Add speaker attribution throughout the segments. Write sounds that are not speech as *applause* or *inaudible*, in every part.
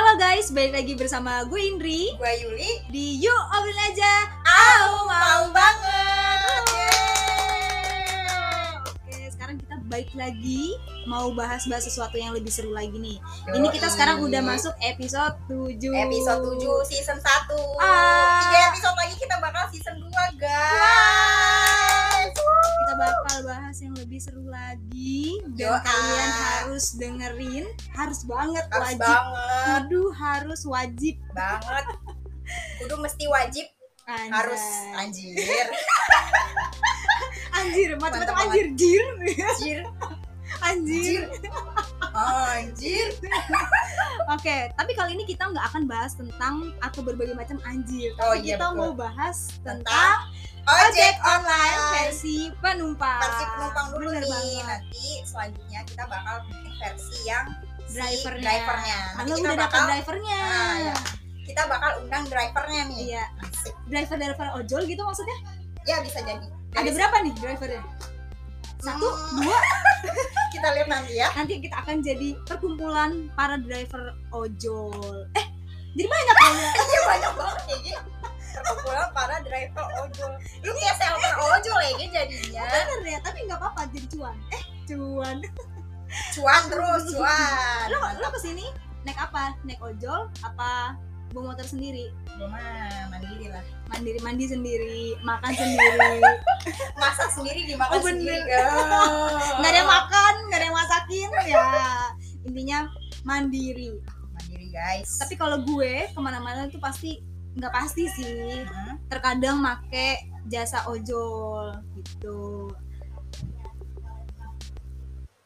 Speaker 1: Halo guys, balik lagi bersama gue Indri.
Speaker 2: Gue Yuli.
Speaker 1: Di Yuk Obrolin Aja.
Speaker 2: Au mau banget.
Speaker 1: Oke, sekarang kita balik lagi. Mau bahas-bahas sesuatu yang lebih seru lagi nih. Ini kita sekarang udah masuk episode 7
Speaker 2: Episode 7 season 1
Speaker 1: Ah.
Speaker 2: Tiga episode lagi kita bakal season 2 guys
Speaker 1: bakal bahas yang lebih seru lagi. Dan
Speaker 2: Doa.
Speaker 1: kalian harus dengerin. Harus banget,
Speaker 2: Harus
Speaker 1: wajib.
Speaker 2: banget.
Speaker 1: Aduh, harus wajib.
Speaker 2: Banget. Kudu mesti wajib.
Speaker 1: Anjay.
Speaker 2: Harus anjir. *laughs*
Speaker 1: Anjir, macam-macam
Speaker 2: Mantap
Speaker 1: anjir, jir.
Speaker 2: Anjir.
Speaker 1: Anjir
Speaker 2: Anjir *laughs*
Speaker 1: Oke, tapi kali ini kita nggak akan bahas tentang atau berbagai macam anjir.
Speaker 2: Oh,
Speaker 1: Tapi
Speaker 2: iya,
Speaker 1: kita
Speaker 2: betul.
Speaker 1: mau bahas tentang
Speaker 2: Ojek online
Speaker 1: versi penumpang.
Speaker 2: Versi penumpang dulu
Speaker 1: Bener
Speaker 2: nih
Speaker 1: banget.
Speaker 2: Nanti selanjutnya kita bakal bikin versi yang si
Speaker 1: Drivernya.
Speaker 2: drivernya. Nanti
Speaker 1: Kalau udah dapat
Speaker 2: bakal
Speaker 1: drivernya.
Speaker 2: Nah, ya. Kita bakal undang drivernya nih
Speaker 1: Iya,
Speaker 2: Asik.
Speaker 1: driver-driver ojol gitu maksudnya?
Speaker 2: Ya bisa jadi
Speaker 1: Ada
Speaker 2: Dari-
Speaker 1: berapa nih drivernya? Satu,
Speaker 2: Hmm.
Speaker 1: dua. *laughs*
Speaker 2: kita lihat nanti ya
Speaker 1: Nanti kita akan jadi perkumpulan para driver ojol. Eh, jadi banyak ya? *laughs*
Speaker 2: iya banyak banget ya perkumpulan para driver ojol lu kayak seller ojol ya jadinya
Speaker 1: Bener ya, tapi nggak apa-apa jadi cuan. Eh, cuan.
Speaker 2: cuan terus cuan
Speaker 1: Lo, lo ke sini naik apa? Naik ojol? Apa bawa motor sendiri?
Speaker 2: Mah mandiri lah
Speaker 1: mandiri mandi sendiri makan sendiri *laughs*
Speaker 2: masak sendiri dimakan
Speaker 1: Oh, bener.
Speaker 2: sendiri Oh.
Speaker 1: nggak ada yang makan nggak ada yang masakin ya intinya mandiri
Speaker 2: mandiri guys
Speaker 1: tapi kalau gue ke mana-mana tuh pasti nggak pasti sih
Speaker 2: Hmm.
Speaker 1: terkadang make jasa ojol gitu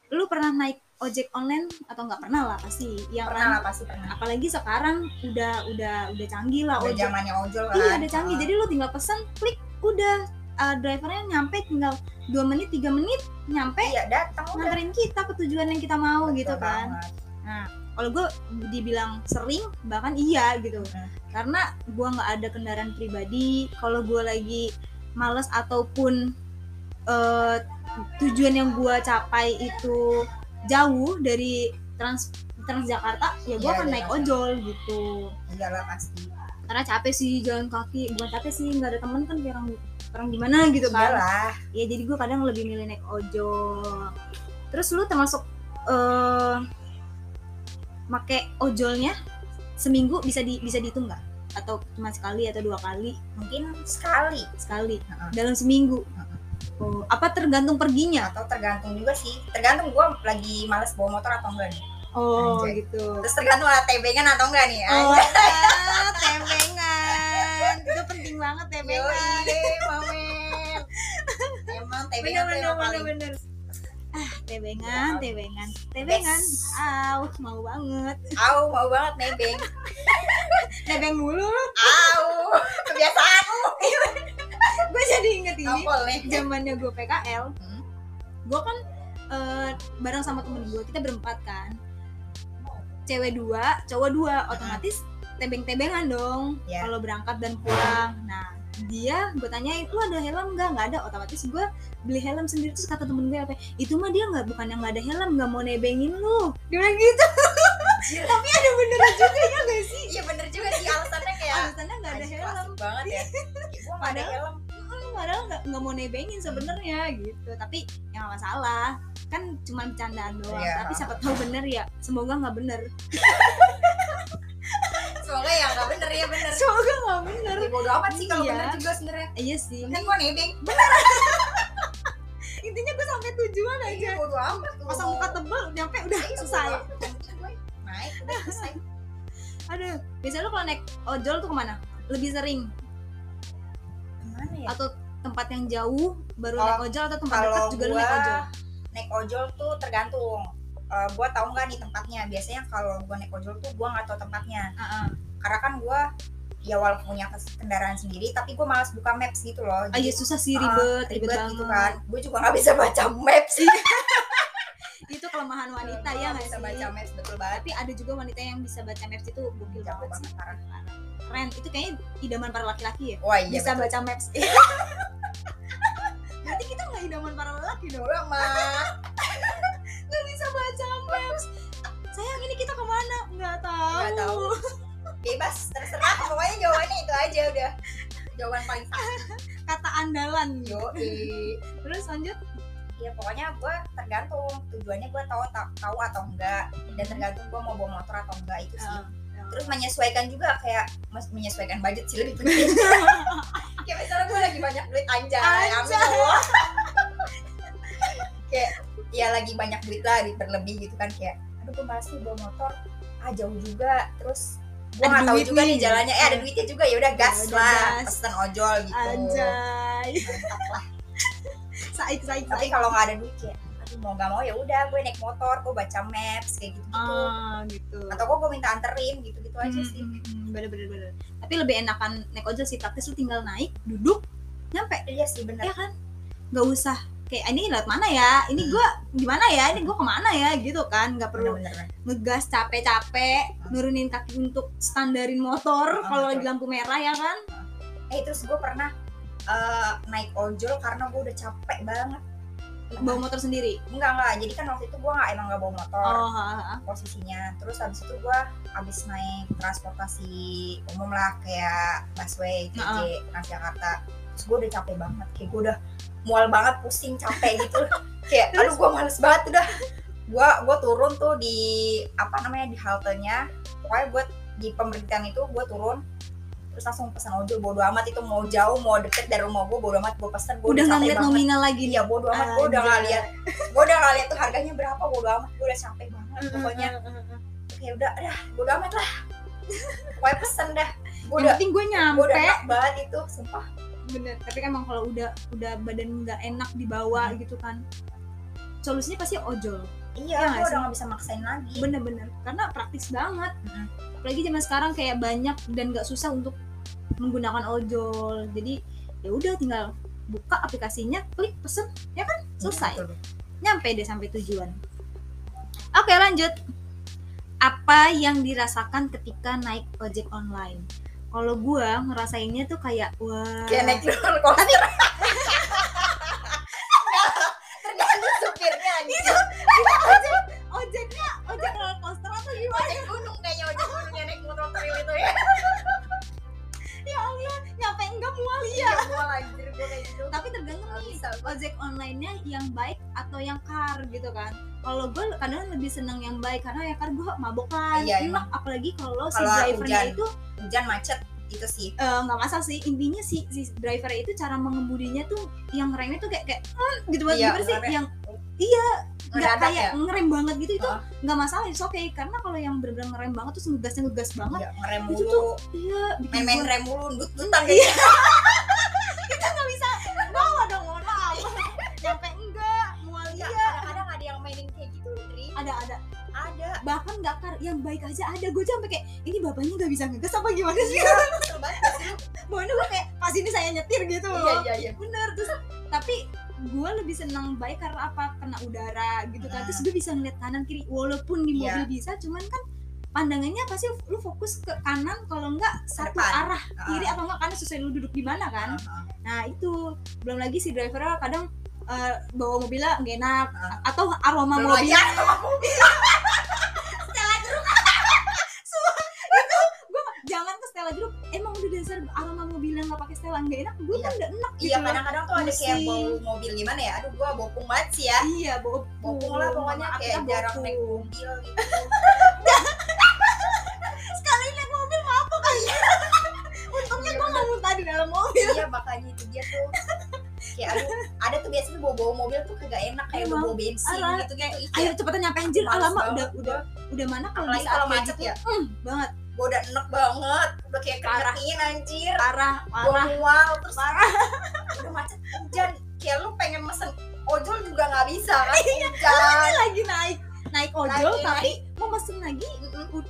Speaker 1: lu pernah naik ojek online atau nggak pernah lah pasti yang
Speaker 2: pernah lah pasti pernah
Speaker 1: apalagi sekarang udah udah udah canggih lah
Speaker 2: udah
Speaker 1: ojek
Speaker 2: zamannya ojol kan
Speaker 1: Iya ada canggih.
Speaker 2: Oh.
Speaker 1: Jadi lu tinggal pesan, klik, udah uh, drivernya nyampe tinggal dua menit, tiga menit nyampe
Speaker 2: iya datang udah
Speaker 1: nganterin kita ke tujuan yang kita mau
Speaker 2: Betul
Speaker 1: gitu kan.
Speaker 2: banget.
Speaker 1: Nah kalau gue dibilang sering bahkan iya gitu.
Speaker 2: Hmm.
Speaker 1: Karena gue nggak ada kendaraan pribadi. Kalau gue lagi males ataupun uh, tujuan yang gue capai itu jauh dari trans Transjakarta ya gue
Speaker 2: Iya,
Speaker 1: akan
Speaker 2: iya,
Speaker 1: naik
Speaker 2: iya.
Speaker 1: ojol gitu.
Speaker 2: Iyalah pasti.
Speaker 1: Karena capek sih jalan kaki. Bukan capek sih nggak ada temen kan kayak orang orang gimana gitu kan.
Speaker 2: Iyalah.
Speaker 1: Ya jadi gue kadang lebih milih naik ojol. Terus lu termasuk eh make ojolnya seminggu bisa di bisa dihitung nggak? Atau cuma sekali atau dua kali?
Speaker 2: Mungkin sekali.
Speaker 1: Sekali.
Speaker 2: Heeh.
Speaker 1: dalam seminggu.
Speaker 2: Heeh.
Speaker 1: Oh apa tergantung perginya?
Speaker 2: Atau tergantung juga sih. Tergantung gua lagi males bawa motor atau enggak nih?
Speaker 1: Oh
Speaker 2: Anjay.
Speaker 1: gitu.
Speaker 2: Terus tergantung ada tebengan atau enggak nih?
Speaker 1: Oh
Speaker 2: Anjay.
Speaker 1: tempengan itu penting banget tempengan
Speaker 2: Yoi, momen emang
Speaker 1: bener
Speaker 2: tebengan tuh
Speaker 1: bener bener
Speaker 2: paling
Speaker 1: bener ah tebengan tebengan tebengan au mau banget.
Speaker 2: Au mau banget nebeng. *laughs*
Speaker 1: Nebeng mulu. Lu
Speaker 2: au kebiasaan lu *laughs*
Speaker 1: gue jadi inget ini
Speaker 2: nih
Speaker 1: zamannya gue PKL
Speaker 2: Hmm.
Speaker 1: gue kan eh, bareng sama temen gue kita berempat kan. Cewek dua cowok dua otomatis tebeng-tebengan dong
Speaker 2: Ya.
Speaker 1: kalau berangkat dan pulang. Nah dia gue tanyain lu ada helm nggak? Nggak ada. Otomatis gue beli helm sendiri terus kata temen gue apa itu mah dia nggak bukan yang nggak ada helm nggak mau nebengin lu. Dia bilang gitu. *laughs* Tapi ada beneran juga ya gak sih?
Speaker 2: Iya bener juga sih alasannya kayak
Speaker 1: alasannya nggak ada helm.
Speaker 2: banget ya. *laughs* Gua nggak ada helm.
Speaker 1: Hmm, padahal nggak nggak mau nebengin sebenarnya gitu. Tapi ya nggak masalah. Kan cuma bercandaan doang.
Speaker 2: Iya.
Speaker 1: tapi siapa tahu bener ya. Semoga nggak bener.
Speaker 2: Semoga ya nggak bener ya bener. *laughs*
Speaker 1: Semoga nggak bener.
Speaker 2: Ya, bodo amat sih kalau
Speaker 1: Iya.
Speaker 2: bener juga sebenarnya.
Speaker 1: Iya sih.
Speaker 2: Kan gua nebeng. *laughs*
Speaker 1: Intinya gue sampai tujuan aja.
Speaker 2: Iya, bodo amat
Speaker 1: pasang muka tebel nyampe udah
Speaker 2: Iya,
Speaker 1: selesai.
Speaker 2: Yang naik udah selesai.
Speaker 1: Aduh biasanya lu kalau naik ojol tuh ke mana? Lebih sering?
Speaker 2: Gimana ya?
Speaker 1: Atau tempat yang jauh baru
Speaker 2: Kalau-
Speaker 1: naik ojol atau tempat dekat juga lu naik ojol?
Speaker 2: naik ojol tuh tergantung. Eh, gua tahu nggak nih tempatnya. Biasanya kalau gua naik ojol tuh gua nggak tahu tempatnya.
Speaker 1: Heeh.
Speaker 2: karena kan gua ya walaupun punya kendaraan sendiri tapi gua malas buka maps gitu loh.
Speaker 1: Ah iya susah sih
Speaker 2: ah,
Speaker 1: ribet ribet,
Speaker 2: ribet
Speaker 1: banget.
Speaker 2: gitu kan. Gue juga nggak bisa baca maps. sih *laughs*
Speaker 1: itu kelemahan wanita ya
Speaker 2: nggak bisa baca mes, betul banget.
Speaker 1: Tapi ada juga wanita yang bisa baca maps itu gokil banget sih.
Speaker 2: keren
Speaker 1: keren. Itu kayaknya idaman para laki-laki ya?
Speaker 2: Wah, iya,
Speaker 1: bisa
Speaker 2: betul.
Speaker 1: baca maps. Iya. Nanti kita nggak idaman para laki dong?
Speaker 2: Mak *laughs*
Speaker 1: nggak bisa baca maps. Sayang ini kita ke mana? Nggak tahu.
Speaker 2: Nggak tahu. Bebas terserah. Pokoknya jawabannya itu aja udah. Jawaban paling *laughs*
Speaker 1: kata andalan.
Speaker 2: Yo
Speaker 1: terus lanjut
Speaker 2: ya pokoknya gue tergantung tujuannya gue tahu ta- tahu atau enggak. Dan tergantung gue mau bawa motor atau enggak itu sih. Terus menyesuaikan juga kayak mas menyesuaikan budget sih lebih penting. *laughs* Kayak misalnya gue lagi banyak duit anjay
Speaker 1: Anjay. *laughs*
Speaker 2: Kayak ya lagi banyak duit lah duit berlebih gitu kan kayak aduh gue malas nih bawa motor. Ah jauh juga. Terus gue nggak tahu juga
Speaker 1: nih.
Speaker 2: jalannya. Eh ada duitnya juga ya udah gas
Speaker 1: Ya udah
Speaker 2: lah pesen ojol gitu.
Speaker 1: Anjay.
Speaker 2: Mantap lah
Speaker 1: saik saik
Speaker 2: tapi kalau nggak ada duit kayak aduh mau nggak mau ya udah gue naik motor gue baca maps kayak gitu gitu
Speaker 1: ah gitu.
Speaker 2: Atau gue gue minta anterin gitu gitu aja
Speaker 1: Hmm,
Speaker 2: sih.
Speaker 1: hmm, hmm, bener bener bener. Tapi lebih enakan naik ojol sih praktis lu tinggal naik duduk nyampe.
Speaker 2: Iya sih bener.
Speaker 1: Ya kan? Nggak usah kayak ini lewat mana ya? Ini
Speaker 2: Hmm.
Speaker 1: gua gimana ya? Ini gua ke mana ya? Gitu kan nggak perlu
Speaker 2: bener-bener
Speaker 1: ngegas capek-capek nurunin kaki untuk standarin motor
Speaker 2: Ah,
Speaker 1: kalau lagi lampu merah ya kan?
Speaker 2: Eh terus gue pernah eh, naik ojol karena gue udah capek banget.
Speaker 1: Bawa motor sendiri?
Speaker 2: Enggak enggak. Jadi kan waktu itu gue nggak emang nggak bawa motor.
Speaker 1: Oh ha, ha.
Speaker 2: posisinya. Terus habis itu gue habis naik transportasi umum lah kayak busway TJ
Speaker 1: Heeh.
Speaker 2: Transjakarta. Terus gue udah capek banget. Kayak gue udah mual banget pusing capek gitu. *laughs* Kayak aduh gue males banget udah. Gue gue turun tuh di apa namanya di haltenya. Pokoknya buat di pemberhentian itu gue turun terus langsung pesan ojol bodo amat itu mau jauh mau deket dari rumah gue bodo amat gue pesen gue
Speaker 1: udah ngeliat nominal lagi
Speaker 2: iya bodo amat gue udah lihat gue udah nggak lihat tuh harganya berapa bodo amat gue udah capek banget pokoknya. kayak udah dah bodo amat lah. Pokoknya pesen dah. Gue
Speaker 1: yang
Speaker 2: udah
Speaker 1: penting gue
Speaker 2: gue
Speaker 1: nyampe.
Speaker 2: udah enak banget itu sumpah.
Speaker 1: Bener tapi kan emang kalau udah udah badan nggak enak dibawa
Speaker 2: Hmm.
Speaker 1: gitu kan solusinya pasti ojol.
Speaker 2: Iya
Speaker 1: Iya
Speaker 2: gue udah nggak bisa maksain lagi.
Speaker 1: Bener-bener karena praktis banget.
Speaker 2: Mm-mm.
Speaker 1: Apalagi zaman sekarang kayak banyak dan nggak susah untuk menggunakan ojol. Jadi ya udah tinggal buka aplikasinya klik pesen ya kan? Selesai. Nyampe deh sampai tujuan. Oke lanjut. Apa yang dirasakan ketika naik ojek online? Kalau gua ngerasainnya tuh kayak wah.
Speaker 2: Kayak naik roller coaster. *laughs* Tergantung supirnya gitu *laughs*
Speaker 1: ojeknya ojek roller coaster atau gimana?
Speaker 2: Ojek gunung kayaknya ojek gunung yang naik motor trail itu ya. *laughs*
Speaker 1: Ya Allah nyampe enggak mual ya
Speaker 2: iya gue anjir gue kayak gitu.
Speaker 1: Tapi tergantung nih ojek online-nya yang baik atau yang car gitu kan. Kalau gue kadang lebih seneng yang baik karena ya car gue mabok kan.
Speaker 2: Iya,
Speaker 1: enak apalagi kalau si drivernya
Speaker 2: hujan.
Speaker 1: itu
Speaker 2: hujan macet itu sih.
Speaker 1: Eh, nggak masalah sih. Intinya si si driver itu cara mengemudinya tuh yang remnya tuh kayak kayak "Hmm," gitu banget
Speaker 2: Iya,
Speaker 1: sih?
Speaker 2: ngerem.
Speaker 1: yang iya nggak kayak
Speaker 2: ya?
Speaker 1: ngerem banget gitu itu
Speaker 2: Heeh.
Speaker 1: nggak masalah itu oke karena kalau yang bener-bener ngerem banget terus ngegasnya ngegas banget
Speaker 2: Iya, ngerem
Speaker 1: Itu
Speaker 2: mulu.
Speaker 1: tuh iya bikin gua
Speaker 2: rem mulu ndut-ndutan
Speaker 1: Iya.
Speaker 2: kayak *laughs*
Speaker 1: kita nggak bisa bawa dong mohon maaf. Nyampe enggak mual
Speaker 2: Enggak,
Speaker 1: iya.
Speaker 2: kadang-kadang ada yang mainin kayak gitu Tri
Speaker 1: ada ada.
Speaker 2: Ada.
Speaker 1: Bahkan nggak kar yang baik aja ada. Gue sampai kayak ini bapaknya nggak bisa ngegas apa gimana sih?
Speaker 2: Iya banget *laughs*
Speaker 1: mana gue kayak pas ini saya nyetir gitu
Speaker 2: iya
Speaker 1: loh.
Speaker 2: iya iya.
Speaker 1: Bener terus tapi gue lebih senang baik karena apa kena udara gitu kan
Speaker 2: Hmm.
Speaker 1: terus gue bisa ngeliat kanan kiri walaupun di mobil
Speaker 2: Iya.
Speaker 1: bisa cuman kan pandangannya pasti lu fokus ke kanan kalau enggak satu
Speaker 2: depan.
Speaker 1: arah kiri atau enggak kanan sesuai lu duduk di mana kan
Speaker 2: Heeh.
Speaker 1: nah itu belum lagi si drivernya kadang eh, bawa mobilnya nggak enak
Speaker 2: Heeh.
Speaker 1: atau aroma mobil *laughs* udah dasar aroma mobil yang nggak pakai Stella nggak enak gue
Speaker 2: Iya.
Speaker 1: kan nggak enak
Speaker 2: Iya
Speaker 1: gitu loh.
Speaker 2: kadang-kadang tuh ada kayak bau mobil gimana ya Aduh gua bopung banget sih ya.
Speaker 1: Iya bawa
Speaker 2: Bopung lah pokoknya
Speaker 1: Maaf,
Speaker 2: kayak
Speaker 1: kita
Speaker 2: jarang
Speaker 1: bopung.
Speaker 2: naik mobil gitu. *laughs*
Speaker 1: Sekali naik mobil mabuk kan *laughs* untungnya
Speaker 2: Iya,
Speaker 1: gue nggak muntah di dalam mobil.
Speaker 2: Iya makanya itu dia tuh. Kayak aduh ada tuh biasanya bawa-bawa mobil tuh kagak enak Kayak
Speaker 1: Emang,
Speaker 2: bawa bensin
Speaker 1: arah,
Speaker 2: gitu-gitu Ih,
Speaker 1: ayo cepetan nyampe anjir alamak
Speaker 2: banget.
Speaker 1: udah udah udah mana kalau bisa
Speaker 2: kalau
Speaker 1: kayak
Speaker 2: macet
Speaker 1: gitu,
Speaker 2: ya.
Speaker 1: Hmm, banget
Speaker 2: Gua udah enek banget. Udah kayak kerekin anjir.
Speaker 1: Parah parah.
Speaker 2: mual terus
Speaker 1: parah. *laughs*
Speaker 2: udah macet hujan. Kayak lu pengen mesen ojol juga gak bisa kan?
Speaker 1: Iya.
Speaker 2: Hujan.
Speaker 1: lagi naik naik ojol
Speaker 2: Naik,
Speaker 1: tapi mau mesen lagi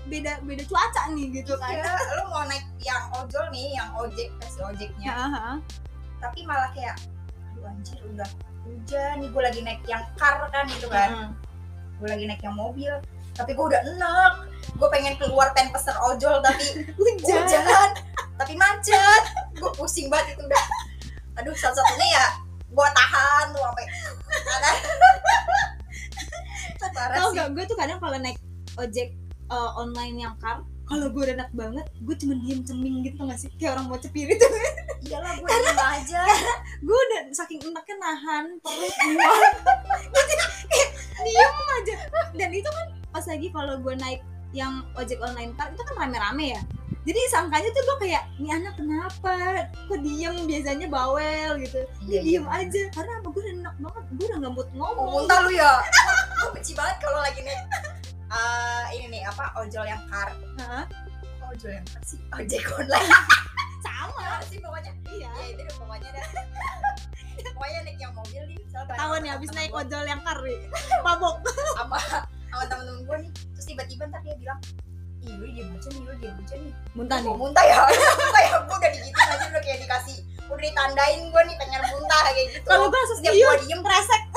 Speaker 1: beda beda cuaca nih gitu kan.
Speaker 2: Iya, lu mau naik yang ojol nih, yang ojek, versi ojeknya.
Speaker 1: Ya, ha.
Speaker 2: Tapi malah kayak, aduh anjir udah hujan nih, gue lagi naik yang car kan gitu kan.
Speaker 1: Heeh.
Speaker 2: Gue lagi naik yang mobil, tapi gue udah enek. Gue pengen keluar pengen pesen ojol, tapi *laughs*
Speaker 1: hujan.
Speaker 2: hujan, tapi macet. Gue pusing banget itu udah. Aduh, satu-satunya ya gue tahan tuh sampai
Speaker 1: tau gak gue tuh kadang kalau naik ojek eh, online yang car kalau gue udah enak banget gue cuma diem ceming gitu gak sih? Kayak orang mau cepir itu.
Speaker 2: Iyalah gue diem aja. *laughs*
Speaker 1: gue udah saking enaknya nahan perut *laughs* kayak diem aja. Dan itu kan pas lagi kalau gue naik yang ojek online car itu kan rame-rame ya. Jadi sangkanya tuh gue kayak ini anak kenapa? Kok diem? Biasanya bawel gitu.
Speaker 2: Iya,
Speaker 1: dia diem aja. Karena apa gue udah enak banget. Gue udah nggak mood ngomong.
Speaker 2: Muntah lu ya? *laughs* Gue benci banget kalau lagi naik eh, ini nih apa ojol yang car
Speaker 1: Hah?
Speaker 2: Kok ojol yang car sih? Ojek online. *laughs*
Speaker 1: Sama.
Speaker 2: Apa sih pokoknya.
Speaker 1: Iya.
Speaker 2: Ya itu deh pokoknya dah *laughs* pokoknya naik yang mobil nih
Speaker 1: tahun ya abis naik ojol yang kar nih. Mabok.
Speaker 2: Sama sama temen-temen gue nih. Terus tiba-tiba ntar dia bilang ih lu dia bucin nih lu dia bucin nih.
Speaker 1: Muntah nih?
Speaker 2: muntah ya *laughs* muntah ya. Gue udah digituin aja udah kayak dikasih udah ditandain gue nih pengen muntah kayak gitu.
Speaker 1: Kalau gue langsung
Speaker 2: setiap
Speaker 1: iya
Speaker 2: gue diem
Speaker 1: kresek. *laughs*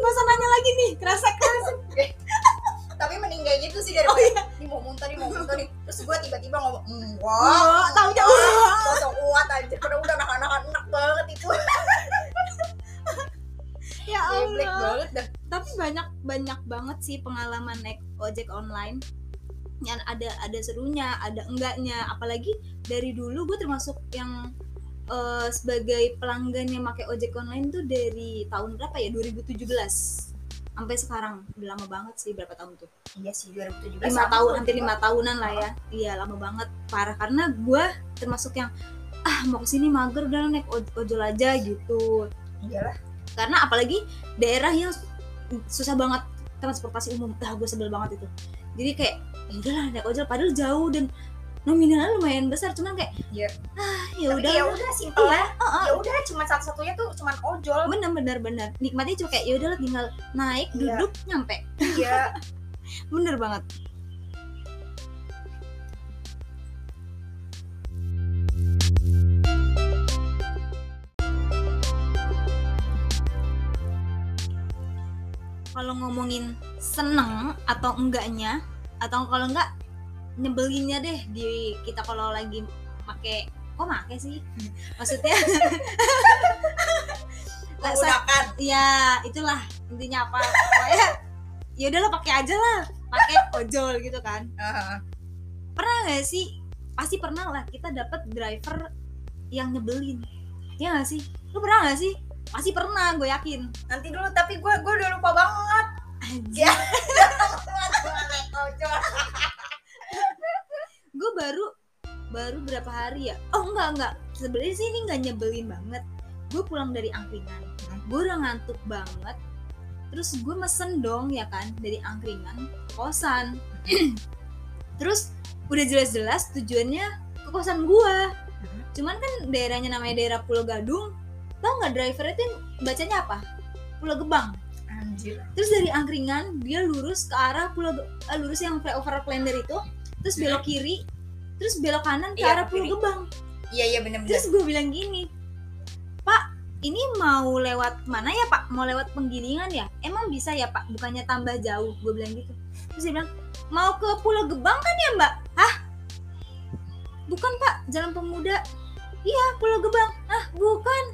Speaker 1: Gak usah nanya lagi nih kresek. *laughs*
Speaker 2: Tapi mending kayak gitu sih daripada ini mau muntah nih mau muntah nih. Terus gue tiba-tiba ngomong mm,
Speaker 1: taunya wah. Sih pengalaman naik ojek online. Yang ada ada serunya ada enggaknya. Apalagi dari dulu gue termasuk yang eh, sebagai pelanggan yang pakai ojek online tuh dari tahun berapa ya? 2017 sampai sekarang. Udah lama banget sih berapa tahun tuh?
Speaker 2: Iya sih 2017
Speaker 1: lima tahun hampir lima tahunan lah ya. Iya lama banget. Parah karena gue termasuk yang ah mau ke sini mager udah naik oj- ojol aja gitu.
Speaker 2: Iyalah.
Speaker 1: Karena apalagi daerah yang susah banget transportasi umum. Ah gue sebel banget itu. Jadi kayak ya udahlah naik ojol. Padahal jauh dan nominalnya lumayan besar. Cuman kayak
Speaker 2: Iya.
Speaker 1: ah ya udah
Speaker 2: ya udah simpel
Speaker 1: iya
Speaker 2: ya.
Speaker 1: ah.
Speaker 2: ya udah cuma satu-satunya tuh cuman ojol.
Speaker 1: Bener bener bener. Nikmatnya cuma kayak ya udahlah tinggal naik
Speaker 2: Iya.
Speaker 1: duduk nyampe.
Speaker 2: Iya. *laughs*
Speaker 1: Bener banget kalau ngomongin seneng atau enggaknya atau kalau enggak nyebelinnya deh di kita kalau lagi make kok make sih? Maksudnya *laughs* Lah, sa-
Speaker 2: menggunakan.
Speaker 1: Ya itulah intinya apa. Pokoknya ya udahlah pakai aja lah. Pakai ojol gitu kan.
Speaker 2: Ah,
Speaker 1: pernah nggak sih? Pasti pernah lah kita dapat driver yang nyebelin. Ya nggak sih? Lu pernah nggak sih pasti pernah gue yakin.
Speaker 2: Nanti dulu tapi gue gue udah lupa banget.
Speaker 1: Anjir.
Speaker 2: Ya.
Speaker 1: gue baru baru berapa hari ya? Oh enggak enggak. Sebenarnya sih ini nggak nyebelin banget. Gue pulang dari angkringan. Gue udah ngantuk banget. Terus gue mesen dong ya kan dari angkringan ke kosan. *clears throat* Terus udah jelas-jelas tujuannya ke kosan gue cuman kan daerahnya namanya daerah Pulau Gadung tau nggak drivernya tuh bacanya apa? Pulau Gebang.
Speaker 2: Anjir.
Speaker 1: Terus dari angkringan dia lurus ke arah pulau eh, lurus yang flyover Klender itu terus belok kiri terus belok kanan ke
Speaker 2: Iya,
Speaker 1: arah pulau
Speaker 2: kiri.
Speaker 1: gebang.
Speaker 2: Iya iya bener-bener
Speaker 1: terus gue bilang gini pak ini mau lewat mana ya pak? Mau lewat penggilingan ya? Emang bisa ya pak? Bukannya tambah jauh? Gue bilang gitu. Terus dia bilang mau ke pulau gebang kan ya mbak? Hah? Bukan pak. Jalan pemuda. Iya pulau gebang. Ah bukan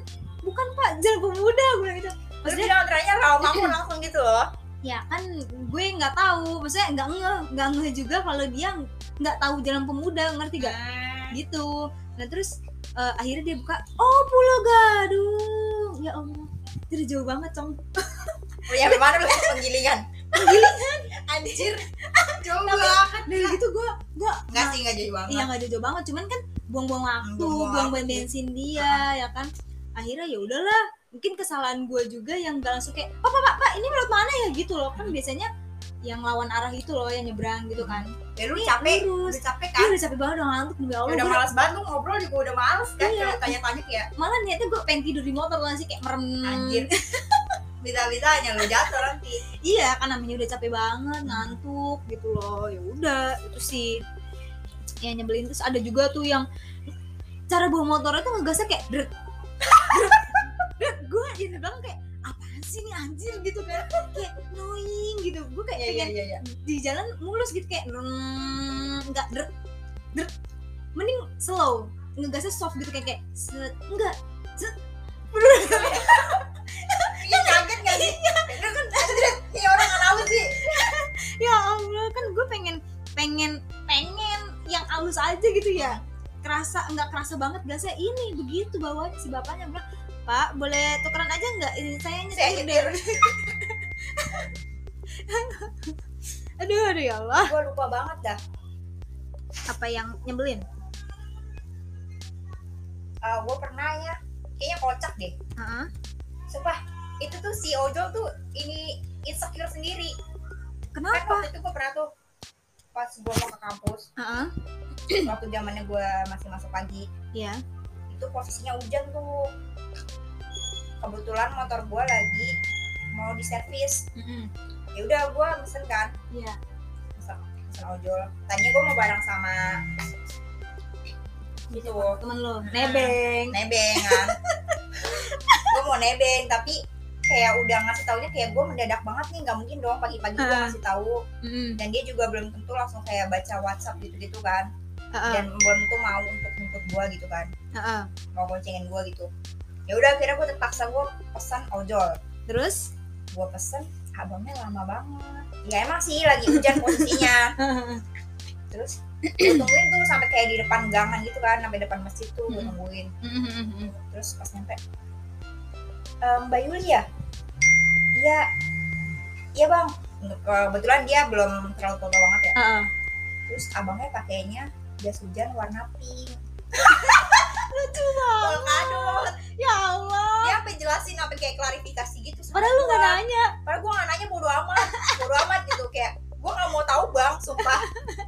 Speaker 1: bukan pak jalan pemuda gue bilang gitu. Maksudnya-
Speaker 2: bilang ternyata Rawamangun langsung gitu loh.
Speaker 1: Ya kan gue nggak tahu. Maksudnya nggak ngeh nggak ngeh juga kalau dia nggak tahu jalan pemuda ngerti gak gitu. Nah terus eh, akhirnya dia buka oh Pulau Gadung. Ya Allah. Jadi jauh banget cong.
Speaker 2: Oh ya *laughs* mana lu penggilingan?
Speaker 1: Penggilingan. *laughs*
Speaker 2: Anjir. *laughs* Jauh banget.
Speaker 1: dari gitu gue gue
Speaker 2: Enggak sih enggak jauh banget.
Speaker 1: iya nggak jauh-jauh banget. Cuman kan buang-buang waktu.
Speaker 2: Buang-buang
Speaker 1: bensin dia ya kan akhirnya ya udahlah mungkin kesalahan gue juga yang gak langsung kayak pak pak pak, pak ini lewat mana ya gitu loh kan biasanya yang lawan arah itu loh yang nyebrang gitu kan
Speaker 2: Ya lu
Speaker 1: Iya,
Speaker 2: capek,
Speaker 1: lurus.
Speaker 2: udah capek
Speaker 1: Iya
Speaker 2: kan?
Speaker 1: udah capek banget udah ngantuk demi Allah
Speaker 2: Ya udah malas banget ngobrol juga udah males kan
Speaker 1: Iya.
Speaker 2: tanya-tanya kayak
Speaker 1: malah niatnya gue pengen tidur di motor lah sih kayak merem
Speaker 2: anjir. *laughs* Bisa-bisanya lu jatuh nanti.
Speaker 1: iya kan namanya udah capek banget ngantuk gitu loh ya udah itu sih yang nyebelin terus ada juga tuh yang cara bawa motornya tuh ngegasnya kayak dret gue di belakang kayak apaan sih nih anjir? gitu kan. Kayak annoying gitu. Gue kayak
Speaker 2: Iya iya
Speaker 1: pengen
Speaker 2: iya iya.
Speaker 1: di jalan mulus gitu kayak nggak dret dret mending slow ngegasnya soft gitu kayak kayak set enggak
Speaker 2: Iya kaget enggak sih? Lu kan anjir, ini orang kenapa sih?
Speaker 1: ya Allah kan gue pengen pengen pengen yang halus aja gitu ya. Kerasa nggak kerasa banget gasnya. Ini begitu bawahnya si bapaknya bilang pak boleh tukeran aja nggak? Ini saya nyetir. Deh *laughs* aduh aduh ya Allah.
Speaker 2: Gue lupa banget dah.
Speaker 1: Apa yang nyebelin?
Speaker 2: Uh, gue pernah ya. Kayaknya kocak deh.
Speaker 1: Heeh.
Speaker 2: sumpah itu tuh si ojol tuh ini insecure sendiri. Kan
Speaker 1: kenapa
Speaker 2: waktu itu gue pernah tuh pas gue mau ke kampus.
Speaker 1: Heeh.
Speaker 2: waktu zamannya gue masih masuk pagi.
Speaker 1: Ya
Speaker 2: itu posisinya hujan tuh kebetulan motor gue lagi mau diservis
Speaker 1: Mm-mm.
Speaker 2: ya udah gue mesen kan
Speaker 1: Iya.
Speaker 2: mesen, mesen ojol tadinya gue mau bareng sama gitu
Speaker 1: temen lo nebeng
Speaker 2: nebeng kan *laughs* gue mau nebeng tapi kayak udah ngasih taunya kayak gue mendadak banget nih nggak mungkin dong pagi-pagi gue
Speaker 1: Ah.
Speaker 2: ngasih tahu
Speaker 1: Mm-mm.
Speaker 2: dan dia juga belum tentu langsung kayak baca WhatsApp gitu-gitu kan
Speaker 1: Heeh.
Speaker 2: dan belum tentu mau untuk jemput gue gitu kan
Speaker 1: Heeh.
Speaker 2: mau boncengin gue gitu ya udah akhirnya gue terpaksa gue pesan ojol.
Speaker 1: Terus?
Speaker 2: Gue pesen abangnya lama banget. Ya emang sih lagi hujan posisinya *laughs* terus gue tungguin tuh sampai kayak di depan gangan gitu kan sampai depan masjid tuh gue
Speaker 1: Mm-mm.
Speaker 2: tungguin.
Speaker 1: Mm-mm.
Speaker 2: terus pas nyampe "Em, Mbak Yuli ya? Iya. Iya bang. Kebetulan dia belum terlalu tua banget ya.
Speaker 1: Heeh.
Speaker 2: terus abangnya pakainya jas hujan warna pink.
Speaker 1: Lucu
Speaker 2: polkadot
Speaker 1: ya Allah.
Speaker 2: Dia sampai jelasin sampai kayak klarifikasi gitu
Speaker 1: padahal lu
Speaker 2: gua.
Speaker 1: nanya.
Speaker 2: Padahal gue gak nanya bodo amat. Bodo amat gitu kayak gue gak mau tahu bang sumpah.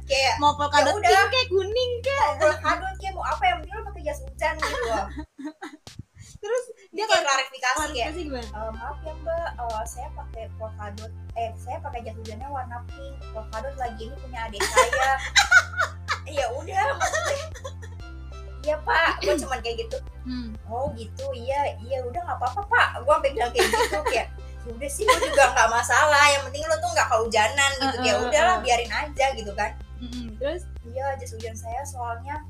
Speaker 2: Kayak
Speaker 1: mau polkadot
Speaker 2: Ya udah.
Speaker 1: kayak kuning kayak.
Speaker 2: Mau polkadot kayak mau apa yang penting lo pakai jas hujan gitu. Loh
Speaker 1: terus
Speaker 2: dia
Speaker 1: dia
Speaker 2: kayak klarifikasi kayak
Speaker 1: klarifikasi gimana?
Speaker 2: "Eh, maaf ya mbak eh, saya pakai polkadot eh saya pakai jas hujannya warna pink polkadot lagi ini punya adik saya. *laughs* Ya udah maksudnya iya pak. Gue *clears throat* cuman kayak gitu.
Speaker 1: Hmm.
Speaker 2: oh gitu. Iya iya. Udah nggak apa-apa pak. Gue sampai bilang kayak gitu kayak "Ya udah sih gue juga nggak masalah. Yang penting lo tuh nggak kehujanan gitu.
Speaker 1: Uh, uh,
Speaker 2: udahlah
Speaker 1: uh.
Speaker 2: biarin aja gitu kan.
Speaker 1: Terus?
Speaker 2: Iya jas hujan saya soalnya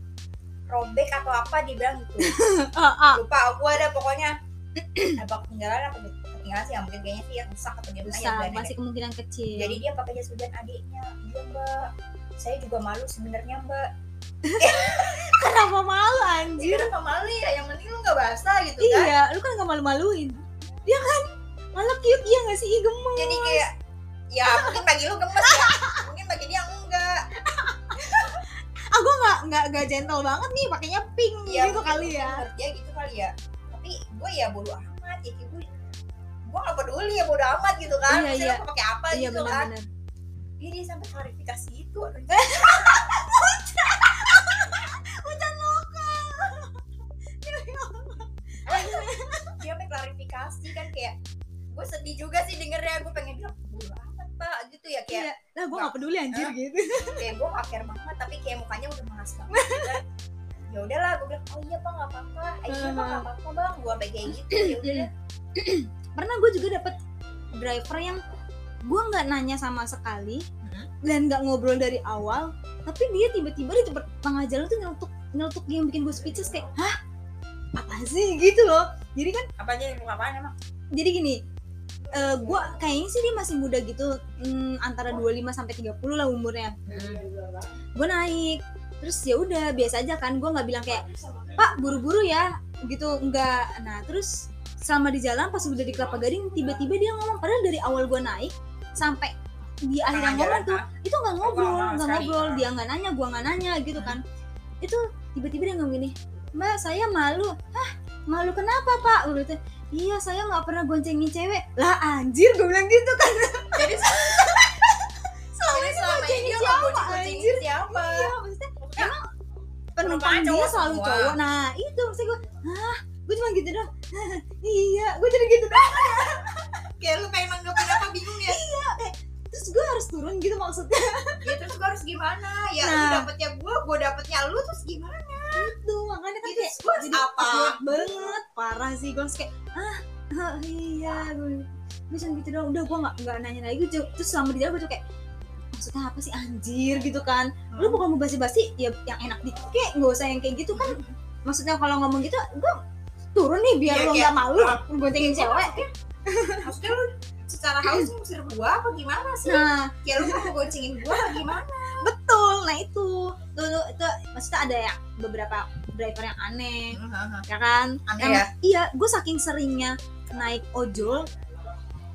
Speaker 2: robek atau apa dibilang gitu. *laughs* Lupa aku ada pokoknya. *clears throat* Apa ketinggalan apa ketinggalan sih. Ya mungkin kayaknya sih ya rusak atau gimana ya
Speaker 1: masih kemungkinan kecil.
Speaker 2: Jadi dia pakai jas hujan adiknya. Iya mbak. Saya juga malu sebenarnya mbak *laughs*
Speaker 1: kenapa malu
Speaker 2: Iya
Speaker 1: anjir
Speaker 2: kenapa malu ya? Yang penting lu nggak basah gitu kan.
Speaker 1: Iya lu kan gak malu-maluin. Dia kan? Malah cute iya gak sih? Ih, gemes.
Speaker 2: Jadi kayak ya *laughs* mungkin bagi lu gemes ya. Mungkin bagi dia enggak.
Speaker 1: Ah gue gak, gak, gak gentle banget nih pakainya pink
Speaker 2: ya
Speaker 1: gitu kali ya.
Speaker 2: dia gitu kali ya. Tapi gue ya bodo amat ya gue gue gak peduli ya bodo amat gitu kan.
Speaker 1: Iya,
Speaker 2: Maksudnya
Speaker 1: iya.
Speaker 2: pakai apa
Speaker 1: iya
Speaker 2: gitu kan.
Speaker 1: benar-benar.
Speaker 2: Iya dia sampai klarifikasi itu *laughs* dia sampai klarifikasi kan kayak gue sedih juga sih dengernya gue pengen bilang bodo amat pak gitu ya kayak
Speaker 1: iya. Lah gue gak peduli anjir
Speaker 2: Hah?
Speaker 1: gitu.
Speaker 2: Kayak gue gak care banget tapi kayak mukanya udah malas banget. Ya udahlah gue bilang oh iya pak nggak apa-apa. Eh, iya pak nggak apa-apa bang. Gue kayak gitu ya udah.
Speaker 1: Pernah gue juga dapet driver yang gue nggak nanya sama sekali
Speaker 2: Mhm.
Speaker 1: dan nggak ngobrol dari awal tapi dia tiba-tiba di tengah jalan tuh nyeletuk nyeletuk yang bikin gue speechless kayak hah apa sih? Gitu loh. Jadi kan
Speaker 2: apa aja yang apaan emang?
Speaker 1: Jadi gini eh gue kayaknya sih dia masih muda gitu. Hmm, antara 25 sampai 30 lah umurnya. Gue naik. Terus ya udah biasa aja kan. Gue nggak bilang kayak pak buru-buru ya. Gitu enggak nah terus selama di jalan pas udah di kelapa gading tiba-tiba dia ngomong. Padahal dari awal gue naik sampai di akhirnya ngomong tuh
Speaker 2: ah.
Speaker 1: itu nggak ngobrol nggak ngobrol.
Speaker 2: Ah.
Speaker 1: dia nggak nanya gue nggak nanya gitu kan. Itu tiba-tiba dia ngomong gini mbak saya malu. Hah malu kenapa pak? Gua gitu iya saya nggak pernah goncengin cewek. Lah anjir gue bilang gitu kan.
Speaker 2: Jadi *laughs*
Speaker 1: selama
Speaker 2: jadi selama ini dia nggak
Speaker 1: siapa
Speaker 2: bonceng-boncengin
Speaker 1: anjir?
Speaker 2: siapa?
Speaker 1: Iya maksudnya
Speaker 2: Maksudnya,
Speaker 1: emang penumpang dia selalu
Speaker 2: semua.
Speaker 1: cowok. Nah itu maksud gue hah? Gue cuma gitu dong *laughs* iya gue jadi gitu dong *laughs*
Speaker 2: kayak lu pengen nanggepin apa bingung ya?
Speaker 1: Terus gue harus turun gitu maksudnya.
Speaker 2: Ya terus gue harus gimana? Ya lu
Speaker 1: Nah.
Speaker 2: dapetnya gue gue dapetnya lu terus gimana
Speaker 1: itu makanya kan kayak
Speaker 2: gua harus
Speaker 1: jadi
Speaker 2: apa?
Speaker 1: banget. Parah sih gue kayak ah, iya gue gue cuma gitu dong udah gue nggak nggak nanya lagi. Gue- terus selama di jalan gue tuh kayak maksudnya apa sih anjir? gitu kan. Lu
Speaker 2: Hmm.
Speaker 1: bukan mau basi-basi ya yang enak dikit kayak nggak usah yang kayak gitu kan. Maksudnya kalau ngomong gitu gue turun nih biar
Speaker 2: Iya,
Speaker 1: lo
Speaker 2: kayak,
Speaker 1: nggak malu
Speaker 2: ah,
Speaker 1: goncengin cewek.
Speaker 2: Maksudnya lu secara halus ngusir gue apa gimana sih?
Speaker 1: Nah.
Speaker 2: Kayak lu mau goncengin gue apa gimana
Speaker 1: betul nah itu. Tuh, itu maksudnya ada ya beberapa driver yang aneh ya kan?
Speaker 2: Aneh
Speaker 1: Emang-
Speaker 2: ya?
Speaker 1: iya gue saking seringnya naik ojol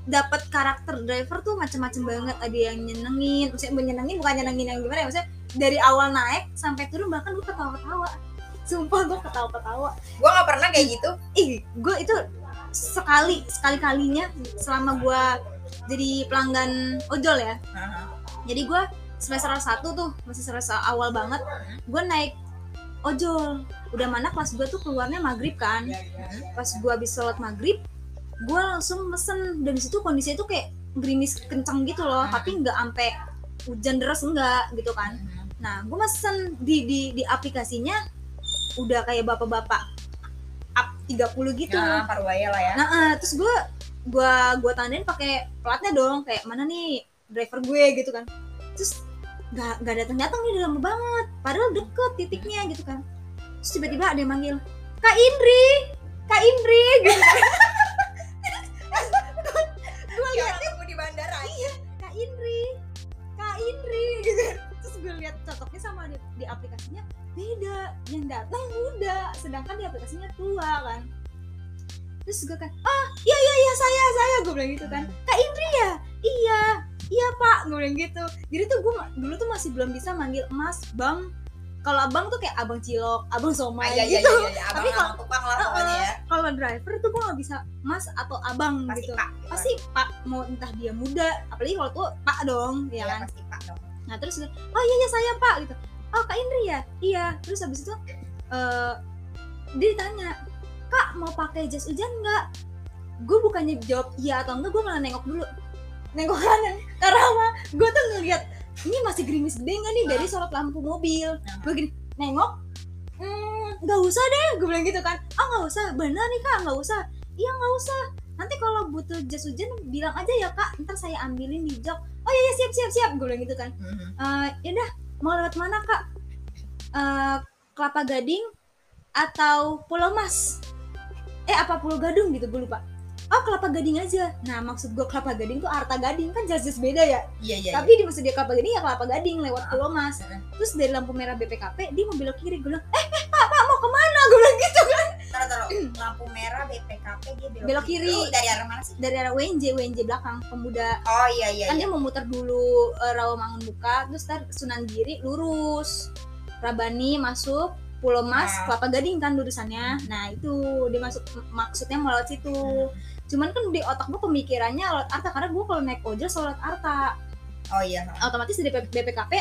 Speaker 1: dapat karakter driver tuh macem-macem banget. Ada yang nyenengin maksudnya menyenengin bukan nyenengin yang gimana ya maksudnya dari awal naik sampai turun bahkan gue ketawa-ketawa. Sumpah gue ketawa-ketawa.
Speaker 2: Gue gak pernah kayak gitu.
Speaker 1: ih gue itu sekali sekali kalinya selama gue jadi pelanggan ojol ya. Jadi gue semester 1 tuh masih semester awal banget gue naik ojol udah mana kelas gue tuh keluarnya maghrib kan pas gue habis sholat maghrib gue langsung mesen dan di situ kondisinya tuh kayak gerimis kencang gitu loh
Speaker 2: Hmm.
Speaker 1: tapi nggak sampai hujan deras enggak gitu kan nah gue mesen di di di aplikasinya udah kayak bapak-bapak up 30 gitu
Speaker 2: parwaya lah ya.
Speaker 1: Nah, eh, terus gue gua gua tandain pakai platnya dong, kayak mana nih driver gue gitu kan. Terus nggak nggak datang datang nih udah lama banget, padahal deket titiknya gitu kan. Terus tiba-tiba ada yang manggil Kak Indri, Kak Indri gitu kan. gue lihat
Speaker 2: tunggu di bandara.
Speaker 1: iya Kak Indri, Kak Indri gitu. Terus gue lihat cocoknya sama di, di aplikasinya beda, yang datang muda, sedangkan di aplikasinya tua kan. Terus gue kan, ah iya iya iya saya saya gue bilang gitu kan. Kak Indri ya, iya iya pak gue bilang gitu. Jadi tuh gue dulu tuh masih belum bisa manggil Mas, Bang. Kalau abang tuh kayak abang cilok, abang
Speaker 2: Ah,
Speaker 1: somai
Speaker 2: iya, iya,
Speaker 1: gitu.
Speaker 2: iya, iya.
Speaker 1: Tapi
Speaker 2: Abang abang tukang lah pokoknya ya.
Speaker 1: Kalau driver tuh gue gak bisa Mas atau abang
Speaker 2: Pasti
Speaker 1: gitu.
Speaker 2: pak. gitu
Speaker 1: Pasti pak mau entah dia muda, apalagi kalau tuh pak dong, ya
Speaker 2: Iya,
Speaker 1: kan.
Speaker 2: pasti pak dong.
Speaker 1: Nah terus oh iya iya saya pak gitu. Oh kak Indri ya, iya. Terus habis itu eh dia ditanya, kak mau pakai jas hujan nggak? Gue bukannya jawab iya atau enggak, gue malah nengok dulu, nengok kanan. Karena apa? Gue tuh ngeliat ini masih gerimis gede nggak nih dari sorot lampu mobil. Gue gini nengok, "Hmm, nggak usah deh, gue bilang gitu kan. Ah nggak usah, bener nih kak, nggak usah. Iya nggak usah. Nanti kalau butuh jas hujan bilang aja ya kak, ntar saya ambilin di jok. Oh iya iya siap siap siap, gue bilang gitu kan
Speaker 2: Mhm.
Speaker 1: eh yaudah mau lewat mana kak Eh, kelapa gading atau pulau mas eh apa pulau gadung gitu gue lupa oh kelapa gading aja nah maksud gue kelapa gading tuh arta gading kan jelas-jelas beda ya
Speaker 2: Iya, iya.
Speaker 1: tapi di maksud dia kelapa gading ya kelapa gading lewat
Speaker 2: Ah.
Speaker 1: pulau mas terus dari lampu merah BPKP dia mau belok kiri gue bilang eh eh pak pak mau ke mana gue bilang gitu
Speaker 2: Taruh, taruh. Lampu merah BPKP dia belok,
Speaker 1: Belok kiri.
Speaker 2: Lu dari arah mana sih?
Speaker 1: dari arah WNJ WNJ belakang pemuda
Speaker 2: Oh iya iya.
Speaker 1: kan
Speaker 2: iya.
Speaker 1: dia mau muter dulu eh, Rawamangun buka terus ntar Sunan Giri lurus Rabani masuk Pulau Mas
Speaker 2: Nah.
Speaker 1: Kelapa Gading kan lurusannya nah itu dia masuk maksudnya mau lewat situ cuman kan di otak gue pemikirannya lewat Arta karena gue kalau naik ojol selalu Arta.
Speaker 2: Oh iya.
Speaker 1: otomatis dari BPKP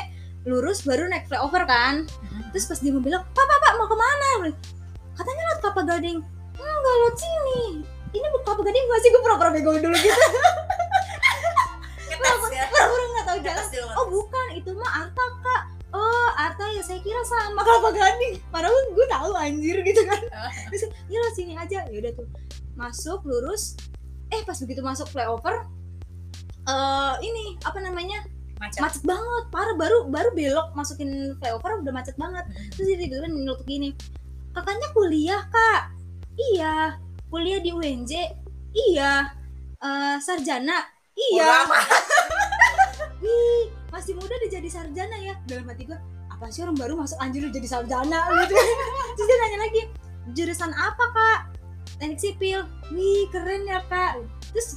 Speaker 1: lurus baru naik flyover kan.
Speaker 2: Mhm.
Speaker 1: terus pas dia mau bilang pak pak pak mau ke mana? Katanya lewat Kelapa Gading. Enggak lewat sini. Ini bukan Kelapa Gading gak sih? Gue pura-pura bego dulu gitu. *laughs*
Speaker 2: Ya.
Speaker 1: pura-pura nggak tahu jalan. oh bukan itu mah Arta kak. Oh Arta ya saya kira sama. Kelapa gading. Padahal gue tahu anjir gitu kan.
Speaker 2: Ah.
Speaker 1: terus ya lo sini aja. Ya udah tuh masuk lurus. Eh pas begitu masuk flyover eh ini apa namanya?
Speaker 2: Macet.
Speaker 1: macet banget parah. Baru baru belok masukin flyover udah macet banget. Terus dia tiduran nyeletuk gini. Kakaknya kuliah kak. Iya. Kuliah di UNJ iya. Eh, sarjana. Iya. Wih *laughs* masih muda udah jadi sarjana ya. Dalam hati gue apa sih orang baru masuk? Anjir udah jadi sarjana gitu *laughs* terus dia nanya lagi jurusan apa kak teknik sipil. Wih keren ya kak. Terus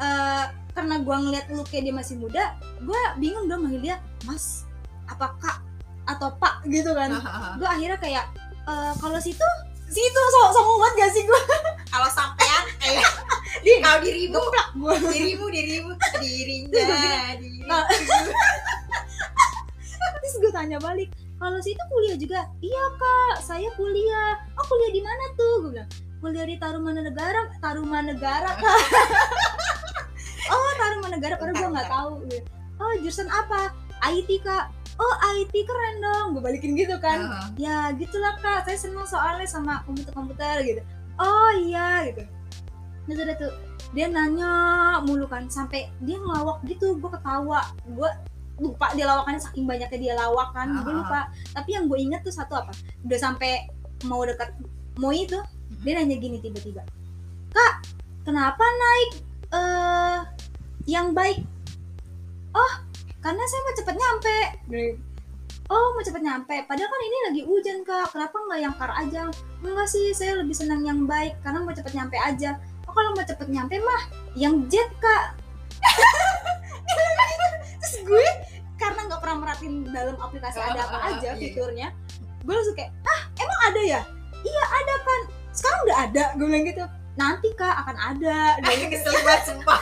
Speaker 1: eh, karena gue ngeliat lu kayak dia masih muda gue bingung dong manggil dia mas apa kak atau pak? gitu kan. *laughs* Gue akhirnya kayak eh, kalau situ situ so so banget gak sih gue *laughs*
Speaker 2: Kalau sampean eh *laughs*
Speaker 1: Di-
Speaker 2: kau dirimu,
Speaker 1: geplak gue
Speaker 2: dirimu, dirimu, dirinya, dirimu.
Speaker 1: Nah. terus gue tanya balik kalau situ kuliah juga? Iya kak saya kuliah. Oh kuliah di mana tuh? Gue bilang kuliah di Tarumanegara Tarumanegara kak. *laughs* Oh Tarumanegara padahal gue nggak tahu Gue, oh jurusan apa? IT kak. Oh IT keren dong. Gue balikin gitu kan.
Speaker 2: Heeh.
Speaker 1: ya gitulah kak. Saya seneng soalnya sama komputer-komputer gitu. Oh iya gitu. Terus udah tuh dia nanya mulu kan sampai dia ngelawak gitu. Gue ketawa. Gue lupa dia lawakannya saking banyaknya dia lawakan gue
Speaker 2: Ah.
Speaker 1: lupa. Tapi yang gue inget tuh satu apa? Udah sampai mau dekat mau itu dia nanya gini tiba-tiba kak kenapa naik eh yang baik? Oh karena saya mau cepet nyampe. Oh mau cepet nyampe? Padahal kan ini lagi hujan kak. Kenapa nggak yang car aja? Enggak sih saya lebih senang yang baik karena mau cepet nyampe aja. Oh kalau mau cepet nyampe mah yang jet kak. *laughs* Terus gue karena nggak pernah merhatiin dalam aplikasi ada apa aja
Speaker 2: Iya.
Speaker 1: fiturnya gue langsung kayak ah emang ada ya? Iya ada kan sekarang udah ada gue bilang gitu. Nanti kak akan ada. *laughs* Gitu.
Speaker 2: kesel banget sumpah.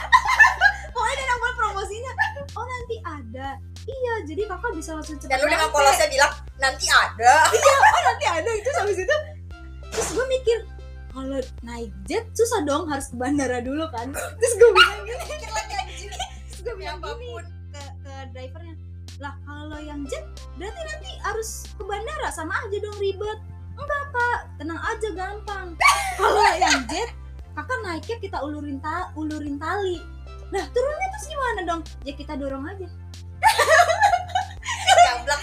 Speaker 2: *laughs*
Speaker 1: Pokoknya dia buat promosinya oh nanti ada. Iya jadi kakak bisa langsung cepet
Speaker 2: dan lu dengan polosnya bilang nanti ada. *laughs*
Speaker 1: Oh nanti ada. Itu habis itu terus gue mikir kalau naik jet susah dong harus ke bandara dulu kan. Terus gue bilang gini. Terus gue bilang gini ke, ke drivernya lah kalau yang jet berarti nanti harus ke bandara sama aja dong ribet enggak pak. Tenang aja gampang. Kalau yang jet kakak naiknya kita ulurin ta ulurin tali. Nah turunnya terus gimana dong? Ya kita dorong aja. *laughs*
Speaker 2: Gablak.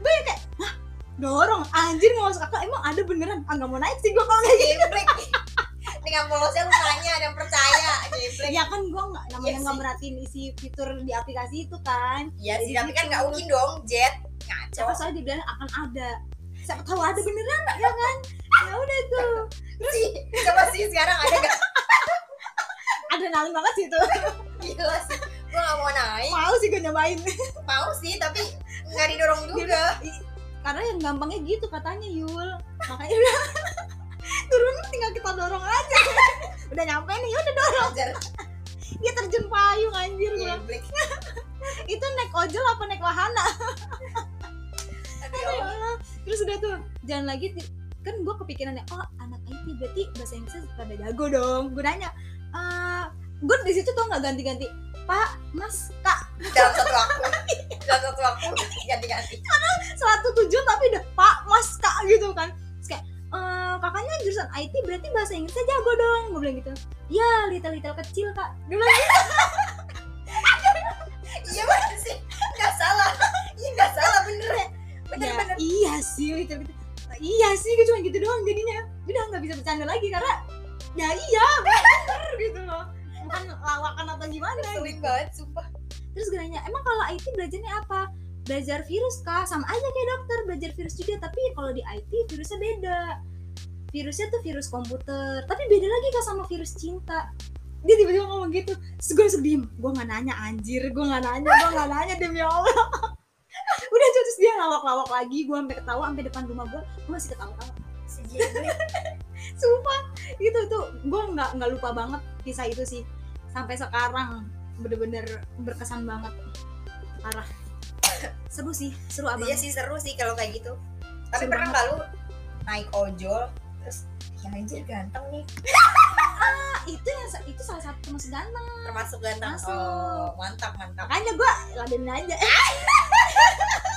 Speaker 1: Gue kayak hah? Dorong? Anjir nggak masuk akal. Emang ada beneran? Ah nggak mau naik sih gue kalau kayak gitu.
Speaker 2: Dengan polosnya lu nanya ada yang percaya. Geblek.
Speaker 1: Ya kan gue nggak namanya
Speaker 2: Iya
Speaker 1: nggak
Speaker 2: sih.
Speaker 1: merhatiin isi fitur di aplikasi itu kan.
Speaker 2: Iya sih
Speaker 1: Jadi
Speaker 2: tapi kan nggak mungkin dong jet. Ngaco.
Speaker 1: Siapa soalnya dibilang akan ada siapa tahu ada beneran ya kan? Ya udah tuh.
Speaker 2: Sih coba sih sekarang ada gak *laughs*
Speaker 1: ada naling banget sih itu.
Speaker 2: Gila sih gua gak mau naik.
Speaker 1: Mau sih gue nyobain.
Speaker 2: Mau sih tapi nggak didorong juga.
Speaker 1: karena yang gampangnya gitu katanya Yul. Makanya udah *laughs* turun tinggal kita dorong aja. *laughs* Udah nyampe nih udah dorong.
Speaker 2: Ajar
Speaker 1: dia terjun payung anjir gua
Speaker 2: geblek
Speaker 1: itu naik ojol apa naik wahana Ya Allah. terus udah tuh jalan lagi kan gue kepikirannya oh anak IT berarti bahasa Inggrisnya pada jago dong. Gue nanya eh gue di situ tuh nggak ganti-ganti? Pak mas kak.
Speaker 2: Dalam satu waktu. *laughs* Dalam satu waktu ganti-ganti.
Speaker 1: Satu tujuan tapi udah pak mas kak gitu kan. Terus kayak "Eh, kakaknya jurusan IT berarti bahasa Inggrisnya jago dong. Gue bilang gitu. Ya little little kecil kak. Dia bilang gitu. *laughs*
Speaker 2: iya bener sih. Nggak salah. Iya nggak salah
Speaker 1: ya
Speaker 2: bener
Speaker 1: iya sih little little iya sih gue cuma gitu doang jadinya. Udah nggak bisa bercanda lagi karena ya iya bener gitu loh. Bukan lawakan atau gimana
Speaker 2: Ngeselin
Speaker 1: gitu.
Speaker 2: banget sumpah.
Speaker 1: Terus gue nanya emang kalau IT belajarnya apa? Belajar virus kah? Sama aja kayak dokter belajar virus juga tapi kalau di IT virusnya beda. Virusnya tuh virus komputer tapi beda lagi kak sama virus cinta? Dia tiba-tiba ngomong gitu. Terus gue langsung diem. Gue nggak nanya anjir. Gue nggak nanya gue nggak nanya demi allah dia ngelawak-lawak lagi gue sampai ketawa sampai depan rumah gue gue masih
Speaker 2: sejeblek *laughs*
Speaker 1: sumpah itu tuh gue nggak nggak lupa banget kisah itu sih. Sampai sekarang bener-bener berkesan banget. Parah. *coughs* Seru sih seru abang.
Speaker 2: Iya sih seru sih kalau kayak gitu. Tapi
Speaker 1: Seru
Speaker 2: pernah nggak lu naik ojol terus ya anjir ganteng nih.
Speaker 1: Ah, *laughs* itu yang itu salah satu termasuk ganteng
Speaker 2: termasuk ganteng.
Speaker 1: Masuk.
Speaker 2: oh mantap mantap.
Speaker 1: Makanya gue ladenin aja *laughs*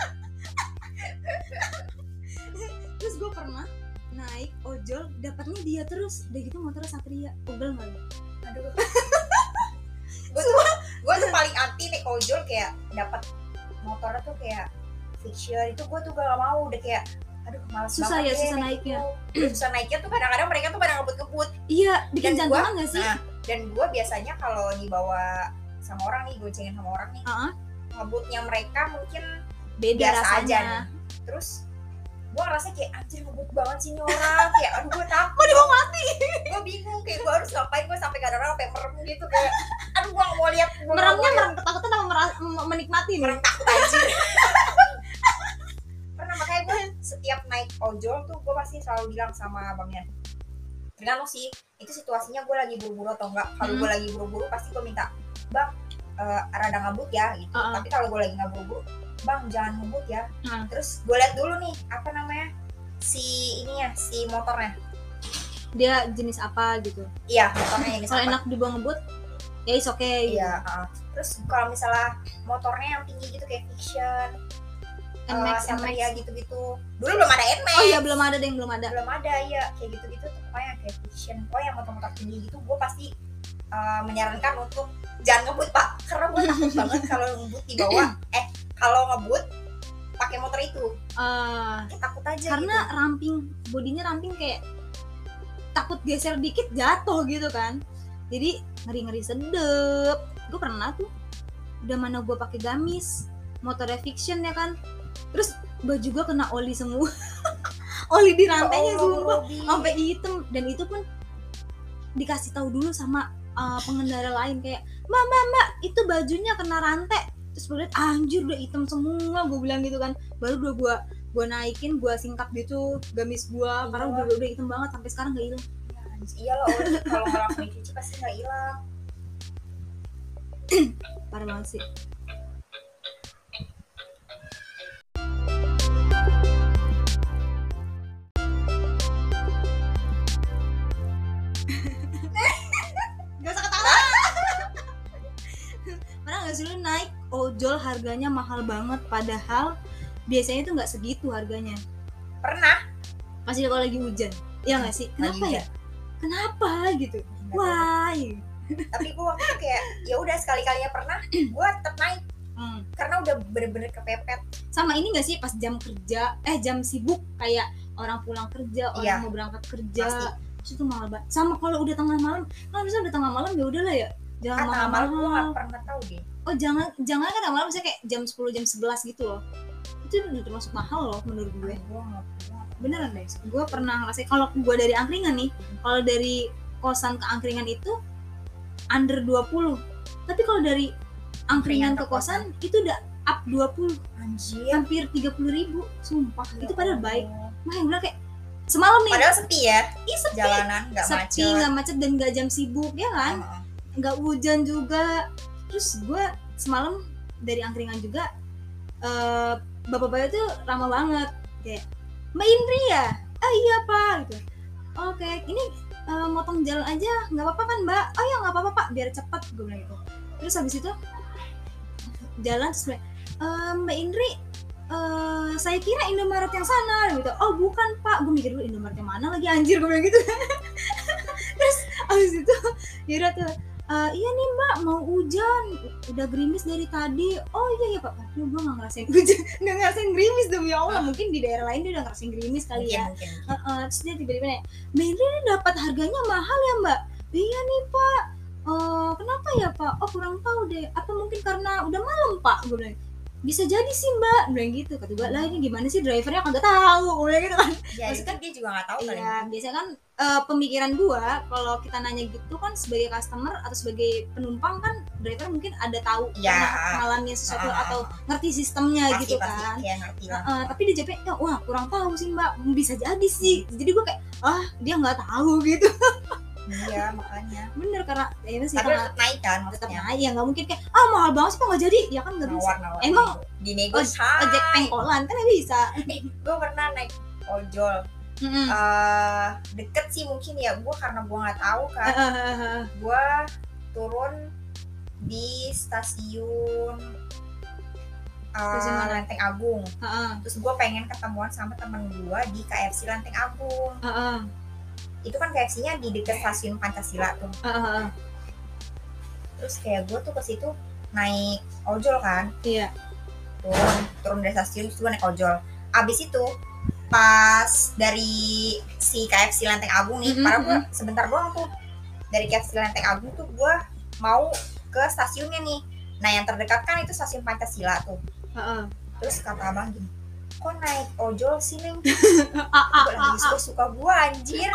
Speaker 1: terus gue pernah naik ojol dapatnya dia terus. Udah gitu motornya satria. Pegel nggak
Speaker 2: aduh. *laughs* Gue tuh gue tuh paling anti naik ojol kayak dapat motornya tuh kayak fiction itu gue tuh gak mau. Udah kayak aduh males
Speaker 1: Susah ya, susah
Speaker 2: naik
Speaker 1: naiknya.
Speaker 2: susah naiknya tuh kadang-kadang mereka tuh pada ngebut-ngebut.
Speaker 1: Iya bikin jantungan nggak sih?
Speaker 2: nah dan gue biasanya kalau dibawa sama orang nih goncengin sama orang nih
Speaker 1: Ah, ah.
Speaker 2: ngebutnya mereka mungkin
Speaker 1: beda
Speaker 2: biasa aja
Speaker 1: rasanya.
Speaker 2: nih terus gue ngerasa kayak anjir ngebut banget sih ini orang. Kayak aduh gue takut
Speaker 1: dia mau mati?
Speaker 2: gue bingung kayak gue harus ngapain gue sampai kadang-kadang sampai merem gitu kayak aduh gue gak mau lihat gue
Speaker 1: meremnya merem ketakutan sama mera- m- menikmati
Speaker 2: merem takut anjir. *laughs* Pernah makanya gue setiap naik ojol tuh gue pasti selalu bilang sama bang Yan tergantung sih itu situasinya gue lagi buru-buru atau enggak? Kalau
Speaker 1: Hmm.
Speaker 2: gue lagi buru-buru pasti gue minta bang eh, rada ngebut ya gitu.
Speaker 1: Uh-uh.
Speaker 2: tapi kalau gue lagi nggak buru-buru bang jangan ngebut ya.
Speaker 1: Hmm.
Speaker 2: terus gue lihat dulu nih apa namanya si ininya si motornya.
Speaker 1: Dia jenis apa gitu?
Speaker 2: Iya motornya ini
Speaker 1: kalau enak dibawa ngebut ya is oke gitu.
Speaker 2: iya uh. terus kalau misalnya motornya yang tinggi gitu kayak fiction
Speaker 1: Nmax,
Speaker 2: uh,
Speaker 1: Nmax.
Speaker 2: Satria gitu-gitu. Dulu belum ada Nmax
Speaker 1: oh iya belum ada deh belum ada.
Speaker 2: Belum ada ya kayak gitu-gitu tuh pokoknya kayak fiction pokoknya yang motor-motor tinggi gitu gue pasti uh, menyarankan untuk jangan ngebut pak. Karena gue takut banget *laughs* kalau ngebut di bawah eh kalau ngebut pakai motor itu.
Speaker 1: Eh,
Speaker 2: kayak takut aja
Speaker 1: karena ramping bodinya ramping kayak takut geser dikit jatuh gitu kan. Jadi ngeri ngeri sedep. Gue pernah tuh udah mana gue pakai gamis motornya fiction ya kan. Terus baju gua kena oli semua. *laughs* Oli di rantainya
Speaker 2: Ya Allah,
Speaker 1: sumpah sampai hitam. Dan itu pun dikasih tahu dulu sama uh, pengendara lain. Kayak mbak mbak mbak itu bajunya kena rantai terus gue liat anjir udah hitam semua gue bilang gitu kan. Baru udah gue gue naikin gue singkap gitu gamis gue karena udah udah hitam banget sampai sekarang gak hilang.
Speaker 2: Iya loh oli kalau langsung dicuci pasti nggak hilang. *clears throat*
Speaker 1: Parah banget sih. *laughs* Gak usah ketawa. *laughs* Pernah gak sih lu naik ojol harganya mahal banget Padahal biasanya tuh gak segitu harganya
Speaker 2: pernah
Speaker 1: Pasti kalau lagi hujan Iya gak sih?
Speaker 2: Lagi
Speaker 1: Kenapa ya? Kenapa gitu?
Speaker 2: Nggak tahu.
Speaker 1: Why?
Speaker 2: tapi gue waktu itu kayak ya udah sekali kalinya pernah *clears throat* gue tetap naik
Speaker 1: Hmm.
Speaker 2: karena udah bener-bener kepepet
Speaker 1: sama ini gak sih pas jam kerja eh jam sibuk kayak orang pulang kerja orang
Speaker 2: Iya.
Speaker 1: mau berangkat kerja
Speaker 2: Pasti.
Speaker 1: itu mahal banget sama kalau udah tengah malam kalau misalnya udah tengah malam ya udahlah ya jangan
Speaker 2: kan
Speaker 1: mahal
Speaker 2: tengah malam gue nggak pernah tahu deh
Speaker 1: oh jangan jangan kan malam misalnya kayak jam 10 jam 11 gitu loh. Itu udah termasuk mahal loh menurut gue. Beneran deh. Gue pernah ngerasain kalau gue dari angkringan nih kalau dari kosan ke angkringan itu under 20 tapi kalau dari angkringan ke kosan itu udah up 20
Speaker 2: anjir.
Speaker 1: Hampir 30 ribu sumpah.
Speaker 2: Ya
Speaker 1: itu padahal baik. Nah, yang bilang kayak semalam nih
Speaker 2: padahal sepi ya?
Speaker 1: Ih, sepi,
Speaker 2: jalanan nggak
Speaker 1: sepi
Speaker 2: macet.
Speaker 1: nggak macet dan nggak jam sibuk ya kan?
Speaker 2: Heeh.
Speaker 1: nggak hujan juga terus gue semalam dari angkringan juga eh bapak-bapak tuh ramah banget. Kayak mbak Indri ya? Ah iya pak gitu. Oke ini eh, motong jalan aja nggak apa-apa kan mbak? Oh ya nggak apa-apa pak biar cepat gue bilang gitu. Terus habis itu jalan terus "Eh, mbak Indri eh, saya kira Indomaret yang sana gitu. Oh bukan pak. Gue mikir dulu Indomaret yang mana lagi anjir gue bilang gitu. *laughs* Terus habis itu yaudah tuh "Eh, iya nih mbak mau hujan. Udah gerimis dari tadi. Oh iya iya pak. Aduh gue nggak ngerasain hujan. *laughs* Nggak ngerasain gerimis demi allah. Mungkin di daerah lain dia udah ngerasain gerimis kali
Speaker 2: mungkin
Speaker 1: ya.
Speaker 2: mungkin
Speaker 1: Heeh, terus dia tiba-tiba nanya mbak Indri ini dapat harganya mahal ya mbak? Iya nih pak. Oh kenapa ya pak? Oh kurang tahu deh. Apa mungkin karena udah malam pak gue bilang bisa jadi sih mbak. Bilang gitu. Kata gue lah ini gimana sih? Drivernya kagak tahu. Gue bilang gitu kan.
Speaker 2: Ya
Speaker 1: Maksudnya-
Speaker 2: dia juga nggak tahu
Speaker 1: Iya, biasanya kan eh, pemikiran gua kalau kita nanya gitu kan sebagai customer atau sebagai penumpang kan driver mungkin ada tahu
Speaker 2: Iya.
Speaker 1: pernah mengalami sesuatu
Speaker 2: Ah,
Speaker 1: atau ngerti sistemnya
Speaker 2: pasti
Speaker 1: gitu
Speaker 2: pasti.
Speaker 1: kan.
Speaker 2: kayak ngerti lah
Speaker 1: Eh, tapi dia jawabnya wah kurang tahu sih mbak. Bisa jadi sih. Jadi gua kayak ah dia nggak tahu gitu *laughs*
Speaker 2: iya makanya.
Speaker 1: Bener karena ya itu sih
Speaker 2: tapi tetap naik kan
Speaker 1: tetap naik. Ya nggak mungkin kayak ah mahal banget sih kok nggak jadi. Ya kan nggak bisa.
Speaker 2: Nawar nawar
Speaker 1: Emang
Speaker 2: di negosiasi
Speaker 1: ojek pengkolan kan nggak bisa.
Speaker 2: Gue pernah naik ojol.
Speaker 1: Mm-mm.
Speaker 2: eh deket sih mungkin ya gue karena gue nggak tahu
Speaker 1: Eh,
Speaker 2: kan.
Speaker 1: Eh, eh, eh.
Speaker 2: gue turun di stasiun eh,
Speaker 1: Stasiun mana?
Speaker 2: Lenteng Agung.
Speaker 1: Eh, eh,
Speaker 2: terus gue pengen ketemuan sama temen gue di KFC Lenteng Agung.
Speaker 1: Eh, eh,
Speaker 2: itu kan KFC-nya di dekat stasiun Pancasila tuh.
Speaker 1: Eh, eh.
Speaker 2: terus kayak gue tuh ke situ naik ojol kan.
Speaker 1: Iya.
Speaker 2: Turun turun dari stasiun terus gue naik ojol. Abis itu pas dari si KFC Lenteng Agung nih
Speaker 1: Mhm,
Speaker 2: karena gue sebentar doang tuh. Dari KFC Lenteng Agung tuh gue mau ke stasiunnya nih. Nah yang terdekat kan itu stasiun Pancasila tuh.
Speaker 1: Eh, eh.
Speaker 2: terus kata abang gini kok naik ojol sih neng? *laughs*
Speaker 1: Ah, ah,
Speaker 2: gue
Speaker 1: ah,
Speaker 2: lagi suka gue anjir.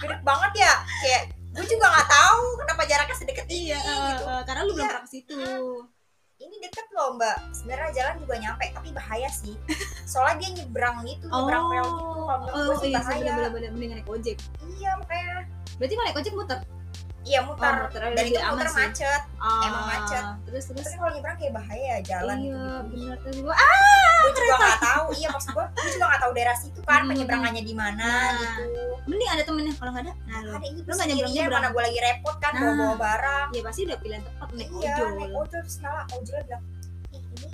Speaker 2: Gede banget ya. Kayak gue juga nggak tahu kenapa jaraknya sedekat ini
Speaker 1: Iya, eh,
Speaker 2: gitu.
Speaker 1: eh, karena lu belum
Speaker 2: Iya.
Speaker 1: pernah ke situ.
Speaker 2: ini deket loh mbak. Sebenarnya jalan juga nyampe tapi bahaya sih. *laughs* Soalnya dia nyebrang gitu nyebrang rel gitu. Kalau menurut
Speaker 1: oh,
Speaker 2: gue sih
Speaker 1: iya
Speaker 2: bahaya.
Speaker 1: bener-bener mendingan naik ojek.
Speaker 2: iya makanya.
Speaker 1: Berarti kalau naik ojek muter.
Speaker 2: Iya
Speaker 1: Oh,
Speaker 2: mutar
Speaker 1: muter
Speaker 2: dan
Speaker 1: lebih
Speaker 2: itu muter
Speaker 1: sih.
Speaker 2: macet
Speaker 1: Ah,
Speaker 2: Emang macet.
Speaker 1: Terus terus.
Speaker 2: tapi kalau nyebrang kayak bahaya jalan
Speaker 1: iya,
Speaker 2: gitu
Speaker 1: bener tadi gua. Ah,
Speaker 2: gue juga nggak tahu iya maksud gue gue juga nggak tahu daerah situ kan
Speaker 1: Hmm.
Speaker 2: penyeberangannya di mana
Speaker 1: Nah,
Speaker 2: gitu
Speaker 1: mending ada temennya kalau nggak ada. Nah, lu.
Speaker 2: ada ini
Speaker 1: Lu nggak nyebrang nyebrang.
Speaker 2: mana gue lagi repot kan
Speaker 1: Nah.
Speaker 2: bawa bawa barang
Speaker 1: Ya pasti udah pilihan tepat naik
Speaker 2: iya
Speaker 1: ojol.
Speaker 2: naik ojol terus malah ojol bilang ih ini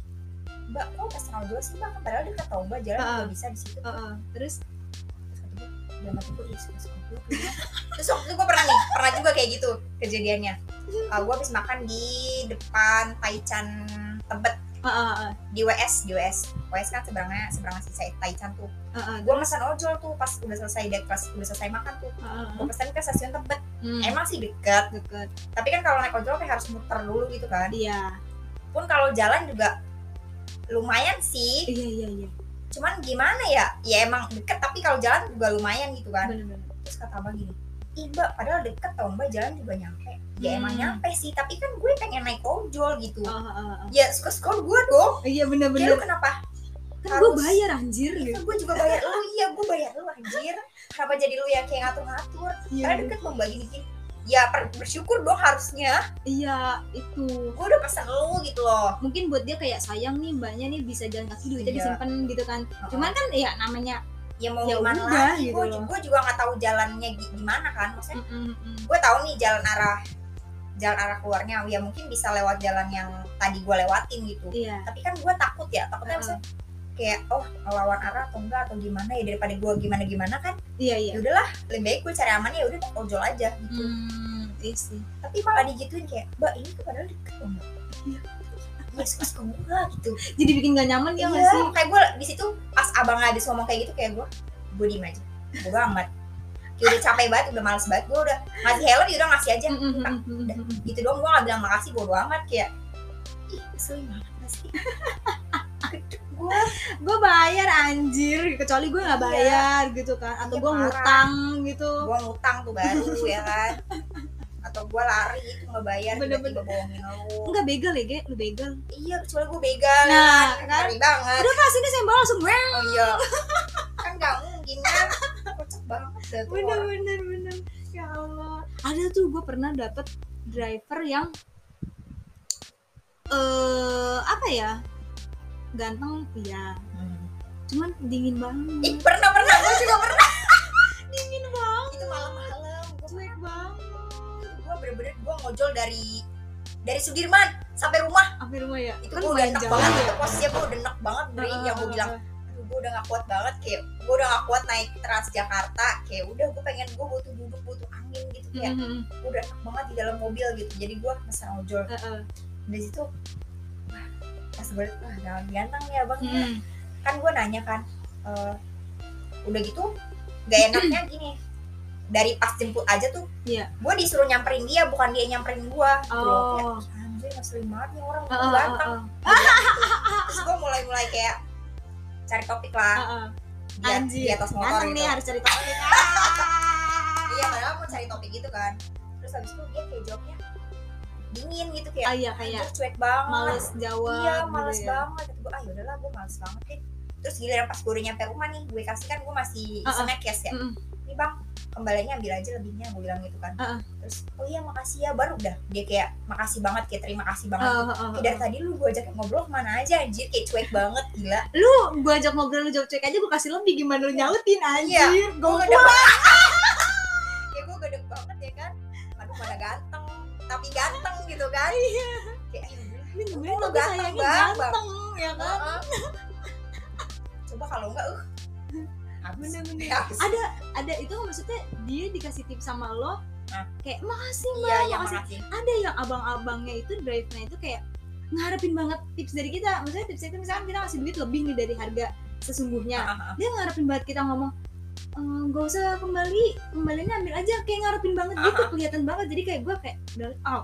Speaker 2: mbak kok pesen ojol sih mbak padahal dekat tau mbak jalan juga bisa di situ
Speaker 1: Heeh, terus
Speaker 2: terus kata gue dalam hati gue "Ih, suka-suka gue tuh ya." Terus waktu itu gue pernah nih pernah juga kayak gitu kejadiannya. Uh, gue habis makan di depan Taichan Tebet.
Speaker 1: Heeh, heeh,
Speaker 2: di WS di WS WS kan seberangnya seberangnya si Taichan tuh.
Speaker 1: Heeh,
Speaker 2: gue pesan ojol tuh pas udah selesai dek pas udah selesai makan tuh.
Speaker 1: Heeh,
Speaker 2: gue pesan ke stasiun Tebet.
Speaker 1: Hmm,
Speaker 2: emang sih deket.
Speaker 1: Deket.
Speaker 2: tapi kan kalau naik ojol kayak harus muter dulu gitu kan.
Speaker 1: Iya.
Speaker 2: pun kalau jalan juga lumayan sih.
Speaker 1: Iya, iya, iya.
Speaker 2: cuman gimana ya? Ya emang deket tapi kalau jalan juga lumayan gitu kan.
Speaker 1: Bener-bener
Speaker 2: terus kata abang gini ih mbak padahal deket tau mbak jalan juga nyampe. Ya emang
Speaker 1: Hmm.
Speaker 2: nyampe sih tapi kan gue pengen naik ojol gitu.
Speaker 1: Ah, ah, ah.
Speaker 2: ya suka sekolah gue dong.
Speaker 1: Iya
Speaker 2: ya lu
Speaker 1: bener-bener
Speaker 2: kenapa?
Speaker 1: Kan gue
Speaker 2: harus-
Speaker 1: bayar anjir
Speaker 2: Iya,
Speaker 1: gitu.
Speaker 2: gue juga bayar. Lu iya gue bayar lu anjir. Kenapa jadi lu yang kayak ngatur-ngatur?
Speaker 1: Iya
Speaker 2: karena deket mbak gini gini. Ya bersyukur dong harusnya.
Speaker 1: Iya itu.
Speaker 2: Gue udah pesan lu gitu loh.
Speaker 1: Mungkin buat dia kayak sayang nih mbaknya nih bisa jalan kaki duitnya
Speaker 2: Iya.
Speaker 1: disimpan gitu kan. Cuman kan ya namanya
Speaker 2: ya mau
Speaker 1: Ya
Speaker 2: gimana
Speaker 1: udah,
Speaker 2: lagi?
Speaker 1: gitu
Speaker 2: gue gue juga nggak tahu jalannya gi- gimana kan maksudnya
Speaker 1: mm, mm, mm.
Speaker 2: gue tahu nih jalan arah jalan arah keluarnya. Ya mungkin bisa lewat jalan yang tadi gue lewatin gitu.
Speaker 1: Iya.
Speaker 2: Tapi kan gue takut ya takutnya
Speaker 1: Heeh.
Speaker 2: maksudnya kayak oh lawan arah atau enggak atau gimana ya? Daripada gue gimana gimana kan
Speaker 1: iya iya.
Speaker 2: ya udahlah lebih baik gue cari aman ya udah ojol aja gitu.
Speaker 1: Hmm, iya sih.
Speaker 2: Tapi malah digituin kayak mbak ini tuh padahal deket mbak.
Speaker 1: Iya.
Speaker 2: Ya suka suka gue gitu.
Speaker 1: Jadi bikin gak nyaman ya nggak
Speaker 2: iya
Speaker 1: sih?
Speaker 2: kayak gue di situ pas abang habis ngomong kayak gitu kayak gue gue diem aja. Gue amat. Kayak udah capek banget udah males banget gue udah ngasih helm ya udah ngasih aja.
Speaker 1: Mm,
Speaker 2: Udah. gitu dong gue gak bilang makasih bodo amat kayak ih keselin banget gak sih? Gue
Speaker 1: gue bayar anjir kecuali gue nggak
Speaker 2: Iya.
Speaker 1: bayar gitu kan atau
Speaker 2: Iya,
Speaker 1: gue ngutang gitu.
Speaker 2: Gue ngutang tuh baru ya kan atau gue lari itu nggak bayar
Speaker 1: Bener-bener.
Speaker 2: bohongin lu.
Speaker 1: Enggak begal ya ge? Lu begal.
Speaker 2: Iya kecuali gue begal.
Speaker 1: Nah, kan?
Speaker 2: kan banget.
Speaker 1: Udah pas ini saya bawa langsung weng.
Speaker 2: oh iya. Kan gak mungkin kan kocak banget dah tuh
Speaker 1: bener
Speaker 2: orang.
Speaker 1: bener bener. Ya Allah. Ada tuh gue pernah dapet driver yang eh apa ya? Ganteng iya.
Speaker 2: Hmm.
Speaker 1: cuman dingin
Speaker 2: ih
Speaker 1: banget
Speaker 2: pernah pernah. Gue juga pernah. *laughs*
Speaker 1: Dingin banget.
Speaker 2: Itu malam-malam
Speaker 1: cuek banget
Speaker 2: bener-bener gue ngojol dari dari Sudirman sampai rumah
Speaker 1: sampai rumah ya
Speaker 2: itu
Speaker 1: kan
Speaker 2: gue udah enak banget
Speaker 1: ya
Speaker 2: itu posisinya gue udah enak banget dari yang gue bilang aduh gue udah gak kuat banget kayak gue udah gak kuat naik Transjakarta kayak udah gue pengen gue butuh duduk butuh angin gitu kayak
Speaker 1: Mhm,
Speaker 2: gue udah enak banget di dalam mobil gitu jadi gue pesan ojol
Speaker 1: heeh.
Speaker 2: dari situ wah pas gue wah jangan ganteng nih abang ya.
Speaker 1: Mhm.
Speaker 2: kan gue nanya kan eh, udah gitu gak enaknya gini dari pas jemput aja tuh
Speaker 1: Iya.
Speaker 2: gue disuruh nyamperin dia bukan dia nyamperin gue gitu loh. Kayak,
Speaker 1: oh
Speaker 2: anjir ngeselin banget nih orang
Speaker 1: heeh,
Speaker 2: ganteng. Gua bilang gitu. terus gue mulai mulai kayak cari topik lah
Speaker 1: Heeh.
Speaker 2: di,
Speaker 1: Anjir.
Speaker 2: di atas motor gitu
Speaker 1: nih harus cari topik *laughs*
Speaker 2: iya padahal mau cari topik gitu kan terus habis itu dia kayak jawabnya dingin gitu kayak
Speaker 1: ah iya kayak
Speaker 2: cuek banget
Speaker 1: males jawab
Speaker 2: iya
Speaker 1: gitu
Speaker 2: males
Speaker 1: ya.
Speaker 2: banget Kata gue ah yaudahlah gue males banget deh terus giliran pas gue udah nyampe rumah nih gue kasih kan gue masih
Speaker 1: Uh-uh.
Speaker 2: snack cash ya
Speaker 1: Mm-mm.
Speaker 2: nih bang kembaliannya ambil aja lebihnya gue bilang gitu kan
Speaker 1: Uh-uh.
Speaker 2: terus oh iya makasih ya baru udah dia kayak makasih banget kayak terima kasih banget
Speaker 1: oh, oh,
Speaker 2: Kayak dari tadi lu gue ajak ngobrol ke mana aja anjir kayak cuek banget gila
Speaker 1: lu gua ajak ngobrol lu jawab cuek aja gua kasih lebih gimana lu nyautin anjir
Speaker 2: Iya, gue gede ya gue gede banget ya kan aduh mana ganteng tapi ganteng gitu kan
Speaker 1: Iya.
Speaker 2: kayak "Eh, udah,
Speaker 1: ini gue tapi
Speaker 2: ganteng banget.
Speaker 1: ganteng ya kan
Speaker 2: Heeh. coba kalau enggak uh.
Speaker 1: Bener-bener
Speaker 2: Habis.
Speaker 1: ada ada itu maksudnya dia dikasih tips sama lo
Speaker 2: Hah?
Speaker 1: kayak makasih mbak
Speaker 2: iya iya
Speaker 1: makasih
Speaker 2: makasih
Speaker 1: ada yang abang-abangnya itu drive-nya itu kayak ngarepin banget tips dari kita maksudnya tipsnya itu misalkan kita kasih duit lebih nih dari harga sesungguhnya
Speaker 2: Heeh.
Speaker 1: dia ngarepin banget kita ngomong "Eh, nggak usah kembali kembalinya ambil aja kayak ngarepin banget gitu
Speaker 2: Ah, ah.
Speaker 1: kelihatan banget jadi kayak gue kayak oh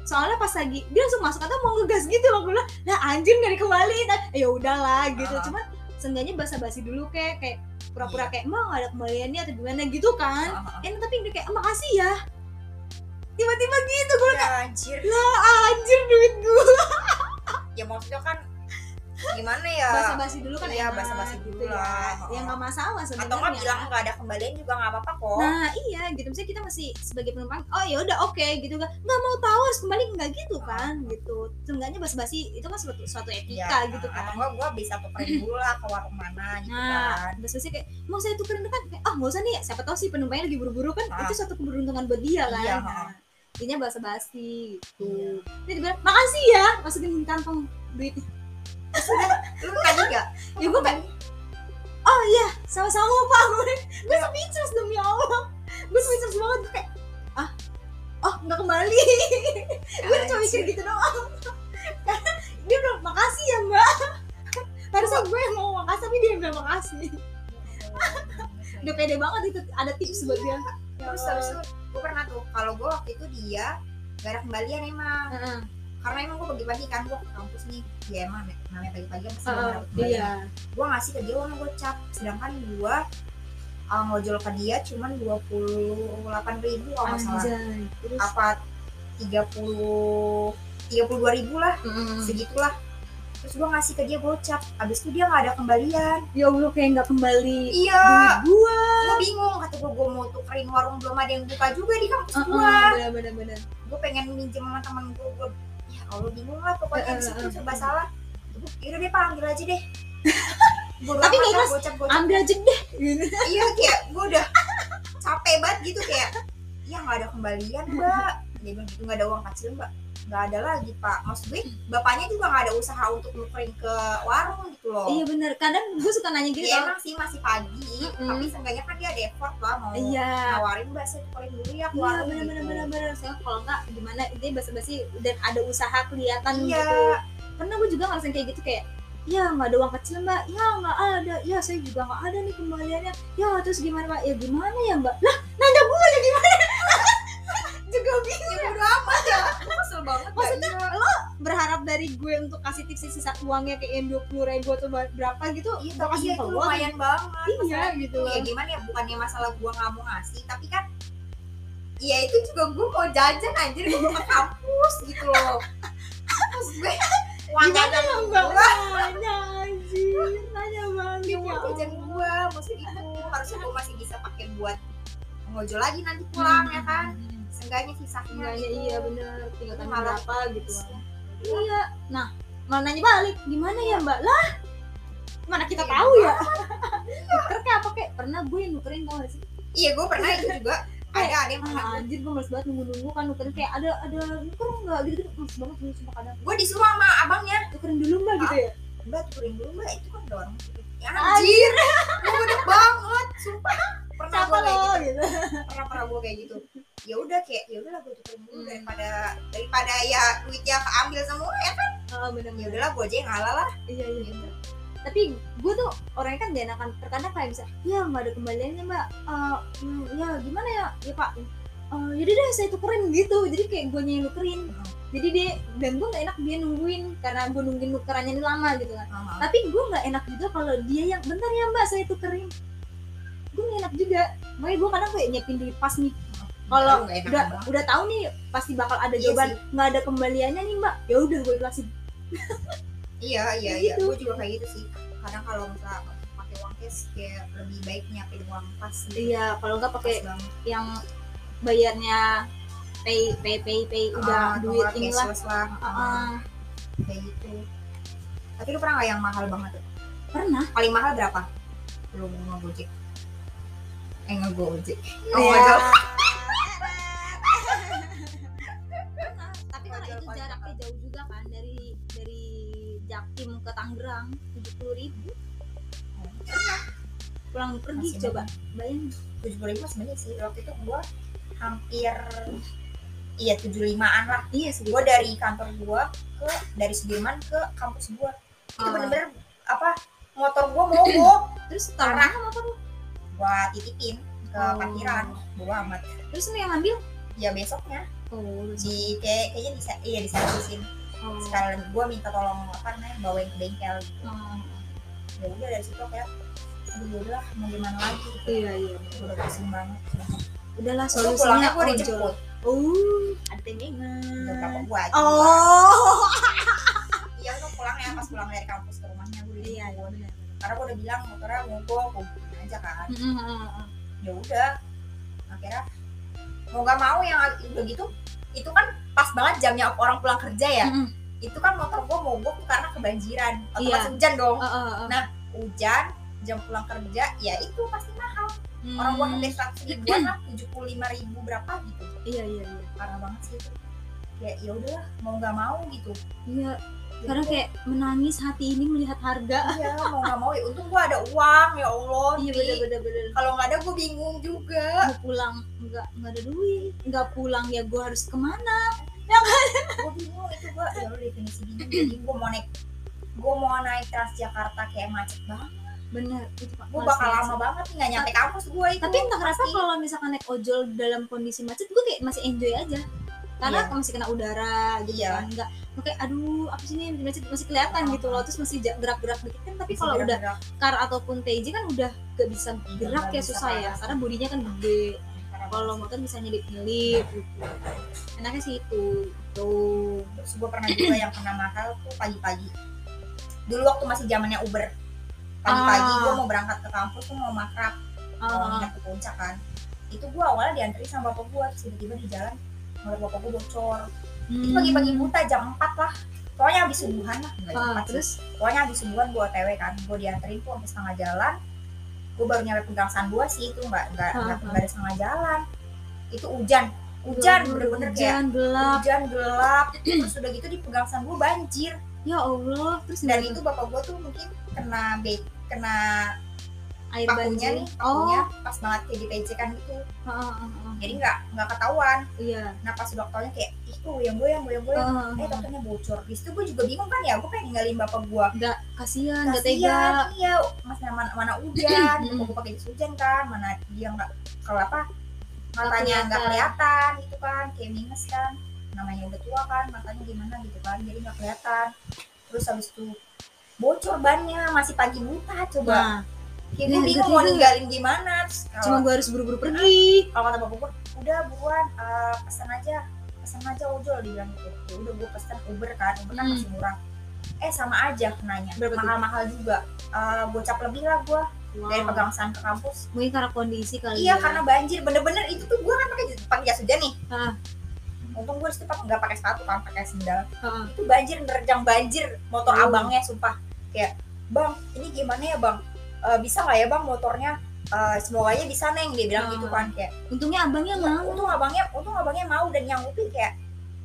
Speaker 1: soalnya pas lagi dia langsung masuk atau mau ngegas gitu loh gue bilang nah anjir nggak dikembaliin nah, ya udahlah gitu
Speaker 2: Ah.
Speaker 1: cuman seenggaknya basa-basi dulu kayak kayak pura-pura kayak emang ada kembaliannya atau gimana? Gitu kan.
Speaker 2: Heeh.
Speaker 1: eh tapi dia kayak makasih ya. Tiba-tiba gitu gue
Speaker 2: ya anjir.
Speaker 1: Lah anjir duit gue
Speaker 2: ya maksudnya kan gimana ya?
Speaker 1: Basa-basi dulu kan
Speaker 2: Iya,
Speaker 1: enak
Speaker 2: basa-basi
Speaker 1: gitu
Speaker 2: dulu
Speaker 1: ya.
Speaker 2: lah.
Speaker 1: ya nggak masalah
Speaker 2: atau nggak
Speaker 1: sebenarnya
Speaker 2: bilang nggak ada kembalian juga nggak apa-apa kok.
Speaker 1: Nah iya gitu. Misalnya kita masih sebagai penumpang oh ya udah oke gitu kan. Nggak mau tahu harus kembali. Nggak gitu kan gitu. Seenggaknya basa-basi itu kan suatu suatu etika gitu
Speaker 2: atau
Speaker 1: kan.
Speaker 2: enggak gue bisa tukerin *laughs* dulu lah ke warung mana gitu
Speaker 1: nah
Speaker 2: kan.
Speaker 1: basa-basi kayak mau saya tukerin kan kayak ah nggak usah nih. Siapa tahu sih penumpangnya lagi buru-buru kan.
Speaker 2: Ah.
Speaker 1: itu suatu keberuntungan buat dia kan.
Speaker 2: Iya,
Speaker 1: nah, intinya basa-basi gitu.
Speaker 2: Iya.
Speaker 1: dia bilang makasih ya. Masukin kantong duit
Speaker 2: lu tadi nggak?
Speaker 1: Ya gue kayak oh iya sama-sama pak. Gue gue speechless demi allah. Gue speechless banget gue kayak ah oh nggak kembali. *laughs* Gue cuma mikir gitu doang. Karena dia bilang makasih ya mbak. Harusnya gue yang mau makasih tapi dia yang bilang makasih. *laughs* Udah pede banget itu ada tips buat dia.
Speaker 2: Terus itu gue pernah tuh kalau gue waktu itu dia gak ada kembalian emang. Karena emang gue pagi-pagi kan gue ke kampus nih ya emang namanya pagi-pagi kan pasti
Speaker 1: Uh, iya.
Speaker 2: gue ngasih ke dia uang gocap sedangkan gue uh, ngojol ke dia cuman dua puluh delapan ribu kalau nggak salah. Apa tiga puluh tiga puluh dua ribu lah
Speaker 1: Mm-mm.
Speaker 2: segitulah. Terus gue ngasih ke dia gocap abis itu dia nggak ada kembalian.
Speaker 1: Ya allah kayak nggak kembali
Speaker 2: iya. gue bingung kata gue gue mau tukerin warung belum ada yang buka juga di kampus
Speaker 1: Uh,
Speaker 2: gue
Speaker 1: uh, bener bener bener
Speaker 2: gue pengen minjem sama teman gue gue Allah bingung lah pokoknya di situ serba salah. Yaudah deh pak ambil aja deh. *laughs* Bodo
Speaker 1: Tapi nggak ikhlas. ambil aja deh.
Speaker 2: Iya kayak gue udah capek banget gitu kayak ya nggak ada kembalian mbak. Dia bilang gitu nggak ada uang kecil mbak nggak ada lagi pak. Maksud gue bapaknya juga nggak ada usaha untuk nukerin ke warung gitu loh.
Speaker 1: Iya bener. Kadang gue suka nanya gitu.
Speaker 2: Ya emang sih masih pagi
Speaker 1: Mm-mm.
Speaker 2: tapi seenggaknya kan dia ada effort lah mau
Speaker 1: iya.
Speaker 2: nawarin mbak saya tukerin dulu ya ke
Speaker 1: Iya
Speaker 2: warung
Speaker 1: bener bener
Speaker 2: gitu.
Speaker 1: bener bener. Soalnya kalau enggak gimana? Dia basa-basi dan ada usaha kelihatan
Speaker 2: iya.
Speaker 1: gitu. Pernah gue juga ngerasain kayak gitu kayak Ya nggak ada uang kecil mbak. Ya nggak ada. Ya saya juga nggak ada nih kembaliannya Ya terus gimana pak? Ya gimana ya mbak? Lah dari gue untuk kasih tips sisa uangnya yang dua puluh ribu atau berapa gitu
Speaker 2: Iya,
Speaker 1: Gue
Speaker 2: tapi
Speaker 1: kasih
Speaker 2: iya,
Speaker 1: ke
Speaker 2: itu lumayan banget.
Speaker 1: Iya gitu
Speaker 2: ya gimana ya bukannya masalah gua nggak mau ngasih, tapi kan ya itu juga gua mau jajan anjir mau ke kampus gitu loh. Terus gue uang
Speaker 1: Gimana
Speaker 2: jajan
Speaker 1: ya mbak
Speaker 2: gua,
Speaker 1: Nanya anjir Nanya
Speaker 2: dia
Speaker 1: ya
Speaker 2: uang jajan
Speaker 1: Allah.
Speaker 2: gua, maksud itu harusnya gua masih bisa pakai buat ngojol lagi nanti pulang ya kan. Seenggaknya sisanya gitu.
Speaker 1: iya bener tinggal tanya
Speaker 2: Malah-
Speaker 1: berapa gitu iya. Nah malah nanya balik. Gimana ya mbak? Lah mana kita
Speaker 2: Iya,
Speaker 1: tahu ya? *laughs* Nuker kayak apa kayak pernah gue yang nukerin tau gak sih?
Speaker 2: Iya, gua pernah itu juga. *laughs* Ada ada yang pernah
Speaker 1: ah, anjir gue males banget nunggu-nunggu kan nukerin. Kayak ada ada nuker nggak? Gitu gitu males banget gue sumpah kadang.
Speaker 2: Gue disuruh sama abangnya.
Speaker 1: Nukerin dulu mbak gitu ya?
Speaker 2: Mbak tukerin dulu mbak. Itu kan dorong ya anjir. Gue banget sumpah. *laughs* Pernah gue kayak gitu.
Speaker 1: gitu.
Speaker 2: Pernah pernah gue kayak gitu ya udah kayak ya udahlah gue tukerin dulu
Speaker 1: Hmm.
Speaker 2: daripada daripada ya duitnya keambil semua ya kan?
Speaker 1: Ah bener
Speaker 2: ya
Speaker 1: bener
Speaker 2: udahlah gue aja yang ngalah lah.
Speaker 1: Iya iya bener tapi gue tuh orangnya kan gak enakan. Terkadang kayak bisa ya nggak ada kembaliannya mbak. Hmm, ya gimana ya? Ya pak. Eh, yaudah deh saya tukerin gitu. Jadi kayak gue yang nukerin. Jadi dia dan gue nggak enak dia nungguin karena gue nungguin nukerannya ini lama gitu kan. Tapi gue nggak enak juga kalau dia yang bentar ya mbak saya tukerin. Gue nggak enak juga. Makanya gue kadang kayak nyiapin duit pas nih kalau
Speaker 2: Nggak
Speaker 1: udah
Speaker 2: banget.
Speaker 1: udah tahu nih pasti bakal ada
Speaker 2: Iya
Speaker 1: jawaban. nggak ada kembaliannya nih mbak. Ya udah gue ikhlasin
Speaker 2: iya *laughs* iya iya.
Speaker 1: gitu.
Speaker 2: gue juga kayak gitu sih. Kadang kalau misalnya pakai uang cash kayak lebih baik nyiapin uang pas gitu.
Speaker 1: iya kalau nggak pakai yang bayarnya pay pay pay pay udah
Speaker 2: Ah, atau
Speaker 1: duit
Speaker 2: nggak
Speaker 1: inilah.
Speaker 2: lah.
Speaker 1: Ah,
Speaker 2: Ah,
Speaker 1: ah.
Speaker 2: kayak gitu. Tapi lu pernah nggak yang mahal banget tuh?
Speaker 1: pernah.
Speaker 2: Paling mahal berapa? Lu ngegojek eh ngegojek oh,
Speaker 1: Iya. *laughs* jaraknya jauh juga kan dari dari Jatim ke Tangerang tujuh puluh ribu. Pulang pergi
Speaker 2: Masih
Speaker 1: coba. bayangin.
Speaker 2: tujuh puluh lima sebenarnya sih. Waktu itu gua hampir iya tujuh limaan lah.
Speaker 1: Iya sih.
Speaker 2: Gua dari kantor gua ke dari Sudirman ke kampus gua. Itu
Speaker 1: Ah.
Speaker 2: bener-bener apa motor gua mogok. *clears throat*
Speaker 1: Terus taruh mana motor lu?
Speaker 2: gua titipin ke
Speaker 1: Oh.
Speaker 2: parkiran. Bodo amat.
Speaker 1: Terus lu yang ngambil?
Speaker 2: Ya besoknya
Speaker 1: oh
Speaker 2: di kayak kayaknya di iya di servisin
Speaker 1: oh.
Speaker 2: sekalian gua minta tolong apa namanya bawain ke bengkel gitu.
Speaker 1: Oh.
Speaker 2: ya udah dari situ kayak aduh ya udah mau gimana lagi? Gitu.
Speaker 1: iya iya.
Speaker 2: Udah pusing banget.
Speaker 1: Udahlah solusinya ojol
Speaker 2: dijemput
Speaker 1: oh. Ada
Speaker 2: jam
Speaker 1: temengan
Speaker 2: berapa? Gua aja.
Speaker 1: Oh.
Speaker 2: Iya tuh pulangnya pas pulang dari kampus ke rumahnya gua
Speaker 1: iya iya benar.
Speaker 2: Karena gua udah bilang motornya mogok gua bilang aja kan.
Speaker 1: Mm-mm.
Speaker 2: ya udah. Akhirnya mau gak mau yang udah gitu itu kan pas banget jamnya orang pulang kerja ya. Itu kan motor gua mogok karena kebanjiran. Otomatis
Speaker 1: Iya.
Speaker 2: hujan dong.
Speaker 1: Oh, oh, oh.
Speaker 2: Nah, hujan jam pulang kerja ya itu pasti mahal. Orang gua
Speaker 1: Hmm.
Speaker 2: harga seratus ribuan lah tujuh puluh lima ribu berapa gitu.
Speaker 1: Iya iya iya.
Speaker 2: Parah banget sih itu. Ya ya udahlah mau nggak mau gitu.
Speaker 1: Iya.
Speaker 2: Ya
Speaker 1: karena kayak menangis hati ini melihat harga.
Speaker 2: Iya mau nggak mau. Ya untung gua ada uang ya allah
Speaker 1: iya bener bener bener.
Speaker 2: Kalau nggak ada gua bingung juga.
Speaker 1: Mau pulang nggak nggak ada duit. Nggak pulang ya gue harus ke mana?
Speaker 2: Gua bingung itu gua. Ya udah definisi bingung. Jadi gua mau naik gua mau naik Transjakarta kayak macet banget.
Speaker 1: Bener itu Pak.
Speaker 2: gua
Speaker 1: Males
Speaker 2: bakal lama banget nih nggak nyampe kampus gua itu.
Speaker 1: tapi entah kenapa kalau misalkan naik ojol dalam kondisi macet gue kayak masih enjoy aja karena
Speaker 2: Iya.
Speaker 1: masih kena udara gitu
Speaker 2: Iya.
Speaker 1: kan nggak kayak aduh apa sih ini? Masih masih kelihatan gitu loh. Terus masih gerak-gerak dikit kan tapi kalau udah car ataupun TJ kan udah gak bisa
Speaker 2: Iya,
Speaker 1: gerak ya
Speaker 2: bisa
Speaker 1: susah ya. karena bodinya kan gede. Kalau motor bisa nyelip-nyelip gitu. Enaknya sih itu tuh
Speaker 2: terus gue pernah juga yang kena mahal tuh pagi-pagi. Dulu waktu masih zamannya Uber. Pagi-pagi
Speaker 1: Ah.
Speaker 2: gue mau berangkat ke kampus tuh mau makrab. Mau
Speaker 1: Ah,
Speaker 2: nginep ke puncak kan. Itu gue awalnya diantri sama bapak gue terus tiba-tiba di jalan motor bapak gue bocor. Itu
Speaker 1: hmm.
Speaker 2: pagi-pagi buta jam 4 lah. Pokoknya habis subuhan lah jam
Speaker 1: Ah,
Speaker 2: 4 sih.
Speaker 1: terus?
Speaker 2: Pokoknya habis subuhan gue otw kan gue dianterin tuh sampai setengah jalan. Gue baru nyampe pegangsaan gue sih itu nggak nggak
Speaker 1: Ah,
Speaker 2: nggak
Speaker 1: ah.
Speaker 2: nggak ada setengah jalan. Itu hujan. Hujan bener-bener kayak
Speaker 1: hujan gelap.
Speaker 2: hujan gelap. Terus udah gitu di pegangsaan gue banjir.
Speaker 1: Ya Allah terus
Speaker 2: dan itu bapak gue tuh mungkin kena be kena
Speaker 1: air
Speaker 2: pakunya
Speaker 1: banjir.
Speaker 2: nih
Speaker 1: oh.
Speaker 2: pakunya pas banget kayak di PC kan gitu.
Speaker 1: Ah, ah, ah.
Speaker 2: jadi nggak nggak ketahuan.
Speaker 1: Iya.
Speaker 2: Nah pas dokternya kayak ih tuh yang goyang goyang goyang.
Speaker 1: Ah, ah,
Speaker 2: eh dokternya bocor. Di situ gue juga bingung kan ya gue pengen ninggalin bapak gue
Speaker 1: nggak kasihan nggak tega.
Speaker 2: kasihan iya. Mas mana, mana hujan. *clears throat* Gue pakai jas hujan kan. Mana dia nggak kalau apa matanya nggak
Speaker 1: kelihatan.
Speaker 2: kelihatan gitu kan. Kayak minus kan. Namanya udah tua kan matanya gimana gitu kan. Jadi nggak kelihatan. Terus habis itu bocor bannya. Masih pagi buta coba.
Speaker 1: Nah Nah,
Speaker 2: gue bingung mau ninggalin gimana terus
Speaker 1: cuma gue harus buru-buru pergi.
Speaker 2: Kalau kata bapak gue udah buruan eh, pesan aja pesan aja ojol dibilang gitu. Ya udah gue pesan uber kan uber kan
Speaker 1: Hmm.
Speaker 2: masih murah. Eh sama aja kenanya mahal-mahal juga. Eh, gocap lebih lah gue dari
Speaker 1: wow.
Speaker 2: pegangsaan ke kampus.
Speaker 1: Mungkin karena kondisi kali
Speaker 2: iya
Speaker 1: ya.
Speaker 2: karena banjir. Bener-bener itu tuh gue kan pakai pakai jas hujan nih.
Speaker 1: Ah.
Speaker 2: untung gue di situ nggak pakai sepatu kan pakai sendal.
Speaker 1: Ah,
Speaker 2: itu banjir nerjang banjir. Motor
Speaker 1: Oh.
Speaker 2: abangnya sumpah. Kayak bang ini gimana ya bang Eh, bisa nggak ya bang motornya? Eh, semoga aja bisa neng. Dia bilang
Speaker 1: Ah.
Speaker 2: gitu kan kayak
Speaker 1: untungnya abangnya
Speaker 2: Iya,
Speaker 1: mau.
Speaker 2: untung abangnya untung abangnya mau. Dan nyanggupin kayak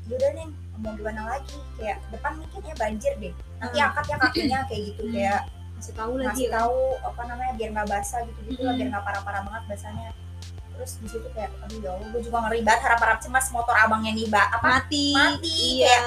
Speaker 2: yaudah neng mau gimana lagi? Kayak depan mungkin ya banjir deh. Nanti
Speaker 1: Hmm.
Speaker 2: angkat ya kakinya kayak gitu
Speaker 1: Hmm.
Speaker 2: kayak
Speaker 1: masih tahu lagi
Speaker 2: ngasih
Speaker 1: ya.
Speaker 2: tahu apa namanya biar nggak basah gitu gitu lah
Speaker 1: Hmm.
Speaker 2: biar nggak parah-parah banget basahnya. Terus di situ kayak aduh ya Allah gue juga ngeri banget harap-harap cemas motor abangnya nih mbak. Apa?
Speaker 1: Mati.
Speaker 2: Mati,
Speaker 1: iya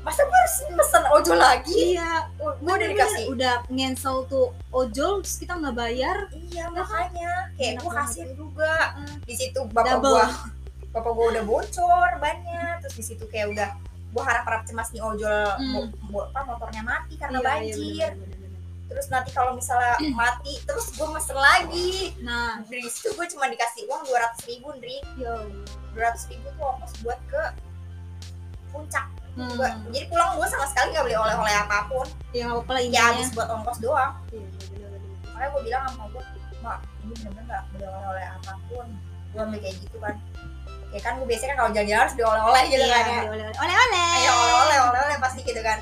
Speaker 2: masa gue harus mesen ojol lagi?
Speaker 1: Iya.
Speaker 2: Gue udah
Speaker 1: Bener-bener
Speaker 2: dikasih.
Speaker 1: udah ngensel tuh ojol terus kita nggak bayar.
Speaker 2: Iya makanya. Kayak gue kasihin juga. Di situ bapak gua *laughs* bapak gua udah bocor bannya terus di situ kayak udah gua harap-harap cemas nih ojol
Speaker 1: Hmm.
Speaker 2: mo- apa motornya mati karena
Speaker 1: Iya, iya,
Speaker 2: banjir.
Speaker 1: bener-bener, bener-bener.
Speaker 2: terus nanti kalau misalnya *clears throat* mati terus gua mesen lagi.
Speaker 1: Nah.
Speaker 2: Dari situ gua cuma dikasih uang dua ratus ribu Ndri.
Speaker 1: Yo
Speaker 2: dua ratus ribu tuh ongkos buat ke puncak
Speaker 1: hmm.
Speaker 2: Gua- jadi pulang gua sama sekali nggak beli oleh-oleh apa pun.
Speaker 1: Ya nggak apa-apa lah
Speaker 2: ya habis buat ongkos doang.
Speaker 1: Iya,
Speaker 2: makanya gua bilang sama gua mak ini bener-bener nggak beli oleh-oleh apa pun. Gua ambil kayak gitu kan. Ya kan gue biasanya kan kalau jalan-jalan harus beli oleh-oleh gitu
Speaker 1: Iya,
Speaker 2: kan ya.
Speaker 1: oleh-oleh. Oleh-oleh.
Speaker 2: Ayo oleh-oleh oleh-oleh pasti gitu kan.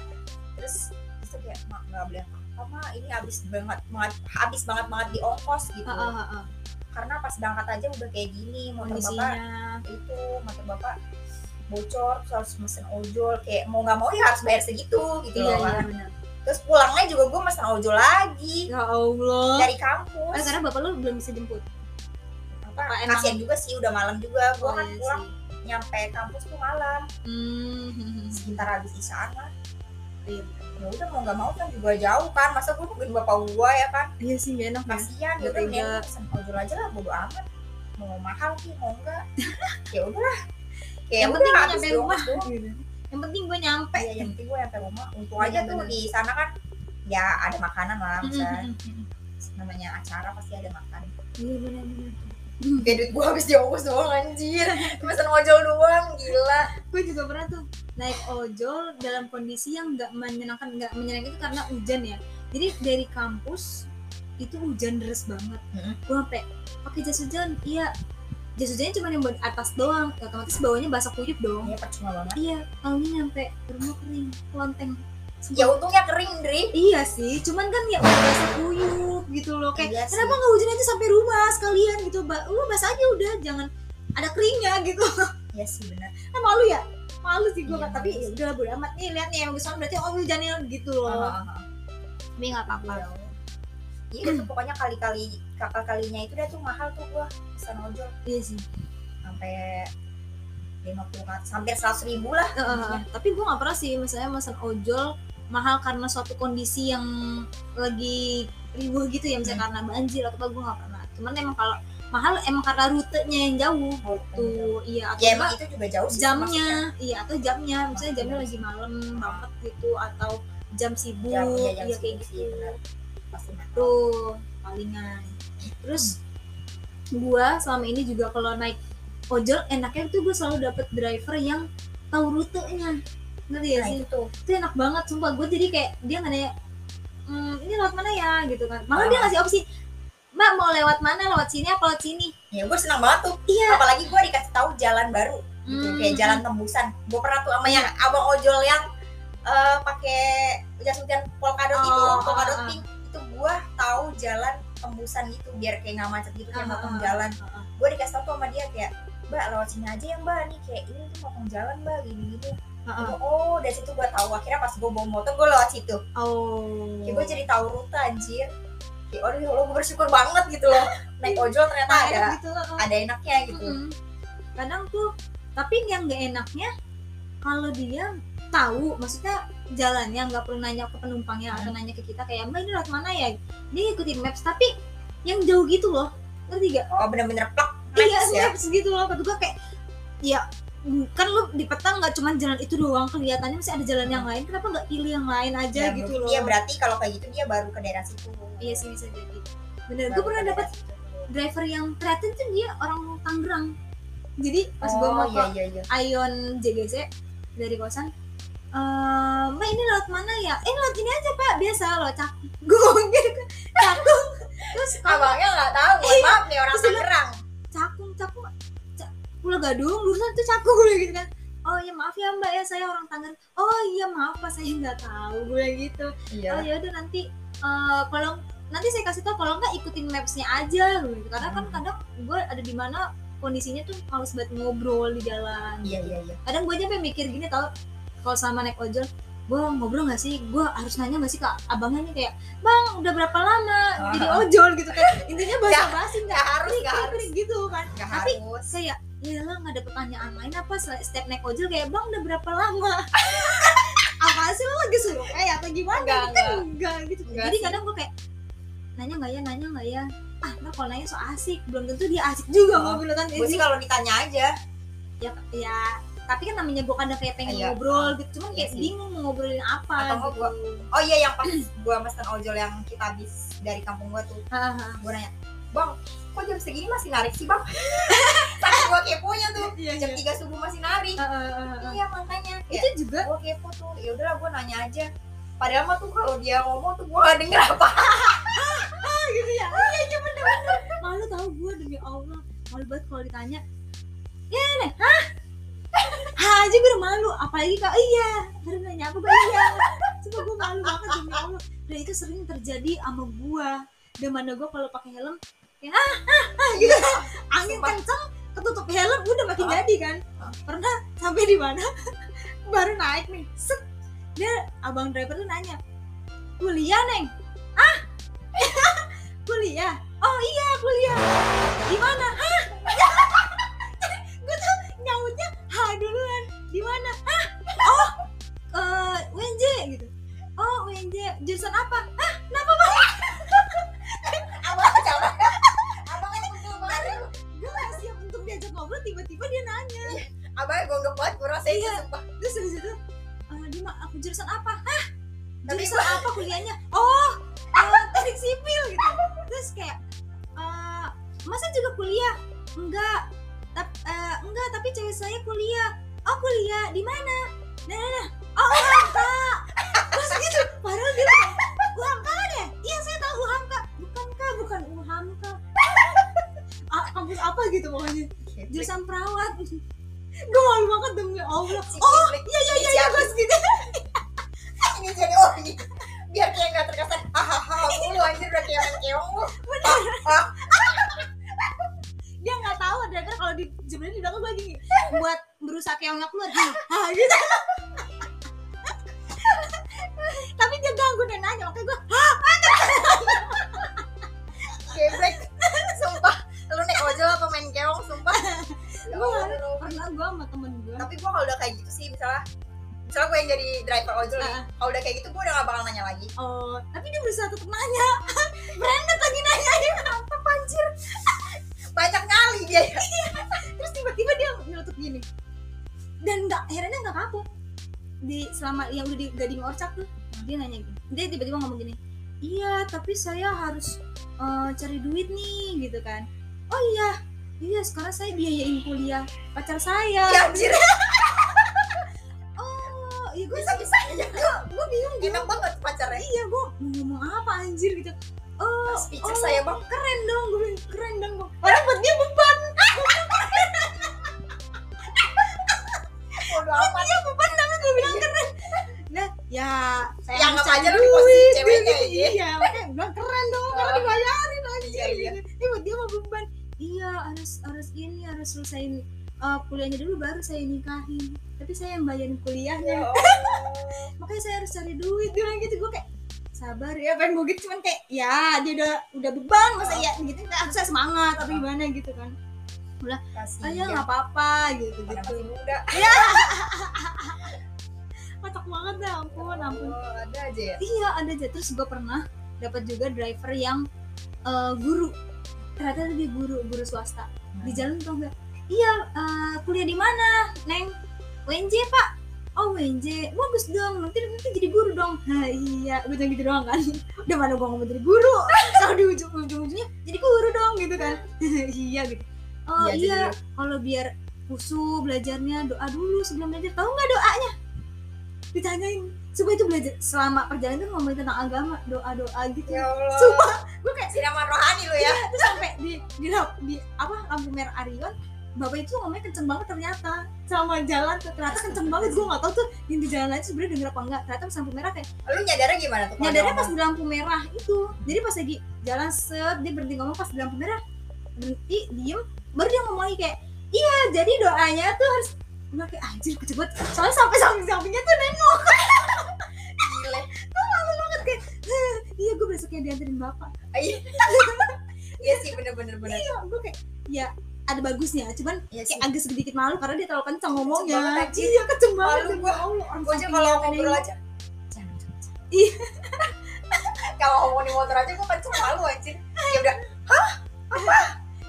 Speaker 2: Terus terus tuh kayak mak nggak beli apa mak ini habis banget banget habis banget banget di ongkos gitu.
Speaker 1: Ah, ah, ah.
Speaker 2: karena pas berangkat aja udah kayak gini motor bapak
Speaker 1: kondisinya
Speaker 2: itu motor bapak bocor terus harus mesen ojol kayak mau nggak mau ya harus bayar segitu gitu
Speaker 1: iya
Speaker 2: loh
Speaker 1: iya
Speaker 2: kan
Speaker 1: benar
Speaker 2: terus pulangnya juga gue mesen ojol lagi.
Speaker 1: Ya Allah.
Speaker 2: Dari kampus.
Speaker 1: Eh, karena bapak lu belum bisa jemput?
Speaker 2: Apa?
Speaker 1: Emang-
Speaker 2: kasihan juga sih udah malam juga. Gue
Speaker 1: oh,
Speaker 2: kan
Speaker 1: iya
Speaker 2: pulang
Speaker 1: sih.
Speaker 2: nyampe kampus tuh malam.
Speaker 1: Hmm,
Speaker 2: sekitar habis isaan lah.
Speaker 1: Iya.
Speaker 2: ya udah mau nggak mau kan juga jauh kan. Masa gue nungguin bapak gua ya kan?
Speaker 1: Iya sih gak enak ya.
Speaker 2: Ya udah
Speaker 1: tega.
Speaker 2: mending pesen ojol aja lah bodo amat. Mau mahal sih mau enggak *laughs* ya udahlah kayak
Speaker 1: yang penting gue nyampe rumah. gitu. yang penting gue nyampe.
Speaker 2: Iya, yang penting gue nyampe rumah. Untung
Speaker 1: Bener,
Speaker 2: aja tuh di sana kan ya ada makanan lah
Speaker 1: Hmm,
Speaker 2: misalnya.
Speaker 1: hmm, hmm, hmm.
Speaker 2: namanya acara pasti ada makan.
Speaker 1: Iya benar-benar
Speaker 2: kayak duit gue habis ongkos doang anjir. Pesen ojol doang gila.
Speaker 1: Gue juga pernah tuh naik ojol dalam kondisi yang nggak menyenangkan nggak menyenangkan itu karena hujan ya. Jadi dari kampus itu hujan deras banget.
Speaker 2: Mm-mm.
Speaker 1: gue sampai pakai jas hujan iya jas hujannya cuma yang buat atas doang. Otomatis bawahnya basah kuyup dong.
Speaker 2: Ini percuma banget.
Speaker 1: Iya tahunya nyampe rumah kering lonteng. Sumpah.
Speaker 2: ya untungnya kering Dri.
Speaker 1: Iya sih cuman kan ya udah basah kuyup gitu loh. Kayak
Speaker 2: Iya
Speaker 1: kenapa nggak hujan aja sampai rumah sekalian? Gitu ba lu basah aja udah jangan ada keringnya *laughs* gitu.
Speaker 2: Iya sih benar.
Speaker 1: Kan malu ya? Malu sih gue
Speaker 2: Iya,
Speaker 1: tapi
Speaker 2: malu
Speaker 1: ya udah bodo amat. Nih lihat nih yang besar berarti oh hujannya gitu loh.
Speaker 2: Ah, ah.
Speaker 1: tapi nggak apa-apa
Speaker 2: Ya Allah. Iya udah tuh pokoknya kali-kali kakak kalinya itu dia tuh mahal tuh gua pesan ojol
Speaker 1: iya sih.
Speaker 2: Sampai 50 ratus hampir 100 ribu lah.
Speaker 1: Eh. tapi gue nggak pernah sih misalnya pesan ojol mahal karena suatu kondisi yang lagi ribuh gitu ya misalnya karena banjir atau apa gue nggak pernah. Cuman emang kalau mahal emang karena rutenya yang jauh
Speaker 2: tuh
Speaker 1: tuh iya atau
Speaker 2: ya emang itu juga jauh sih
Speaker 1: jamnya. iya atau jamnya. Misalnya jamnya lagi malam banget gitu atau jam sibuk.
Speaker 2: Jam, iya, jam
Speaker 1: iya kayak
Speaker 2: sibuk sih,
Speaker 1: gitu.
Speaker 2: benar.
Speaker 1: Tuh palingan. Terus gua selama ini juga kalau naik ojol enaknya tuh gue selalu dapet driver yang tahu rutenya. Ngerti ya
Speaker 2: nah
Speaker 1: sih?
Speaker 2: itu. Tuh
Speaker 1: itu enak banget sumpah. Gue jadi kayak dia nggak nanya "Hmm, ini lewat mana ya? Gitu kan. Malah dia
Speaker 2: Ah.
Speaker 1: ngasih opsi mbak mau lewat mana? Lewat sini apa lewat sini?
Speaker 2: Ya gue senang banget tuh.
Speaker 1: Iya.
Speaker 2: Apalagi gue dikasih tahu jalan baru gitu.
Speaker 1: Hmm.
Speaker 2: kayak jalan tembusan. Gue pernah tuh sama yang abang ojol yang eh, pakai jas hujan polkadot itu
Speaker 1: Oh,
Speaker 2: polkadot
Speaker 1: ah, ah.
Speaker 2: pink. itu gue tahu jalan tembusan gitu biar kayak nggak macet gitu kayak
Speaker 1: Ah,
Speaker 2: motong
Speaker 1: ah,
Speaker 2: jalan.
Speaker 1: ah, ah.
Speaker 2: gue dikasih tuh sama dia kayak mbak lewat sini aja ya mbak. Nih kayak ini tuh motong jalan mbak gini gini
Speaker 1: ah.
Speaker 2: oh dari situ gue tahu. Akhirnya pas gue bawa motor gue lewat situ.
Speaker 1: Oh.
Speaker 2: Gue jadi tahu rute anjir. Kayak oh ya Allah gue bersyukur banget gitu loh. *laughs* Naik ojol ternyata
Speaker 1: Nah,
Speaker 2: ada
Speaker 1: gitu ah.
Speaker 2: ada enaknya gitu.
Speaker 1: Mm-mm. kadang tuh tapi yang nggak enaknya kalau dia tahu maksudnya jalannya nggak perlu nanya ke penumpangnya atau nanya ke kita kayak mbak ini lewat mana ya? Dia ikutin maps tapi yang jauh gitu loh. Ngerti gak?
Speaker 2: oh bener-bener plak
Speaker 1: iya
Speaker 2: maps ya?
Speaker 1: maps gitu loh. Kata gue kayak ya mm, kan lu di peta nggak cuma jalan itu doang kelihatannya masih ada jalan yang lain kenapa nggak pilih yang lain aja
Speaker 2: Ya,
Speaker 1: gitu loh?
Speaker 2: dia berarti kalau kayak gitu dia baru ke daerah situ.
Speaker 1: Iya sih bisa jadi. Bener gue pernah
Speaker 2: ke
Speaker 1: dapat driver yang ternyata tuh dia orang Tangerang. Jadi pas gue
Speaker 2: oh
Speaker 1: mau ke
Speaker 2: iya iya. Iya
Speaker 1: Ion JGC dari kosan eh mbak ini lewat mana ya? Eh lewat ini aja pak. Biasa lo cakung. *laughs* Gitu kan. Cakung. Terus *laughs*
Speaker 2: abangnya nggak tahu. Mohon
Speaker 1: Iya.
Speaker 2: maaf nih orang Tangerang.
Speaker 1: Cakung cakung. Ca- Pulau Gadung lulusan tuh cakung. *laughs* Gitu kan. Oh ya maaf ya mbak. Ya saya orang Tangerang. Oh iya maaf pak. Saya nggak tahu. Gue gitu.
Speaker 2: Iya.
Speaker 1: Oh ya udah nanti eh, kalau nanti saya kasih tau kalau nggak ikutin mapsnya aja. Gitu. Karena kan
Speaker 2: Hmm.
Speaker 1: kadang gue ada di mana kondisinya tuh males banget ngobrol di jalan.
Speaker 2: Iya iya iya.
Speaker 1: Kadang gue sampai mikir gini tau kalau sama naik ojol gue ngobrol gak sih? Gue harus nanya gak sih ke abangnya nih? Kayak bang udah berapa lama
Speaker 2: Ah.
Speaker 1: jadi ojol? Gitu kan. Intinya bahasa basi nggak
Speaker 2: harus nggak harus.
Speaker 1: gitu kan.
Speaker 2: Nggak
Speaker 1: tapi
Speaker 2: harus.
Speaker 1: kayak ya lah nggak ada pertanyaan lain apa setiap naik ojol kayak bang udah berapa lama? *laughs* Apa sih lo lagi suruh kayak atau gimana?
Speaker 2: Enggak,
Speaker 1: kan enggak gitu.
Speaker 2: Enggak
Speaker 1: jadi
Speaker 2: sih.
Speaker 1: kadang gue kayak nanya nggak ya nanya nggak ya? Ah nah kalau nanya so asik. Belum tentu dia asik juga
Speaker 2: Oh,
Speaker 1: ngobrol kan.
Speaker 2: gue sih kalau ditanya aja.
Speaker 1: Ya ya tapi kan namanya gue kadang kayak pengen
Speaker 2: Iya.
Speaker 1: ngobrol gitu. Cuman
Speaker 2: Iya
Speaker 1: kayak
Speaker 2: sih.
Speaker 1: bingung mau ngobrolin apa
Speaker 2: Atau
Speaker 1: gitu.
Speaker 2: gua- oh iya yang pas gue mesen ojol yang kita habis dari kampung gue tuh. Gue nanya bang kok jam segini masih narik sih bang? *laughs* Saking gue keponya tuh
Speaker 1: iya
Speaker 2: jam 3 subuh masih narik. Iya makanya.
Speaker 1: Itu
Speaker 2: kayak
Speaker 1: juga
Speaker 2: gue kepo tuh. Ya udahlah gue nanya aja. Padahal mah tuh kalau dia ngomong tuh gue gak denger apa. *laughs* *laughs*
Speaker 1: Gitu ya? Iya iya bener bener. Malu tau gue demi allah. Malu banget kalau ditanya. Ya nih. Hah hah aja gue udah malu apalagi kak iya baru nanya apa gue iya cuma gue malu banget demi allah. Dan itu sering terjadi sama gue dan mana gue kalau pakai helm kayak ah ah ah gitu. Angin
Speaker 2: Sumpah.
Speaker 1: kenceng ketutup helm udah makin
Speaker 2: Ah.
Speaker 1: jadi kan.
Speaker 2: Ah.
Speaker 1: pernah sampai di mana? *laughs* Baru naik nih set. Dia abang driver tuh nanya kuliah neng? Ah *laughs* kuliah. Oh iya kuliah. Di mana? *laughs* Hah gue tuh nyautnya ha duluan. Di mana? Hah oh eh UNJ gitu. Oh UNJ jurusan apa? Hah kenapa bang *laughs*
Speaker 2: abang coba abangnya betul banget
Speaker 1: gue gak siap untuk diajak ngobrol tiba-tiba dia nanya.
Speaker 2: Abangnya gonggok banget gue rasain
Speaker 1: Iya.
Speaker 2: sumpah.
Speaker 1: terus dari situ "Eh, di ma- aku jurusan apa?
Speaker 2: Tapi
Speaker 1: jurusan apa kuliahnya? Oh eh, teknik sipil gitu. Terus kayak eh, masa juga kuliah? Enggak Tap, eh, enggak tapi cewek saya kuliah. Oh kuliah di mana? Nah nah nah. Oh UHAMKA terus gitu. Padahal dia bilang, UHAMKA deh. Iya saya tahu UHAMKA bukan kak. Bukan UHAMKA ah, kampus apa gitu pokoknya. Jurusan perawat. Gue malu banget demi allah.
Speaker 2: Oh
Speaker 1: iya iya iya iya gue gitu.
Speaker 2: Ini jadi oh biar kayak gak terkesan hahaha mulu anjir udah kayak keong lu
Speaker 1: dia nggak tahu ada kalau di sebenarnya di belakang gue lagi nih, buat berusaha keongnya keluar ha, *laughs* ha, gitu. Tapi dia ganggu dan nanya makanya gue *laughs*
Speaker 2: geblek. Sumpah. Lu naik ojol apa main keong sumpah.
Speaker 1: Gue pernah gue sama temen gue
Speaker 2: tapi gua kalau udah kayak gitu sih misalnya misalnya gue yang jadi driver ojol nih
Speaker 1: Ah.
Speaker 2: kalau udah kayak gitu gue udah gak bakal nanya lagi.
Speaker 1: Oh tapi dia berusaha tetap nanya. *laughs* Brandon lagi nanya dia apa anjir
Speaker 2: iya. Ya
Speaker 1: terus tiba-tiba dia nyelotok gini. Dan nggak akhirnya nggak kapok di selama yang udah di gading orcak tuh dia nanya gini. Dia tiba-tiba ngomong gini iya tapi saya harus eh, cari duit nih gitu kan. Oh iya iya sekarang saya biayain kuliah pacar saya.
Speaker 2: Ya anjir. *laughs* *laughs*
Speaker 1: Oh iya gue
Speaker 2: bisa bisanya
Speaker 1: gue bingung
Speaker 2: enak banget pacarnya.
Speaker 1: Iya gue mau ngomong apa anjir gitu oh
Speaker 2: speaker
Speaker 1: oh,
Speaker 2: saya bang
Speaker 1: keren dong gue bilang keren dong Gua. padahal buat dia beban.
Speaker 2: Bodo amat.
Speaker 1: dia beban tapi gue bilang keren. Nah ya saya
Speaker 2: Ya, anggap
Speaker 1: cari
Speaker 2: aja lu di posisi ceweknya, iya.
Speaker 1: iya makanya gue bilang keren dong karena
Speaker 2: Oh.
Speaker 1: dibayarin anjir
Speaker 2: Iya, iya.
Speaker 1: ini buat dia mau beban. Iya harus harus ini harus selesaiin uh, kuliahnya dulu baru saya nikahin. Tapi saya yang bayarin kuliahnya.
Speaker 2: Ya *laughs*
Speaker 1: makanya saya harus cari duit. Bilang gitu gue kayak sabar ya pengen gue gitu cuman kayak ya dia udah udah beban masa
Speaker 2: Oh.
Speaker 1: ya gitu harus saya semangat tapi
Speaker 2: Oh.
Speaker 1: gimana gitu kan.
Speaker 2: Allah
Speaker 1: ah ya. nggak apa-apa gitu
Speaker 2: Mana
Speaker 1: gitu
Speaker 2: muda. *laughs*
Speaker 1: Kotak banget dah ampun ampun.
Speaker 2: oh, ada aja ya?
Speaker 1: Iya ada aja. Terus gue pernah dapat juga driver yang eh, guru. Ternyata dia guru guru swasta. Di jalan tau nggak? Iya eh, kuliah di mana neng? UNJ pak oh UNJ bagus dong nanti nanti jadi guru dong. Nah, iya gue gitu doang kan. *laughs* Udah mana gue ngomong jadi guru? *laughs* Sama di ujung ujung ujungnya jadi guru dong gitu kan. *laughs* Iya gitu. Oh
Speaker 2: Iya, jadi
Speaker 1: iya kalau biar kusu belajarnya doa dulu sebelum belajar tahu nggak doanya? Ditanyain. Supaya itu belajar selama perjalanan tuh ngomongin tentang agama doa doa gitu.
Speaker 2: Ya Allah.
Speaker 1: Sumpah, gue kayak
Speaker 2: siraman rohani lu ya.
Speaker 1: Iya, terus sampai di di, lamp- di apa lampu merah Arion bapak itu ngomongnya kenceng banget ternyata. Sama jalan tuh ternyata kenceng banget. Gue nggak tahu tuh yang di jalan lain sebenarnya denger apa enggak ternyata pas lampu merah kayak
Speaker 2: lu nyadarnya gimana tuh?
Speaker 1: nyadarnya pas di lampu merah itu. Jadi pas lagi jalan set dia berhenti ngomong pas di lampu merah. Berhenti diem. Baru dia ngomong lagi kayak iya jadi doanya tuh harus Gue kayak anjir kecil banget soalnya sampai samping sampingnya tuh nengok
Speaker 2: Gile.
Speaker 1: kayak iya gue berasa kayak dianterin bapak.
Speaker 2: Iya. *laughs* Iya sih bener-bener bener.
Speaker 1: iya gue kayak ya ada bagusnya cuman
Speaker 2: Iya sih.
Speaker 1: kayak agak sedikit malu karena dia terlalu kencang ngomongnya
Speaker 2: anjir.
Speaker 1: iya kenceng banget orang
Speaker 2: Gue aja kalau ngobrol aja.
Speaker 1: Iya. *laughs*
Speaker 2: kalau ngomong di motor aja gue kenceng malu anjir. Ya udah,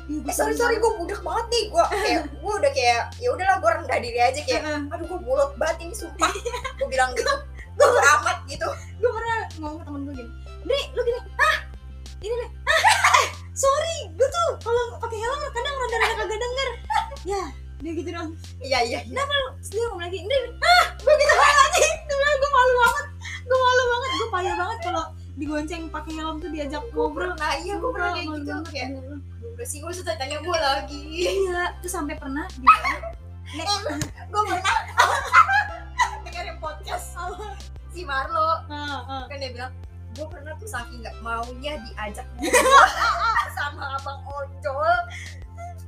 Speaker 1: Iya, gue
Speaker 2: eh sorry sorry gue budak banget nih. Gue kayak gue udah kayak ya udahlah gue rendah diri aja kayak aduh gue bolot banget ini sumpah. gue bilang gitu. Gue amat gitu.
Speaker 1: gue pernah ngomong ke temen gue gini Dri lu gini ah ini nih sorry gue tuh kalau pakai helm kadang rada-rada kagak denger. *laughs* Ya dia gitu dong.
Speaker 2: Iya iya iya.
Speaker 1: terus dia ngomong lagi. Dri ah gue gitu banget aja gue malu banget. Gue malu banget. Gue payah banget kalau digonceng pakai helm tuh diajak ngobrol.
Speaker 2: Nah iya gue pernah kayak gitu. kayak
Speaker 1: ya
Speaker 2: udah sih gue sudah tanya gue lagi.
Speaker 1: iya terus sampai pernah di Nek,
Speaker 2: gue pernah. *laughs* Dengerin podcast si Marlo.
Speaker 1: Ah, ah.
Speaker 2: kan dia bilang gue pernah tuh saking nggak maunya diajak *laughs* ngobrol sama abang ojol.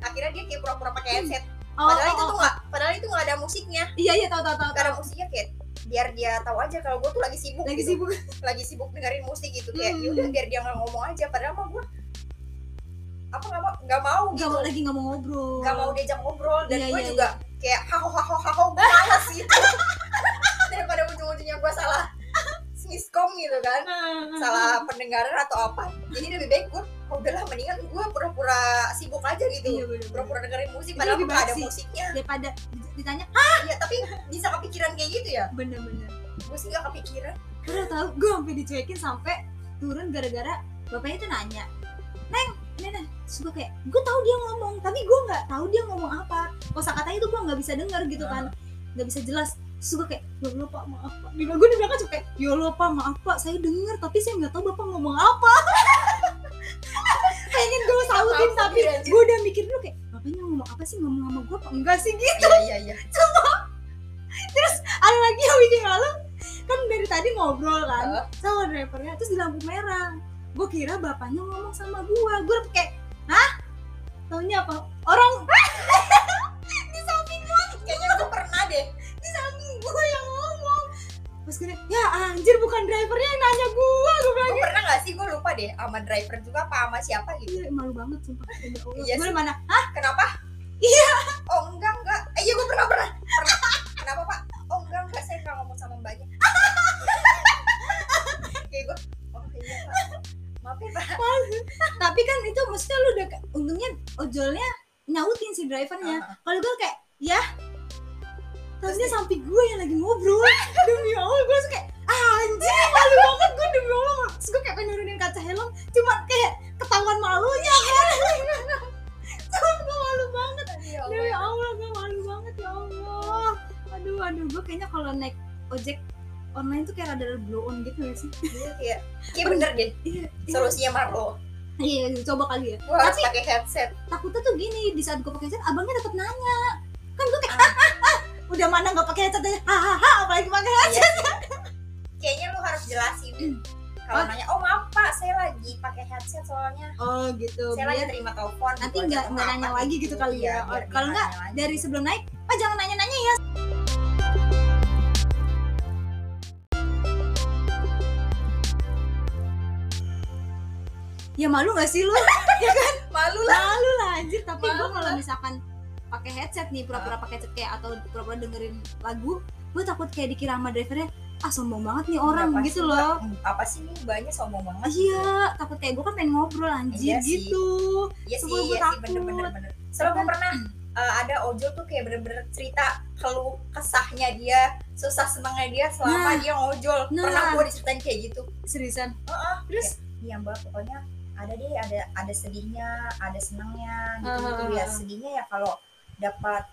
Speaker 2: Akhirnya dia kayak pura-pura pakai headset.
Speaker 1: Oh,
Speaker 2: padahal
Speaker 1: oh,
Speaker 2: itu
Speaker 1: oh.
Speaker 2: tuh nggak padahal itu nggak ada musiknya.
Speaker 1: Iya iya tahu tahu tahu
Speaker 2: ada musiknya kayak biar dia tahu aja kalau gue tuh lagi sibuk
Speaker 1: lagi
Speaker 2: gitu.
Speaker 1: sibuk. *laughs*
Speaker 2: Lagi sibuk dengerin musik gitu kayak
Speaker 1: Hmm.
Speaker 2: ya udah biar dia nggak ngomong aja. Padahal mah gue apa nggak mau nggak mau gitu.
Speaker 1: mau lagi nggak mau ngobrol.
Speaker 2: Nggak mau diajak ngobrol dan
Speaker 1: Iya,
Speaker 2: gue
Speaker 1: iya,
Speaker 2: juga kayak haho haho haho gue gitu. *laughs* Daripada ujung-ujungnya gue salah *laughs* miskom gitu kan.
Speaker 1: Ah, ah,
Speaker 2: salah pendengaran atau apa. Jadi lebih baik gue oh, udahlah mendingan gue pura-pura sibuk aja
Speaker 1: iya
Speaker 2: gitu
Speaker 1: bener-bener.
Speaker 2: pura-pura dengerin musik padahal
Speaker 1: lebih
Speaker 2: nggak ada musiknya.
Speaker 1: daripada ditanya
Speaker 2: iya tapi bisa kepikiran kayak gitu ya?
Speaker 1: Bener-bener.
Speaker 2: Gue sih gak kepikiran.
Speaker 1: Udah tahu gue sampai dicuekin sampai turun gara-gara bapaknya tuh nanya neng neng gue kayak gue tahu dia ngomong tapi gue nggak tahu dia ngomong apa. Kosa katanya tuh gue nggak bisa dengar gitu kan. Nggak bisa jelas. Gue kayak ya Allah pak maaf pak. Gue di belakang cuma kayak ya Allah pak maaf pak saya dengar tapi saya nggak tahu bapak ngomong apa *laughs* pengen gue sautin tapi gue udah mikir dulu kayak bapaknya ngomong apa sih? Ngomong sama gue apa enggak sih? Gitu.
Speaker 2: iya iya. *laughs* Iya
Speaker 1: ada lagi yang bikin malu. Kan dari tadi ngobrol kan
Speaker 2: Heeh.
Speaker 1: sama drivernya terus di lampu merah. Gue kira bapaknya ngomong sama gue gue kayak hah? Taunya apa? Orang *laughs* di samping gue
Speaker 2: kayaknya gue pernah deh.
Speaker 1: Di samping gue yang ngomong pas nanya, ya anjir bukan drivernya yang nanya gue gue bilang
Speaker 2: gue pernah gak sih? Gue lupa deh sama driver juga apa sama siapa gitu.
Speaker 1: Iya malu banget sumpah. Ya.
Speaker 2: Iya
Speaker 1: gue mana?
Speaker 2: Kenapa? Iya. Oh enggak enggak. Eh, iya gue pernah pernah. Pernah. Kenapa pak? Oh enggak enggak. Saya nggak ngomong sama mbaknya. Kayak gue oh iya pak. Maaf ya pak.
Speaker 1: Tapi kan itu maksudnya lu udah untungnya ojolnya nyautin si drivernya.
Speaker 2: Ah, ah.
Speaker 1: kalau gue kayak ya terusnya samping gue yang lagi ngobrol. *laughs* Demi allah gue ah, anjing malu banget gue demi allah. Terus gue kayak pengen nurunin kaca helm cuma kayak ketahuan malunya kan? *laughs* Cuma gue malu banget.
Speaker 2: Ya Allah.
Speaker 1: demi allah gue malu banget ya allah. Aduh aduh gue kayaknya kalau naik ojek online tuh kayak rada blow on gitu gak sih?
Speaker 2: Iya, kayak kayak bener deh.
Speaker 1: iya
Speaker 2: solusinya Marlo
Speaker 1: iya coba kali ya.
Speaker 2: Harus
Speaker 1: Tapi-
Speaker 2: pakai headset.
Speaker 1: takutnya tuh gini di saat gue pakai headset abangnya tetap nanya. Kan gue kayak ah, ah, ah. Udah mana nggak pakai headset aja. Hahaha apalagi pakai headset.
Speaker 2: Iya. kayaknya lu harus jelasin kalau
Speaker 1: Oh.
Speaker 2: nanya oh maaf pak saya lagi pakai headset soalnya.
Speaker 1: Oh gitu.
Speaker 2: Saya lagi terima telepon
Speaker 1: nanti
Speaker 2: gitu,
Speaker 1: nggak
Speaker 2: atau
Speaker 1: nggak
Speaker 2: apa.
Speaker 1: nanya lagi gitu kali
Speaker 2: Iya,
Speaker 1: ya.
Speaker 2: dia
Speaker 1: kalau nggak
Speaker 2: nanya
Speaker 1: dari sebelum naik pak jangan nanya-nanya ya. Ya malu gak sih lu? *laughs*
Speaker 2: Malu lah.
Speaker 1: Malu lah anjir. Tapi gue kalau misalkan pakai headset nih pura-pura pakai headset kayak atau pura-pura dengerin lagu gue takut kayak dikira sama drivernya ah sombong banget nih orang gitu loh.
Speaker 2: Mbak? apa sih nih banyak sombong banget
Speaker 1: iya takut kayak gue kan pengen ngobrol anjir
Speaker 2: Iya
Speaker 1: gitu.
Speaker 2: Iya sih
Speaker 1: gue
Speaker 2: iya sih bener bener bener. Soalnya gue pernah uh, ada ojol tuh kayak bener-bener cerita keluh kesahnya dia susah senangnya dia selama
Speaker 1: Nah.
Speaker 2: dia ngojol.
Speaker 1: Nah.
Speaker 2: pernah gue diceritain kayak gitu.
Speaker 1: Seriusan?
Speaker 2: Heeh.
Speaker 1: terus?
Speaker 2: Iya mbak pokoknya ada deh ada ada sedihnya ada senangnya gitu gitu
Speaker 1: Ah.
Speaker 2: ya sedihnya ya kalau dapat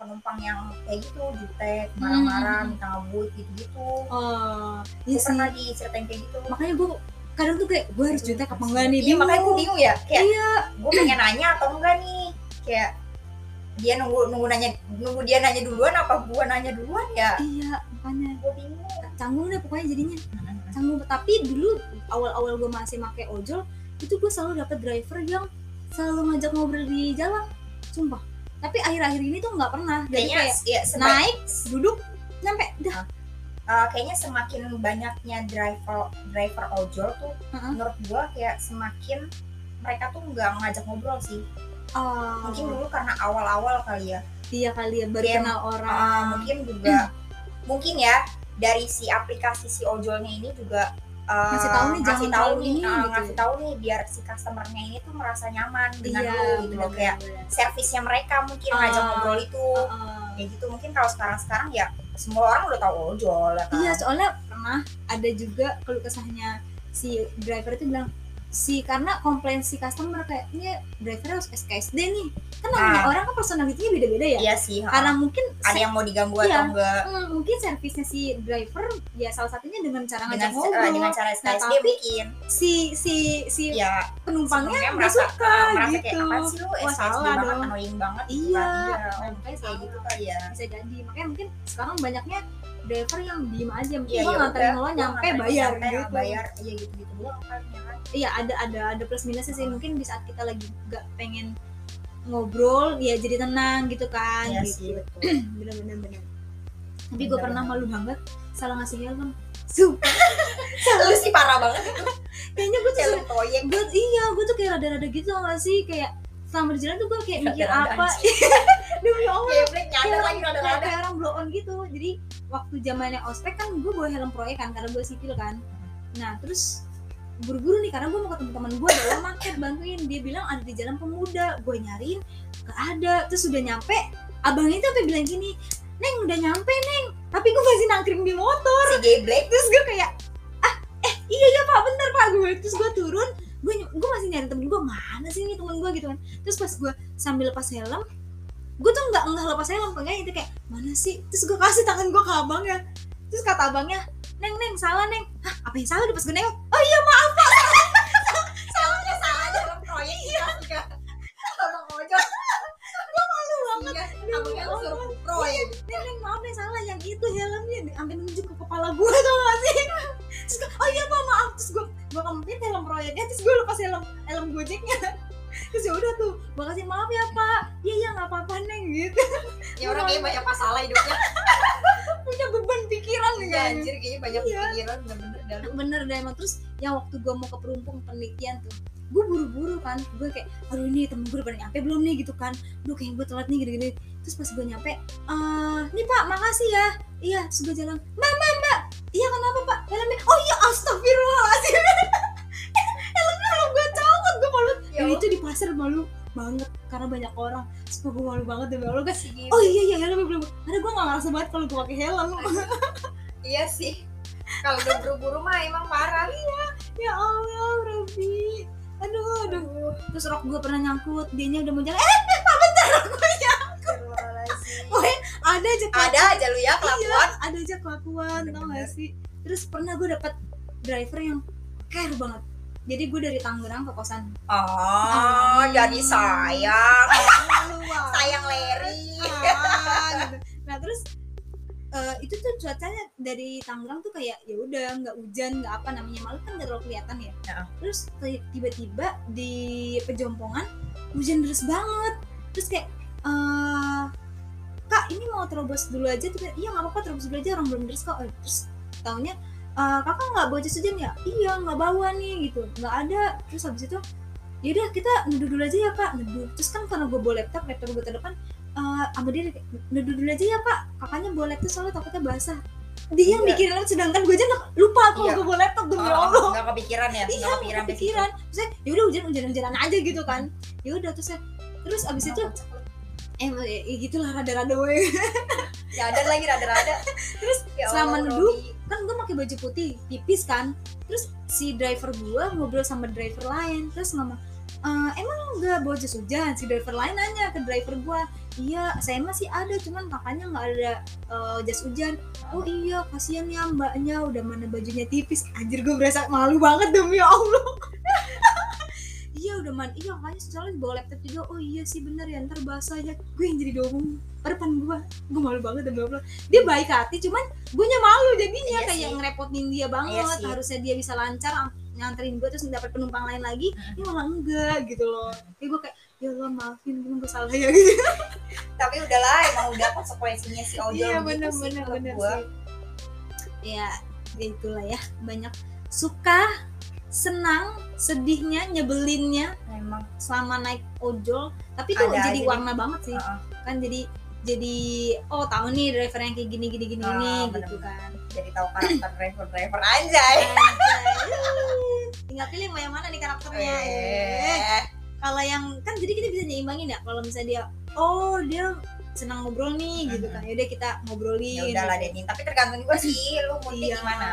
Speaker 2: penumpang yang kayak gitu jutek marah-marah
Speaker 1: Hmm.
Speaker 2: minta ngebut gitu gitu
Speaker 1: oh
Speaker 2: gue
Speaker 1: iya sih.
Speaker 2: pernah diceritain kayak gitu.
Speaker 1: Makanya gue kadang tuh kayak gue harus jutek apa enggak nih
Speaker 2: iya makanya gue bingung. ya kayak
Speaker 1: iya.
Speaker 2: gue pengen nanya atau enggak nih? Kayak dia nunggu nunggu nanya nunggu dia nanya duluan apa gua nanya duluan ya?
Speaker 1: Iya makanya.
Speaker 2: Gue bingung.
Speaker 1: Canggung deh pokoknya jadinya. Canggung. Tapi dulu awal-awal gue masih pakai ojol itu gue selalu dapet driver yang selalu ngajak ngobrol di jalan. Sumpah tapi akhir-akhir ini tuh nggak pernah. Jadi
Speaker 2: kayaknya
Speaker 1: kayak
Speaker 2: ya
Speaker 1: naik duduk nyampe dah.
Speaker 2: Uh, kayaknya semakin banyaknya driver driver ojol tuh
Speaker 1: Heeh.
Speaker 2: menurut gua kayak semakin mereka tuh nggak ngajak ngobrol sih.
Speaker 1: Oh,
Speaker 2: mungkin dulu karena awal-awal kali ya.
Speaker 1: Iya kali ya baru
Speaker 2: Kayak,
Speaker 1: kenal
Speaker 2: Uh,
Speaker 1: orang.
Speaker 2: mungkin juga mungkin ya dari si aplikasi si ojolnya ini juga uh,
Speaker 1: Ngasih tahu nih,
Speaker 2: ngasih
Speaker 1: jangan
Speaker 2: tahu nih
Speaker 1: ini
Speaker 2: uh,
Speaker 1: gitu
Speaker 2: ngasih tahu nih biar si customernya ini tuh merasa nyaman dengan
Speaker 1: iya
Speaker 2: lu gitu loh kayak servisnya mereka mungkin
Speaker 1: Ah.
Speaker 2: ngajak ngobrol itu
Speaker 1: Heeh.
Speaker 2: kayak gitu mungkin kalau sekarang-sekarang ya semua orang udah tahu ojol ya kan
Speaker 1: Iya, soalnya pernah ada juga keluh kesahnya si driver itu bilang si karena komplain si customer kayak ini driver harus SKSD nih kan namanya
Speaker 2: Ah.
Speaker 1: orang kan personalitinya beda-beda ya
Speaker 2: iya sih ha.
Speaker 1: karena mungkin
Speaker 2: ada yang mau diganggu
Speaker 1: Iya.
Speaker 2: atau enggak
Speaker 1: hmm, mungkin servisnya si driver ya salah satunya dengan cara
Speaker 2: dengan
Speaker 1: ngajak ngobrol
Speaker 2: eh, dengan cara SKSD
Speaker 1: tapi-
Speaker 2: mungkin
Speaker 1: si si si
Speaker 2: ya
Speaker 1: penumpangnya nggak
Speaker 2: merasa
Speaker 1: suka
Speaker 2: merasa
Speaker 1: gitu
Speaker 2: kayak apa sih lu
Speaker 1: Wah,
Speaker 2: SKSD
Speaker 1: salah
Speaker 2: banget
Speaker 1: dong.
Speaker 2: annoying banget
Speaker 1: Iya. Nah, makanya
Speaker 2: kayak. Gitu kali ya.
Speaker 1: Bisa jadi. Makanya mungkin sekarang banyaknya driver yang diem aja. Mungkin
Speaker 2: Iya,
Speaker 1: gua
Speaker 2: ya
Speaker 1: nganterin lo nyampe bayar
Speaker 2: nyampe,
Speaker 1: gitu.
Speaker 2: bayar. Iya gitu gitu doang kan ya kan?
Speaker 1: Iya ada ada ada plus minusnya sih. Mungkin di saat kita lagi nggak pengen ngobrol ya jadi tenang gitu kan
Speaker 2: iya
Speaker 1: gitu.
Speaker 2: sih betul. *clears throat*
Speaker 1: Bener bener bener. Tapi gue pernah malu banget salah ngasih helm. Sumpah. *laughs*
Speaker 2: lu sih parah banget. Itu *laughs*
Speaker 1: kayaknya gue tuh
Speaker 2: helm proyek
Speaker 1: gue iya gue tuh kayak rada-rada gitu gak sih? Kayak selama di jalan tuh gue kayak mikir apa *laughs* demi allah.
Speaker 2: Kayak Black
Speaker 1: kayak
Speaker 2: nyadar
Speaker 1: orang,
Speaker 2: lagi rada
Speaker 1: kayak, orang blow on gitu. Jadi waktu zamannya ospek kan gue bawa helm proyek kan karena gue sipil kan. Nah terus buru-buru nih karena gue mau ketemu teman gue dalam market bantuin. Dia bilang ada di jalan pemuda gue nyariin gak ada. Terus udah nyampe abangnya tuh sampai bilang gini neng udah nyampe neng. Tapi gue masih nangkring di motor.
Speaker 2: Si gay Black
Speaker 1: terus gue kayak ah eh iya iya pak bentar pak. Gue terus gue turun gue gue masih nyari temen gue mana sih ini temen gue? Gitu kan. Terus pas gue sambil lepas helm gue tuh nggak nggak lepas helm pengen itu kayak mana sih? Terus gue kasih tangan gue ke abangnya. Terus kata abangnya neng neng salah neng. Hah apa yang salah? Udah pas gue nengok oh iya maaf pak. *laughs*
Speaker 2: Salahnya salah helm proyek iya. enggak. Abang ojol *laughs*
Speaker 1: malu banget.
Speaker 2: Iya abangnya lu suruh proyek.
Speaker 1: Neng neng maaf neng salah. Yang itu helmnya sampai nunjuk ke kepala gue *laughs* tau gak sih? Terus gue oh iya pak maaf. Terus gue gue kempit helm proyeknya terus gue lepas helm helm gojeknya terus ya udah tuh gue kasih maaf ya pak. Iya iya nggak apa-apa neng gitu.
Speaker 2: Ya orang kayak banyak masalah hidupnya. *laughs*
Speaker 1: Punya beban pikiran nih
Speaker 2: ya.
Speaker 1: kayaknya.
Speaker 2: anjir kayaknya banyak
Speaker 1: Iya.
Speaker 2: pikiran bener-bener dan
Speaker 1: bener deh emang. Terus yang waktu gue mau ke perumpung penelitian tuh gue buru-buru kan. Gue kayak aduh ini temen gue udah nyampe belum nih gitu kan. Duh kayak gue telat nih gini-gini terus pas gue nyampe eh nih pak makasih ya. Iya terus gue jalan mbak mbak mbak. Iya kenapa pak? Helmnya oh iya astagfirullahaladzim. *laughs* Helmnya copot gue malu.
Speaker 2: Ya
Speaker 1: dan itu di pasar malu banget karena banyak orang. Sumpah gue malu banget demi Allah guys.
Speaker 2: Sih,
Speaker 1: oh iya iya helm belum karena gue gak ngerasa banget kalau gue pakai helm.
Speaker 2: Iya. Sih. Kalau udah buru-buru mah emang parah.
Speaker 1: Ya Allah Robi aduh aduh. Terus rok gue pernah nyangkut. Dianya udah mau jalan. Eh apa bentar roknya
Speaker 2: Astagfirullahaladzim.
Speaker 1: ada aja
Speaker 2: ada aja lu ya kelakuan.
Speaker 1: Iya, ada aja kelakuan tau gak sih? Terus pernah gue dapet driver yang care banget jadi gue dari Tangerang ke kosan.
Speaker 2: Oh
Speaker 1: Hmm.
Speaker 2: jadi sayang. *laughs* Sayang Leri.
Speaker 1: Ah, gitu. *laughs* nah terus eh, itu tuh cuacanya dari Tangerang tuh kayak ya udah nggak hujan nggak apa namanya malu kan nggak terlalu kelihatan ya.
Speaker 2: Heeh.
Speaker 1: terus ti- tiba-tiba di pejompongan hujan deras banget. Terus kayak eh kak ini mau terobos dulu aja. Tuh iya nggak apa-apa terobos dulu aja orang belum deras kok. Eh, terus taunya "Eh, kakak nggak bawa jas hujan ya? Iya nggak bawa nih gitu. Nggak ada. Terus habis itu yaudah kita neduh dulu aja ya kak. Neduh terus kan karena gue bawa laptop laptop gue ke depan eh sama dia neduh dulu aja ya kak kakaknya bawa laptop soalnya takutnya basah. Dia yang
Speaker 2: Iya.
Speaker 1: mikirin laptop sedangkan gue aja lupa kalau
Speaker 2: Iya.
Speaker 1: gue bawa laptop demi
Speaker 2: Oh,
Speaker 1: allah.
Speaker 2: nggak kepikiran ya
Speaker 1: iya
Speaker 2: nggak kepikiran
Speaker 1: terus ya udah hujan hujan hujanan aja gitu kan. Ya udah terus saya- terus abis itu eh ya gitulah rada-rada weh
Speaker 2: ya ada lagi rada-rada. *laughs*
Speaker 1: Terus
Speaker 2: ya
Speaker 1: selama neduh,
Speaker 2: Robi.
Speaker 1: Kan gue pakai baju putih tipis kan. Terus si driver gue ngobrol sama driver lain terus ngomong "Eh, emang nggak bawa jas hujan? Si driver lain nanya ke driver gue iya saya masih ada cuman kakaknya nggak ada eh, jas hujan. Oh iya kasihan ya mbaknya udah mana bajunya tipis. Anjir gue berasa malu banget demi allah udah man iya makanya soalnya bawa laptop juga. Oh iya sih bener ya ntar basah ya gue yang jadi domong depan gue gue malu banget demi allah dia baik hati cuman gue nya malu jadinya.
Speaker 2: Iya
Speaker 1: kayak
Speaker 2: sih.
Speaker 1: ngerepotin dia banget.
Speaker 2: Iya
Speaker 1: harusnya dia bisa lancar nganterin gue terus dapat penumpang lain lagi. Ini malah enggak gitu loh. Jadi gue kayak ya Allah maafin gue gue salah ya *laughs* gitu.
Speaker 2: Tapi udahlah emang udah konsekuensinya si ojol
Speaker 1: iya
Speaker 2: gitu
Speaker 1: bener
Speaker 2: sih
Speaker 1: bener bener sih. Ya ya itulah ya. Banyak suka senang sedihnya nyebelinnya
Speaker 2: emang
Speaker 1: selama naik ojol tapi tuh
Speaker 2: Ada
Speaker 1: jadi
Speaker 2: aja
Speaker 1: warna banget sih
Speaker 2: Heeh.
Speaker 1: kan jadi jadi oh tahu nih driver yang kayak gini gini gini
Speaker 2: Ah,
Speaker 1: gini
Speaker 2: bener-bener.
Speaker 1: gitu kan
Speaker 2: jadi tahu karakter driver driver anjay
Speaker 1: Anjay. tinggal pilih mau yang mana nih karakternya eh.
Speaker 2: eh
Speaker 1: kalau yang kan jadi kita bisa nyimbangin ya kalau misalnya dia oh dia senang ngobrol nih gitu kan yaudah kita ngobrolin
Speaker 2: ya udahlah
Speaker 1: gitu.
Speaker 2: Denin tapi tergantung juga sih lu moodnya
Speaker 1: Iya.
Speaker 2: gimana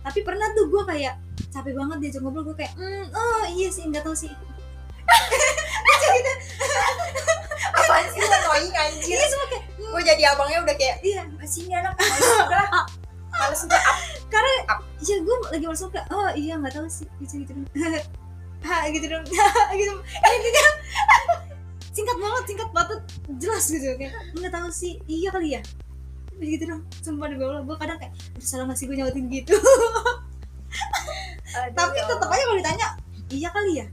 Speaker 1: tapi pernah tuh gue kayak capek banget diajak ngobrol gue kayak hmm, oh iya sih nggak tahu sih. *laughs*
Speaker 2: Apaan sih lu annoying anjir?
Speaker 1: Iya semua kayak
Speaker 2: gue jadi abangnya udah kayak
Speaker 1: iya
Speaker 2: masih ini anak males udah males udah *laughs* up.
Speaker 1: Iya gue lagi masuk kayak oh iya nggak tahu sih. Gitu gitu dong *laughs* ha gitu dong. Gitu. Eh, gitu. singkat banget singkat banget jelas gitu kayak nggak tahu sih. Iya kali ya gitu dong. Sumpah di bawah gue kadang kayak "Aduh, salah nggak sih gue nyautin gitu.
Speaker 2: Aduh,
Speaker 1: tapi
Speaker 2: ya
Speaker 1: tetap aja kalau ditanya iya kali ya?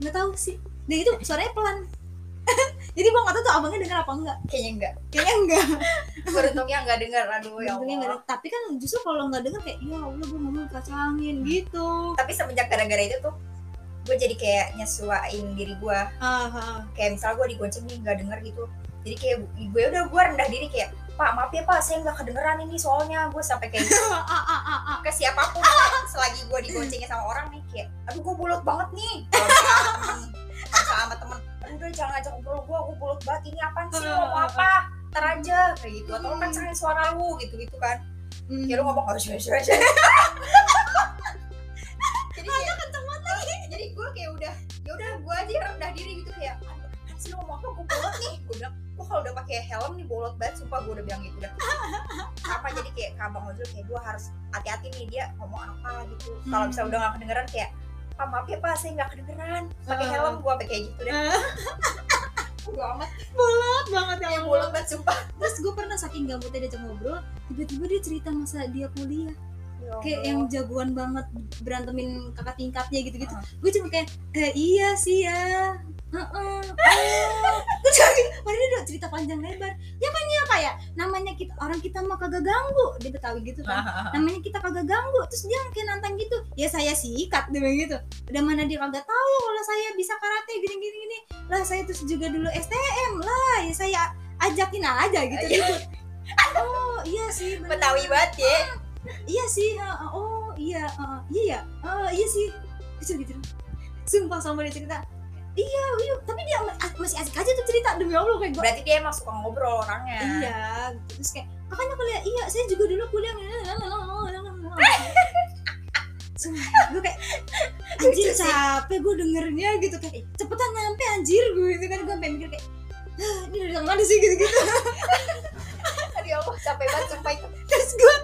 Speaker 1: Nggak tahu sih. Dan itu suaranya pelan. *laughs* Jadi gue nggak tahu tuh abangnya dengar apa enggak.
Speaker 2: Kayaknya enggak.
Speaker 1: Kayaknya enggak. *laughs*
Speaker 2: Beruntungnya enggak dengar aduh ya
Speaker 1: nggak
Speaker 2: Allah.
Speaker 1: tapi kan justru kalau nggak dengar kayak ya allah gue ngomong kacangin gitu.
Speaker 2: Tapi semenjak gara-gara itu tuh gue jadi kayak nyesuain diri gue
Speaker 1: ah ah.
Speaker 2: kayak misal gue digonceng nih nggak denger gitu. Jadi kayak gue udah gue rendah diri kayak pak maaf ya pak saya nggak kedengeran ini soalnya. Gue sampai kayak *laughs* gitu. ke siapa pun selagi gue digoncengin sama orang nih kayak aduh gue bolot banget nih. *laughs* Kalau sama temen. Aduh udah jangan ngajak ngobrol gue gue bolot banget. Ini apaan sih? Lo mau apa? Ntar aja. Kayak gitu. Atau lo kencengin suara lu gitu gitu kan.
Speaker 1: Hmm.
Speaker 2: ya lu ngomong harus harus harus jadi kayak kenceng banget jadi gue kayak udah ya udah gue aja rendah diri gitu kayak aduh apaan sih lu ngomong apa? Gue bolot nih. Gue bilang gue kalau udah pakai helm nih bolot banget sumpah gue udah bilang gitu. Udah apa jadi kayak kabang ojol kayak gue harus hati-hati nih dia ngomong apa gitu. Kalau misalnya udah gak kedengeran kayak pak maaf ya pak saya nggak kedengeran. Pakai
Speaker 1: Ah.
Speaker 2: helm gue pakai gitu deh. *laughs*
Speaker 1: Ah,
Speaker 2: gue amat.
Speaker 1: Bolot banget ya Allah.
Speaker 2: bolot banget sumpah.
Speaker 1: Terus gue pernah saking gabutnya diajak ngobrol tiba-tiba dia cerita masa dia kuliah kayak yang jagoan banget berantemin kakak tingkatnya gitu-gitu
Speaker 2: Ah.
Speaker 1: gue cuma kayak eh, iya sih ya Heeh. Oh. Padahal dia udah cerita panjang lebar. Ya kan ya kayak namanya kita orang kita mah kagak ganggu. Dia Betawi gitu kan. *laughs* Namanya kita kagak ganggu. Terus dia kayak nantang gitu. Ya saya sikat dia gitu. Udah mana dia kagak tahu kalau saya bisa karate gini gini gini. Lah saya terus juga dulu STM lah. Ya saya ajakin aja gitu
Speaker 2: Iya.
Speaker 1: gitu. Oh iya sih bener.
Speaker 2: betawi banget ya
Speaker 1: Iya sih. uh, uh, oh iya. uh, iya ya. Oh iya sih. Gitu gitu. Sumpah sama dia cerita. oh, iya tapi dia ma- masih asik aja tuh cerita demi allah kayak gue
Speaker 2: berarti dia emang suka ngobrol orangnya
Speaker 1: iya gitu. terus kayak makanya kuliah iya saya juga dulu kuliah gue kayak anjir capek gue dengernya gitu kayak cepetan nyampe anjir gue gitu kan gue mikir kayak "Hah, ini dari mana sih gitu gitu *laughs*
Speaker 2: aduh ya Allah capek banget sumpah itu
Speaker 1: terus gue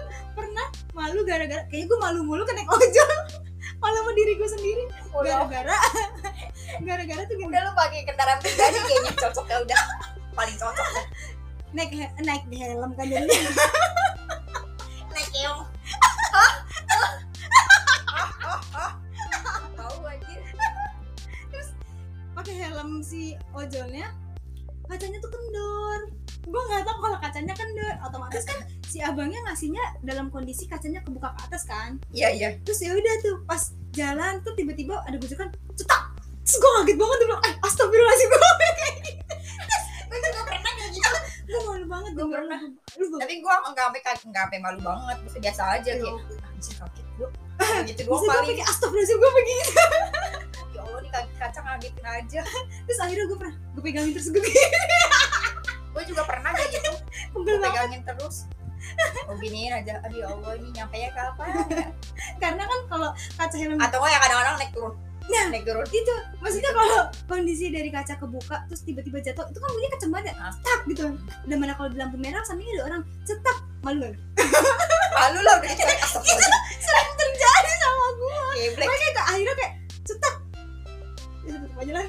Speaker 1: pernah malu gara-gara kayaknya gue malu mulu naik ojol. *laughs* Malu sama diri gue sendiri. Gara-gara *laughs* gara-gara tuh gini
Speaker 2: udah lu pakai kendaraan pribadi kayaknya cocok ya udah. Paling cocok. Dah
Speaker 1: naik naik di helm kan jadinya. *laughs*
Speaker 2: Naik keong.
Speaker 1: Pakai helm si ojolnya kacanya tuh kendor gue nggak tahu kalau kacanya kendor otomatis kan si abangnya ngasihnya dalam kondisi kacanya kebuka ke atas kan.
Speaker 2: Iya iya.
Speaker 1: Terus ya udah tuh pas jalan tuh tiba-tiba ada gujukan cetak! Terus gue kaget banget tuh bilang eh astagfirullahaladzim. Gue kayak gitu.
Speaker 2: gue pernah kayak gitu
Speaker 1: gue malu banget. Demi
Speaker 2: pernah. Tapi gue nggak sampai kaget nggak sampai malu banget bisa biasa aja
Speaker 1: Ya
Speaker 2: kayak anjir kaget gue gitu doang
Speaker 1: bisa gue
Speaker 2: paling.
Speaker 1: astagfirullahaladzim gue begitu
Speaker 2: ya Allah nih kaca ngagetin aja.
Speaker 1: Terus akhirnya gue pernah gue pegangin terus gue
Speaker 2: gue *laughs* juga pernah kayak gitu gue pegangin terus. Gue giniin aja. Aduh ya Allah ini nyampe ya kapan *laughs* ya?
Speaker 1: karena kan kalau kaca helm
Speaker 2: atau nggak ya kadang-kadang naik turun.
Speaker 1: Nah.
Speaker 2: naik turun.
Speaker 1: itu. Maksudnya kalau kondisi dari kaca kebuka terus tiba-tiba jatuh itu kan bunyinya kenceng banget ya?
Speaker 2: Ah.
Speaker 1: tak gitu. Dan mana kalau di lampu merah sampingnya ada orang cetak. Malu gak *laughs*
Speaker 2: malu lah udah gitu *laughs* astagfirullahaladzim.
Speaker 1: Sering terjadi sama gue makanya akhirnya kayak cetak. Ya tutup aja lah.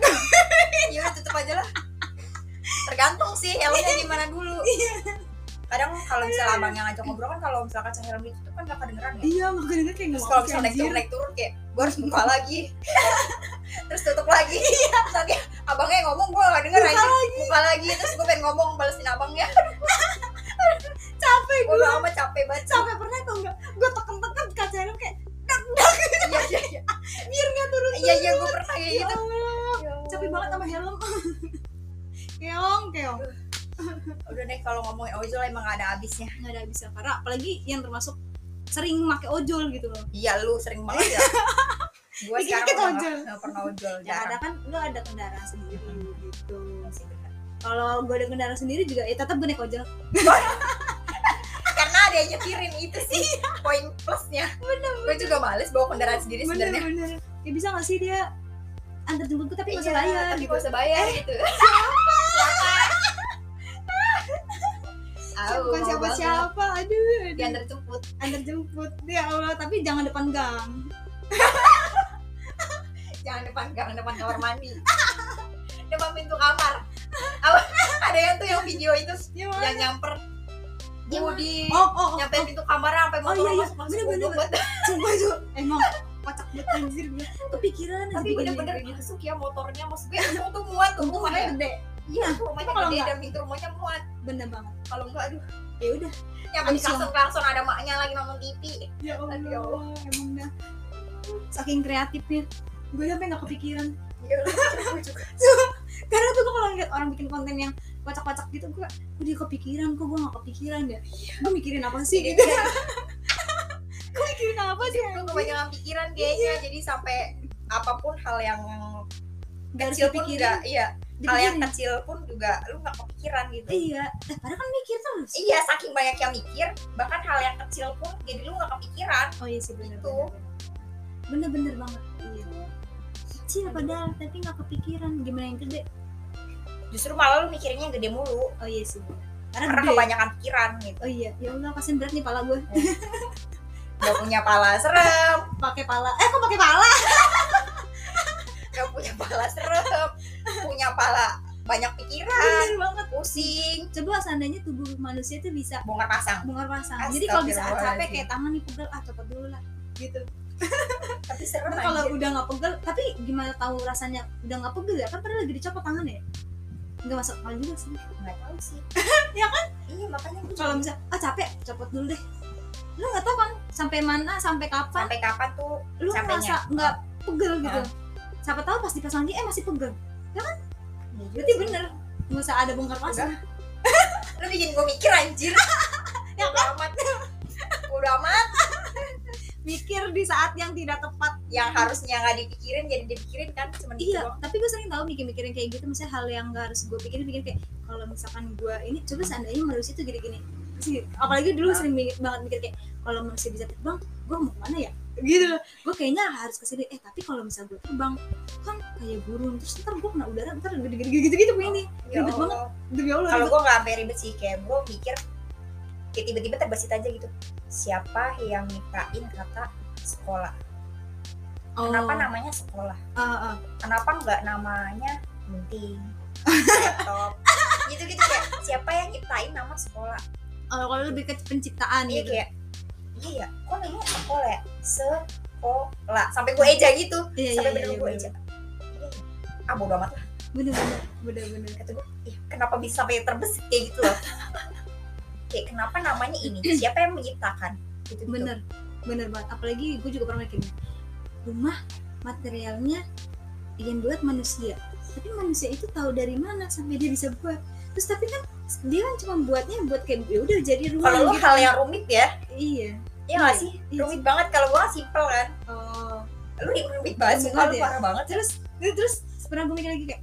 Speaker 2: Ya tutup aja lah tergantung sih helmnya gimana dulu. *laughs* Kadang kalau misalnya abangnya ngajak ngobrol kan kalau misalnya kaca helm ditutup kan gak kedengeran ya?
Speaker 1: Iya makanya denger kayak
Speaker 2: terus
Speaker 1: nggak
Speaker 2: kalau misalnya naik turun naik turun kayak gue harus buka lagi. *laughs* Terus tutup lagi. Nanti abangnya ngomong gue gak denger
Speaker 1: Buka
Speaker 2: aja buka lagi terus gue pengen ngomong balesin abangnya. *laughs*
Speaker 1: Capek
Speaker 2: gue lama capek banget.
Speaker 1: Sampai pernah tau nggak gue tekan-tekan kaca helm kayak
Speaker 2: iya iya iya.
Speaker 1: Biar nggak turun
Speaker 2: iya iya gue pernah kayak
Speaker 1: ya
Speaker 2: gitu. Ya
Speaker 1: capek banget sama helm keong keong.
Speaker 2: Udah deh kalau ngomongin ojol emang gak ada habisnya.
Speaker 1: Nggak ada habisnya karena apalagi yang termasuk sering make ojol gitu loh.
Speaker 2: Iya lu sering banget ya. *laughs* Gue sekarang udah
Speaker 1: ojol.
Speaker 2: nggak pernah ojol
Speaker 1: yang ada kan lu ada kendaraan sendiri gitu.
Speaker 2: Bener.
Speaker 1: kalau gue ada kendaraan sendiri juga ya tetap gue naik ojol. *laughs*
Speaker 2: Karena ada yang nyetirin itu sih poin plusnya. Gue juga males bawa kendaraan sendiri
Speaker 1: bener
Speaker 2: sebenarnya.
Speaker 1: bener ya bisa gak sih dia antar jemput gue tapi nggak usah
Speaker 2: Iya,
Speaker 1: bayar
Speaker 2: tapi
Speaker 1: gitu.
Speaker 2: nggak usah bayar gitu.
Speaker 1: Siapa- Bukan
Speaker 2: mau
Speaker 1: siapa siapa aduh, aduh.
Speaker 2: diantar jemput
Speaker 1: antar jemput ya Allah tapi jangan depan gang. *laughs*
Speaker 2: Jangan depan gang depan kamar mandi. *laughs* Depan pintu kamar. Ada yang tuh yang video itu
Speaker 1: Gimana?
Speaker 2: yang nyamper.
Speaker 1: Yang
Speaker 2: mau di
Speaker 1: oh oh oh,
Speaker 2: nyampe pintu kamar sampai
Speaker 1: Oh,
Speaker 2: motor
Speaker 1: iya, iya.
Speaker 2: masuk masuk
Speaker 1: Bener, bener, sumpah itu. Emang kocak banget anjir gue kepikiran
Speaker 2: tapi bener-bener
Speaker 1: gitu.
Speaker 2: masuk ya motornya untung tuh muat tuh rumahnya
Speaker 1: gede
Speaker 2: iya rumahnya
Speaker 1: Kalau
Speaker 2: gede dan pintu rumahnya muat.
Speaker 1: Bener banget.
Speaker 2: Kalau enggak aduh
Speaker 1: ya udah.
Speaker 2: Nyampe di
Speaker 1: Langsung.
Speaker 2: klakson klakson ada maknya lagi nonton TV
Speaker 1: ya Allah,
Speaker 2: Aduh, ya Allah.
Speaker 1: emang dah. Saking kreatifnya gue sampai nggak kepikiran.
Speaker 2: Iya, *laughs* juga.
Speaker 1: Karena tuh gue kalau ngeliat orang bikin konten yang kocak-kocak gitu gue gue dia kepikiran kok gue nggak kepikiran ya gue mikirin apa sih? Gitu *laughs*
Speaker 2: Iya.
Speaker 1: gue mikirin apa sih?
Speaker 2: Gue kebanyakan pikiran kayaknya. Jadi sampai apa pun hal yang
Speaker 1: Gak harus
Speaker 2: kecil pun enggak iya hal yang kecil pun juga lu nggak kepikiran gitu.
Speaker 1: Iya eh, padahal kan mikir terus.
Speaker 2: Iya saking banyak yang mikir bahkan hal yang kecil pun jadi lu nggak kepikiran.
Speaker 1: Oh iya sih bener
Speaker 2: Gitu.
Speaker 1: bener bener. Banget. Iya. Kecil padahal tapi nggak kepikiran. Gimana yang gede?
Speaker 2: Justru malah lu mikirnya yang gede mulu.
Speaker 1: Oh iya sih bener. karena,
Speaker 2: karena
Speaker 1: gede.
Speaker 2: kebanyakan pikiran gitu.
Speaker 1: Oh iya. Ya Allah kasian berat nih pala gue
Speaker 2: gak punya pala serem.
Speaker 1: Pakai pala. Eh kok pakai pala?
Speaker 2: Gak punya pala serem punya pala banyak pikiran
Speaker 1: bener banget.
Speaker 2: pusing.
Speaker 1: Coba seandainya tubuh manusia itu bisa
Speaker 2: bongkar pasang.
Speaker 1: bongkar pasang. Jadi kalau di saat capek kayak tangan nih pegel ah copot dulu lah. Gitu. *laughs*
Speaker 2: Tapi serem
Speaker 1: Ntar kalau udah nggak pegel tapi gimana tahu rasanya udah nggak pegel ya? Kan padahal lagi dicopot tangan ya? Nggak masuk akal juga sih.
Speaker 2: Nggak tahu sih. *laughs*
Speaker 1: Ya kan?
Speaker 2: iya makanya
Speaker 1: kalau misal ah capek copot dulu deh. Lu nggak tahu kan sampai mana sampai kapan?
Speaker 2: Sampai kapan tuh
Speaker 1: lu
Speaker 2: capeknya.
Speaker 1: ngerasa nggak pegel gitu?
Speaker 2: Ah.
Speaker 1: siapa tahu pas dipasang lagi eh masih pegel.
Speaker 2: Ya
Speaker 1: berarti bener nggak usah ada bongkar pasang *laughs*
Speaker 2: lu bikin gue mikir anjir. *laughs* Ya amat. Udah amat. *laughs*
Speaker 1: Mikir di saat yang tidak tepat.
Speaker 2: Yang harusnya nggak dipikirin jadi dipikirin kan cuma gitu
Speaker 1: iya
Speaker 2: doang.
Speaker 1: tapi gue sering tahu mikir-mikirin kayak gitu misalnya hal yang gak harus gue pikirin pikir kayak kalau misalkan gue ini coba seandainya manusia tuh gini-gini. Terus, apalagi dulu
Speaker 2: Ah.
Speaker 1: sering banget mikir kayak kalau manusia bisa terbang gue mau ke mana ya gitu. Gue kayaknya harus ke sini eh tapi kalau misalnya gue terbang kan kayak burung terus ntar gue kena udara ntar gede-gede gitu-gitu ini.
Speaker 2: Ya
Speaker 1: ribet banget. Demi allah
Speaker 2: kalau gue nggak sampai ribet sih kayak gue mikir kayak tiba-tiba terbesit aja gitu. Siapa yang nyiptain kata sekolah?
Speaker 1: Oh,
Speaker 2: kenapa namanya sekolah?
Speaker 1: Ah, ah.
Speaker 2: kenapa nggak namanya gunting laptop? *laughs* Gitu gitu kayak siapa yang nyiptain nama sekolah?
Speaker 1: Oh, kalau lebih ke penciptaan
Speaker 2: iya
Speaker 1: gitu.
Speaker 2: kayak iya ya kok namanya sekolah ya sekolah sampai gue eja gitu.
Speaker 1: Iya iya
Speaker 2: sampai
Speaker 1: iya,
Speaker 2: bener
Speaker 1: iya,
Speaker 2: gue eja. Iya, iya. ah bodo amat lah.
Speaker 1: Bener bener bener bener.
Speaker 2: Kata gue ih kenapa bisa sampai terbesit kayak gitu loh. *laughs* Kayak kenapa namanya ini? Siapa yang menciptakan? Gitu, -gitu.
Speaker 1: bener bener banget. Apalagi gue juga pernah mikir rumah materialnya yang buat manusia. Tapi manusia itu tahu dari mana sampai dia bisa buat. Terus tapi kan dia kan cuma buatnya buat kayak ya udah jadi rumah
Speaker 2: kalau
Speaker 1: gitu.
Speaker 2: hal yang rumit ya.
Speaker 1: Iya
Speaker 2: ya nggak sih?
Speaker 1: Iya
Speaker 2: rumit banget kalau gue simple kan.
Speaker 1: Oh.
Speaker 2: Lu rumit banget sih
Speaker 1: banget ya?
Speaker 2: parah banget.
Speaker 1: Terus terus pernah gue mikir lagi kayak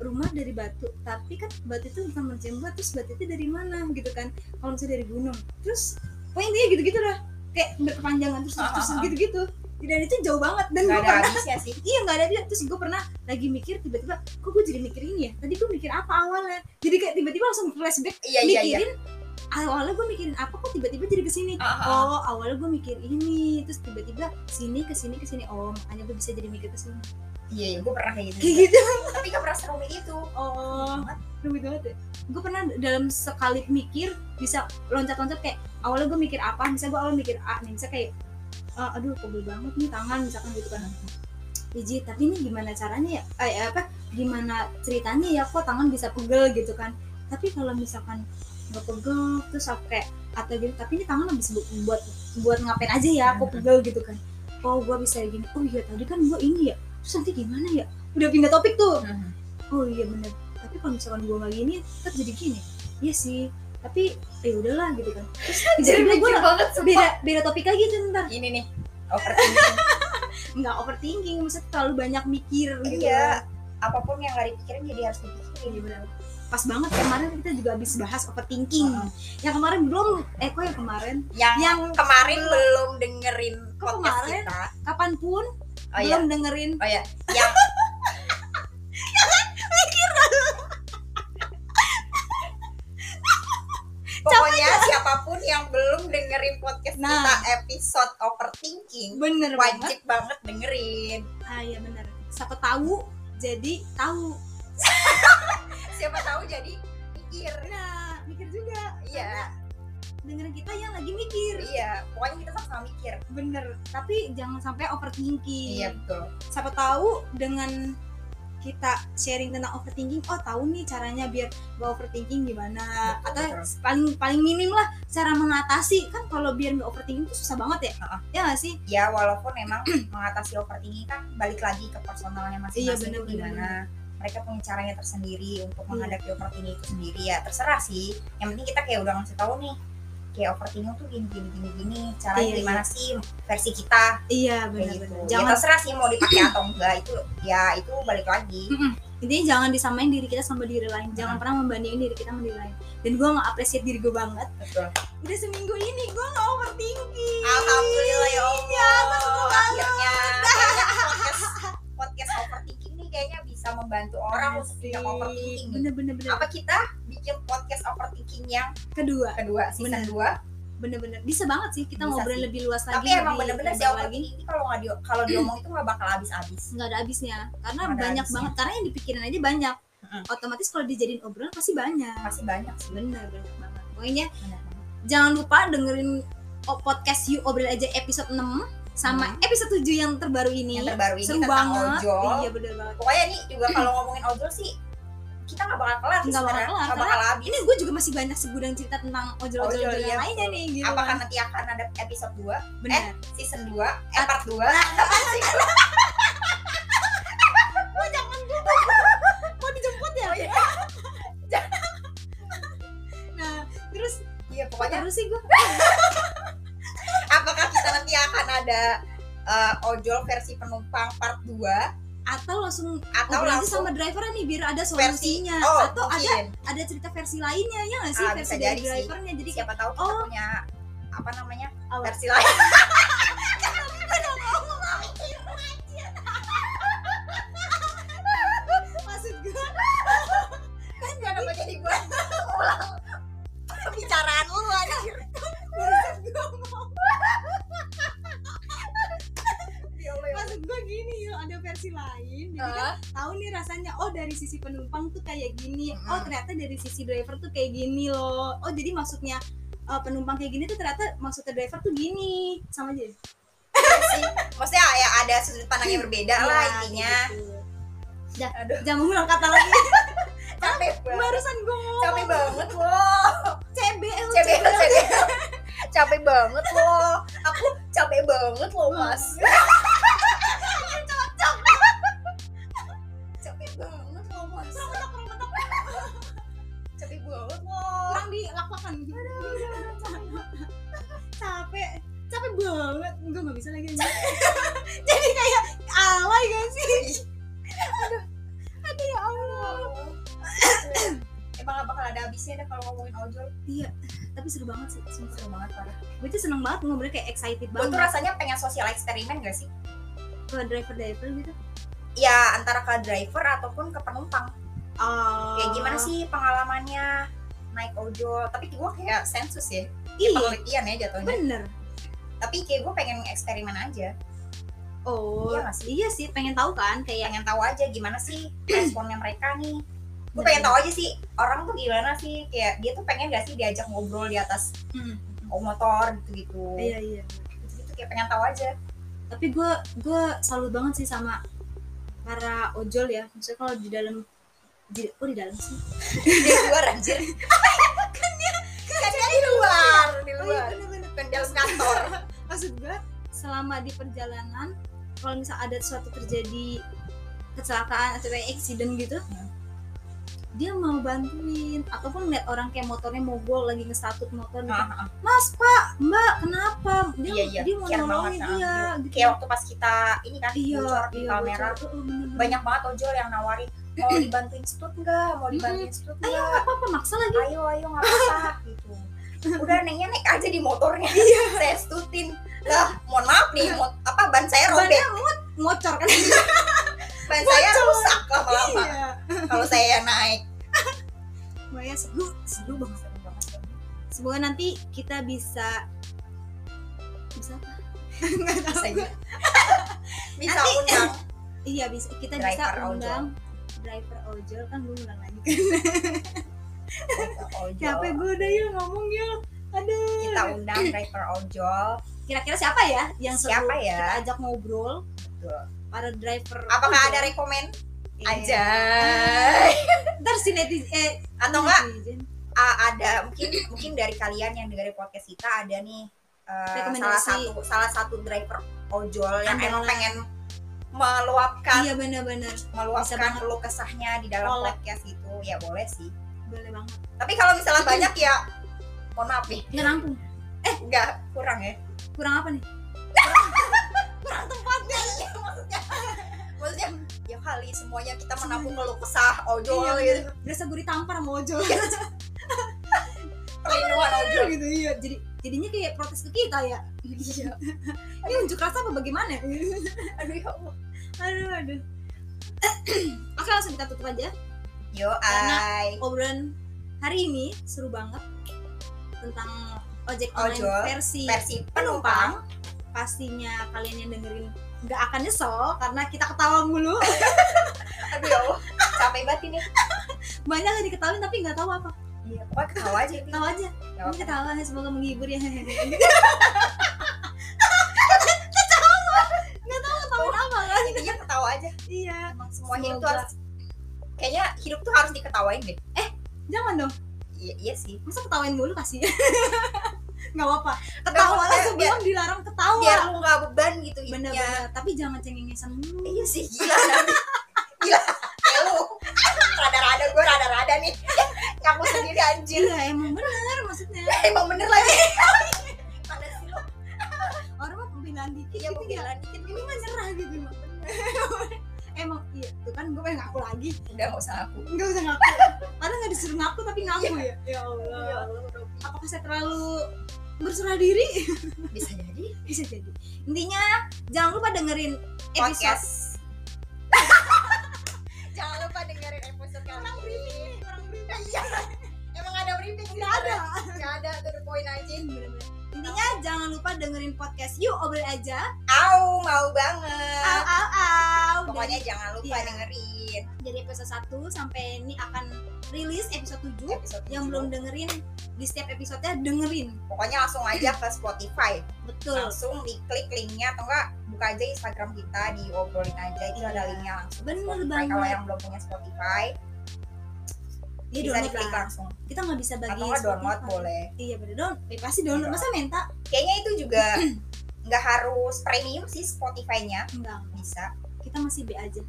Speaker 1: rumah dari batu tapi kan batu itu bukan buat terus batu itu dari mana gitu kan? Kalau misalnya dari gunung. Terus pokoknya intinya gitu-gitu lah kayak berkepanjangan terus terus, terus
Speaker 2: Ah, ah, ah.
Speaker 1: gitu-gitu. Dan itu jauh banget dan gue
Speaker 2: ada
Speaker 1: pernah
Speaker 2: habisnya sih.
Speaker 1: Iya nggak ada dia terus gue pernah lagi mikir tiba-tiba kok gue jadi mikir ini ya? Tadi gue mikir apa awalnya? Jadi kayak tiba-tiba langsung flashback
Speaker 2: iya iya iya.
Speaker 1: mikirin awalnya gue mikirin apa kok tiba-tiba jadi ke
Speaker 2: sini ah, ah.
Speaker 1: oh awalnya gue mikir ini terus tiba-tiba sini ke sini ke sini. Oh makanya gue bisa jadi mikir ke sini.
Speaker 2: Iya iya gue pernah kayak gitu
Speaker 1: gitu.
Speaker 2: Tapi gak pernah serumit itu
Speaker 1: oh rumit banget. ya. Gue pernah dalam sekali mikir bisa loncat-loncat kayak awalnya gue mikir apa misalnya gue awal mikir A nih misalnya kayak "Ah, aduh pegel banget nih tangan misalkan gitu kan. Iji, tapi ini gimana caranya ya? Eh, apa gimana ceritanya ya kok tangan bisa pegel gitu kan. Tapi kalau misalkan nggak pegel terus aku kayak atau gitu tapi ini tangan habis bu- buat buat ngapain aja ya kok pegel gitu kan. Oh gue bisa gini. Oh iya tadi kan gue ini ya. Terus nanti gimana ya? Udah pindah topik tuh. Oh iya bener. Tapi kalau misalkan gue nggak gini tetap jadi gini. Iya sih. Tapi ya udahlah gitu kan. Terus *laughs*
Speaker 2: jadi
Speaker 1: gue
Speaker 2: banget
Speaker 1: beda beda topik lagi tuh ntar
Speaker 2: ini nih overthinking. *laughs*
Speaker 1: Nggak overthinking maksudnya terlalu banyak mikir gitu.
Speaker 2: Iya. Apa pun yang gak dipikirin jadi harus dipikirin.
Speaker 1: Iya benar. Pas banget kemarin kita juga habis bahas overthinking.
Speaker 2: Heeh.
Speaker 1: Yang kemarin belum, eh kok yang kemarin?
Speaker 2: yang,
Speaker 1: Yang
Speaker 2: kemarin belum dengerin
Speaker 1: Kok
Speaker 2: podcast
Speaker 1: kemarin?
Speaker 2: kita
Speaker 1: kapan pun
Speaker 2: oh iya
Speaker 1: belum dengerin.
Speaker 2: oh iya *laughs* yang *laughs* Pokoknya siapa pun yang belum dengerin podcast
Speaker 1: Nah.
Speaker 2: kita episode overthinking
Speaker 1: Bener banget.
Speaker 2: wajib banget dengerin.
Speaker 1: Ah iya bener. Siapa tahu jadi tahu. *laughs*
Speaker 2: Siapa tahu jadi mikir.
Speaker 1: Nah, mikir juga.
Speaker 2: Iya,
Speaker 1: Dengerin kita yang lagi mikir.
Speaker 2: iya. Pokoknya kita sama-sama mikir.
Speaker 1: Bener. Tapi jangan sampai overthinking.
Speaker 2: Iya betul.
Speaker 1: Siapa tahu dengan kita sharing tentang overthinking, oh tahu nih caranya biar gak overthinking gimana
Speaker 2: Betul,
Speaker 1: atau
Speaker 2: betul.
Speaker 1: paling paling minim lah cara mengatasi kan kalau biar nggak overthinking itu susah banget ya
Speaker 2: Heeh.
Speaker 1: ya nggak sih
Speaker 2: Ya walaupun memang *clears throat* mengatasi overthinking kan balik lagi ke personalnya
Speaker 1: Iya,
Speaker 2: masing-masing
Speaker 1: bener,
Speaker 2: itu
Speaker 1: bener,
Speaker 2: gimana. Mereka punya caranya tersendiri untuk
Speaker 1: Iya.
Speaker 2: menghadapi overthinking itu sendiri ya terserah sih. Yang penting kita kayak udah ngasih tahu nih kayak overthinking tuh gini gini gini gini caranya
Speaker 1: Iya,
Speaker 2: gimana sih versi kita
Speaker 1: iya benar
Speaker 2: gitu.
Speaker 1: benar
Speaker 2: Ya
Speaker 1: jangan
Speaker 2: terserah sih mau dipakai atau enggak itu ya itu balik lagi.
Speaker 1: intinya jangan disamain diri kita sama diri lain jangan
Speaker 2: Hmm.
Speaker 1: pernah membandingin diri kita sama diri lain dan gue nggak apresiasi diri gue banget
Speaker 2: Betul.
Speaker 1: udah seminggu ini gue nggak overthinking
Speaker 2: Alhamdulillah ya Allah.
Speaker 1: Iya, seneng banget.
Speaker 2: Akhirnya podcast podcast overthinking kayaknya bisa membantu orang untuk tidak overthinking. nih.
Speaker 1: bener bener bener.
Speaker 2: Apa kita bikin podcast overthinking yang
Speaker 1: kedua.
Speaker 2: kedua season
Speaker 1: Bener.
Speaker 2: 2
Speaker 1: bener-bener bisa banget sih kita
Speaker 2: Bisa
Speaker 1: ngobrol
Speaker 2: sih.
Speaker 1: lebih luas lagi
Speaker 2: tapi emang bener-bener sih overthinking ini kalau nggak di kalau diomong itu nggak bakal habis-habis.
Speaker 1: Nggak ada habisnya. Karena
Speaker 2: ada
Speaker 1: banyak
Speaker 2: habisnya.
Speaker 1: banget. Karena yang dipikirin aja banyak.
Speaker 2: Mm-mm.
Speaker 1: otomatis kalau dijadiin obrolan pasti banyak.
Speaker 2: Pasti banyak sih.
Speaker 1: Bener banyak banget. Pokoknya
Speaker 2: Bener
Speaker 1: jangan lupa dengerin podcast You Obrol aja episode 6 sama
Speaker 2: Hmm.
Speaker 1: episode 7 yang terbaru ini.
Speaker 2: Yang terbaru ini
Speaker 1: seru
Speaker 2: tentang
Speaker 1: banget.
Speaker 2: ojol.
Speaker 1: Iya bener banget.
Speaker 2: Pokoknya nih juga kalau ngomongin ojol sih kita nggak bakal kelar
Speaker 1: Nggak bakal kelar, karena
Speaker 2: bakal habis.
Speaker 1: ini gue juga masih banyak segudang cerita tentang ojol-ojol
Speaker 2: Ojol,
Speaker 1: yang
Speaker 2: iya,
Speaker 1: lainnya nih gitu
Speaker 2: apakah
Speaker 1: kan.
Speaker 2: nanti akan ada episode 2
Speaker 1: bener.
Speaker 2: season 2 eh part 2
Speaker 1: mau *laughs* dijemput ya?
Speaker 2: Oh, iya. *laughs*
Speaker 1: nah terus
Speaker 2: iya
Speaker 1: kok
Speaker 2: pokoknya
Speaker 1: terus sih gue *laughs*
Speaker 2: nanti akan ada eh, ojol versi penumpang part 2
Speaker 1: atau langsung
Speaker 2: atau langsung
Speaker 1: sama driver nih biar ada
Speaker 2: versi
Speaker 1: solusinya.
Speaker 2: oh
Speaker 1: atau ada
Speaker 2: mungkin.
Speaker 1: ada cerita versi lainnya ya nggak sih?
Speaker 2: Ah,
Speaker 1: versi dari drivernya. Jadi
Speaker 2: siapa tahu kita
Speaker 1: Oh.
Speaker 2: punya apa namanya
Speaker 1: Apa?
Speaker 2: versi lain *laughs*
Speaker 1: versi lain jadi kan
Speaker 2: Ah,
Speaker 1: tahu nih rasanya oh dari sisi penumpang tuh kayak gini
Speaker 2: Mm-mm.
Speaker 1: oh ternyata dari sisi driver tuh kayak gini loh. Oh jadi maksudnya uh, penumpang kayak gini tuh ternyata maksudnya driver tuh gini sama aja
Speaker 2: iya sih. maksudnya ya ada sudut pandang yang berbeda lah
Speaker 1: Ya,
Speaker 2: intinya.
Speaker 1: gitu. Jangan mengulang kata lagi. *laughs*
Speaker 2: Capek banget.
Speaker 1: barusan gue ngomong.
Speaker 2: Capek banget loh
Speaker 1: CBL
Speaker 2: capek capek capek banget loh aku capek banget loh mas
Speaker 1: dilakwakan capek. Capek banget. Gue nggak bisa lagi *laughs* jadi kayak alay gak sih? Aduh. Aduh ya Allah.
Speaker 2: Emang gak bakal ada habisnya deh kalau ngomongin ojol.
Speaker 1: Tapi seru banget sih. Sumpah.
Speaker 2: Seru banget parah.
Speaker 1: Gue tuh seneng banget ngobrolnya kayak excited
Speaker 2: gue
Speaker 1: banget.
Speaker 2: tuh rasanya pengen sosial eksperimen gak sih?
Speaker 1: Ke driver driver gitu?
Speaker 2: Ya antara ke driver ataupun ke penumpang.
Speaker 1: Oh.
Speaker 2: Kayak gimana sih pengalamannya naik ojol. Tapi gue kayak sensus ya.
Speaker 1: Iya.
Speaker 2: penelitian ya jatuhnya.
Speaker 1: Bener.
Speaker 2: Tapi kayak gue pengen eksperimen aja.
Speaker 1: Oh
Speaker 2: Iya sih?
Speaker 1: iya sih. Pengen tahu kan kayak
Speaker 2: pengen tahu aja gimana sih *clears throat* responnya mereka nih. Gue pengen tahu aja sih orang tuh gimana sih? Kayak dia tuh pengen gak sih diajak ngobrol di atas
Speaker 1: Hmm,
Speaker 2: motor gitu gitu
Speaker 1: iya iya.
Speaker 2: Gitu kayak pengen tahu aja.
Speaker 1: Tapi gue gue salut banget sih sama para ojol ya. Maksudnya kalau di dalam di, oh di dalam sih.
Speaker 2: Di luar anjir. *laughs* Kan dia kan dia di luar. di
Speaker 1: oh iya
Speaker 2: luar. kan dalam kantor. *laughs*
Speaker 1: Maksud gue selama di perjalanan kalau misal ada suatu terjadi kecelakaan atau kayak accident gitu
Speaker 2: Hmm.
Speaker 1: dia mau bantuin. Ataupun ngeliat orang kayak motornya mogol lagi ngestatut motor gitu. Mas pak mbak kenapa? Dia
Speaker 2: iya iya.
Speaker 1: dia mau nolongin
Speaker 2: banget
Speaker 1: dia gitu.
Speaker 2: Kayak waktu pas kita ini kan
Speaker 1: iya
Speaker 2: bocor di
Speaker 1: iya
Speaker 2: kamera
Speaker 1: bocor. Oh,
Speaker 2: banyak banget ojol yang nawarin mau *clears throat* dibantuin stut nggak? Mau dibantuin stut
Speaker 1: ayo
Speaker 2: nggak?
Speaker 1: nggak apa-apa maksa lagi.
Speaker 2: Ayo ayo nggak apa gitu. *laughs* Udah nengnya naik aja di motornya. *laughs* Saya stutin. Lah mohon maaf nih apa ban saya robek.
Speaker 1: Bannya mot kan? *laughs*
Speaker 2: Ban saya rusak lama-lama.
Speaker 1: Iya.
Speaker 2: Kalau saya yang naik.
Speaker 1: Maya seru seru banget semoga nanti kita bisa bisa apa? Nggak tahu.
Speaker 2: Bisa undang.
Speaker 1: Iya bisa kita
Speaker 2: Driver
Speaker 1: bisa undang driver ojol kan gue ulang lagi
Speaker 2: ojol.
Speaker 1: capek gue udah yuk ngomong yuk aduh
Speaker 2: kita undang driver ojol
Speaker 1: kira-kira siapa ya yang seru
Speaker 2: Siapa ya?
Speaker 1: kita ajak ngobrol
Speaker 2: Betul.
Speaker 1: para driver
Speaker 2: apakah
Speaker 1: ojol.
Speaker 2: ada rekomen
Speaker 1: Iya.
Speaker 2: aja *laughs*
Speaker 1: ntar si netizen eh
Speaker 2: atau enggak a- ada mungkin mungkin dari kalian yang dengerin podcast kita ada nih eh, salah satu salah satu driver ojol yang emang pengen meluapkan
Speaker 1: iya benar-benar
Speaker 2: meluapkan keluh kesahnya di dalam
Speaker 1: Kolek.
Speaker 2: podcast itu. Ya boleh sih.
Speaker 1: Boleh banget.
Speaker 2: Tapi kalau misalnya banyak ya mohon maaf nih.
Speaker 1: Nggak nampung
Speaker 2: enggak kurang ya.
Speaker 1: Kurang apa nih? *laughs*
Speaker 2: Kurang tempatnya iya maksudnya. Maksudnya ya kali semuanya kita menampung keluh kesah ojol
Speaker 1: Iya,
Speaker 2: gitu.
Speaker 1: berasa gue ditampar sama ojol. *laughs*
Speaker 2: Perlindungan ojol.
Speaker 1: gitu iya. Jadi jadinya kayak protes ke kita ya.
Speaker 2: Iya. *laughs*
Speaker 1: Ini unjuk rasa apa bagaimana? *laughs*
Speaker 2: Aduh ya Allah.
Speaker 1: Aduh aduh. *clears throat* Oke langsung kita tutup aja.
Speaker 2: Yo
Speaker 1: Karena-
Speaker 2: ai
Speaker 1: obrolan hari ini seru banget tentang ojek online
Speaker 2: Ojol,
Speaker 1: versi
Speaker 2: versi penumpang.
Speaker 1: pastinya kalian yang dengerin nggak akan nyesel karena kita ketawa mulu. *laughs*
Speaker 2: Aduh ya Allah. Capek banget ini.
Speaker 1: Banyak yang diketawain tapi nggak tahu apa
Speaker 2: iya pokoknya ketawa aja
Speaker 1: tahu aja. Ini ketawa semoga menghibur ya. Nggak tahu *laughs* ketawain apa kan
Speaker 2: intinya ketawa aja.
Speaker 1: Iya.
Speaker 2: Emang semuanya itu
Speaker 1: Semoga.
Speaker 2: harus kayaknya hidup tuh harus diketawain deh.
Speaker 1: Jangan dong.
Speaker 2: Iya, iya sih.
Speaker 1: Masa ketawain mulu kasih *laughs* nggak apa ketawa lah
Speaker 2: biar-
Speaker 1: sebelum dilarang ketawa.
Speaker 2: biar lu nggak beban gitu
Speaker 1: bener-bener tapi jangan cengengesan mulu.
Speaker 2: Iya sih gila. *laughs* Gila. Kayak lu rada-rada gue rada-rada nih. *laughs* Kamu sendiri anjir.
Speaker 1: Iya emang bener maksudnya. *laughs*
Speaker 2: Emang bener lagi Mana *laughs* sih lu?
Speaker 1: orang pembelaan dikit
Speaker 2: iya
Speaker 1: gitu ya.
Speaker 2: pembelaan dikit.
Speaker 1: Ini mah nyerah gitu. Emang emang iya tuh kan gue pengen ngaku lagi.
Speaker 2: Udah nggak usah aku
Speaker 1: nggak usah ngaku. Padahal nggak disuruh ngaku tapi ngaku ya. Ya Allah
Speaker 2: ya Allah
Speaker 1: apakah saya terlalu berserah diri?
Speaker 2: Bisa jadi.
Speaker 1: Bisa jadi. Intinya jangan lupa dengerin episode
Speaker 2: podcast
Speaker 1: orang briefing orang briefing
Speaker 2: iya. *laughs* Emang ada briefing
Speaker 1: nggak ada.
Speaker 2: Nggak ada to the point aja.
Speaker 1: Bener-bener. Intinya jangan lupa dengerin podcast yuk obrol aja
Speaker 2: au mau
Speaker 1: au
Speaker 2: banget
Speaker 1: au au
Speaker 2: pokoknya jangan lupa
Speaker 1: iya.
Speaker 2: dengerin
Speaker 1: dari, dari episode 1 sampai ini akan rilis episode 7
Speaker 2: episode
Speaker 1: yang
Speaker 2: tujuh.
Speaker 1: belum dengerin di setiap episodenya dengerin
Speaker 2: pokoknya langsung aja ke Spotify
Speaker 1: betul
Speaker 2: langsung diklik linknya atau enggak buka aja Instagram kita di obrolin aja itu ada
Speaker 1: Iya.
Speaker 2: linknya langsung
Speaker 1: Bener
Speaker 2: Spotify. kalau
Speaker 1: banget.
Speaker 2: yang belum punya Spotify
Speaker 1: ya
Speaker 2: bisa
Speaker 1: download lah
Speaker 2: langsung
Speaker 1: kita nggak bisa bagi
Speaker 2: atau download boleh.
Speaker 1: Iya bener. Down eh, pasti download. Masa minta?
Speaker 2: Kayaknya itu juga *clears throat* nggak harus premium sih Spotify-nya.
Speaker 1: Enggak
Speaker 2: bisa.
Speaker 1: Kita masih B aja.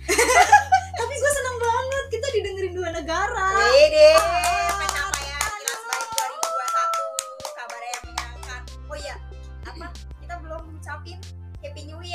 Speaker 1: *laughs* Tapi gue seneng banget. Kita didengerin dua negara.
Speaker 2: Wede,
Speaker 1: Ah,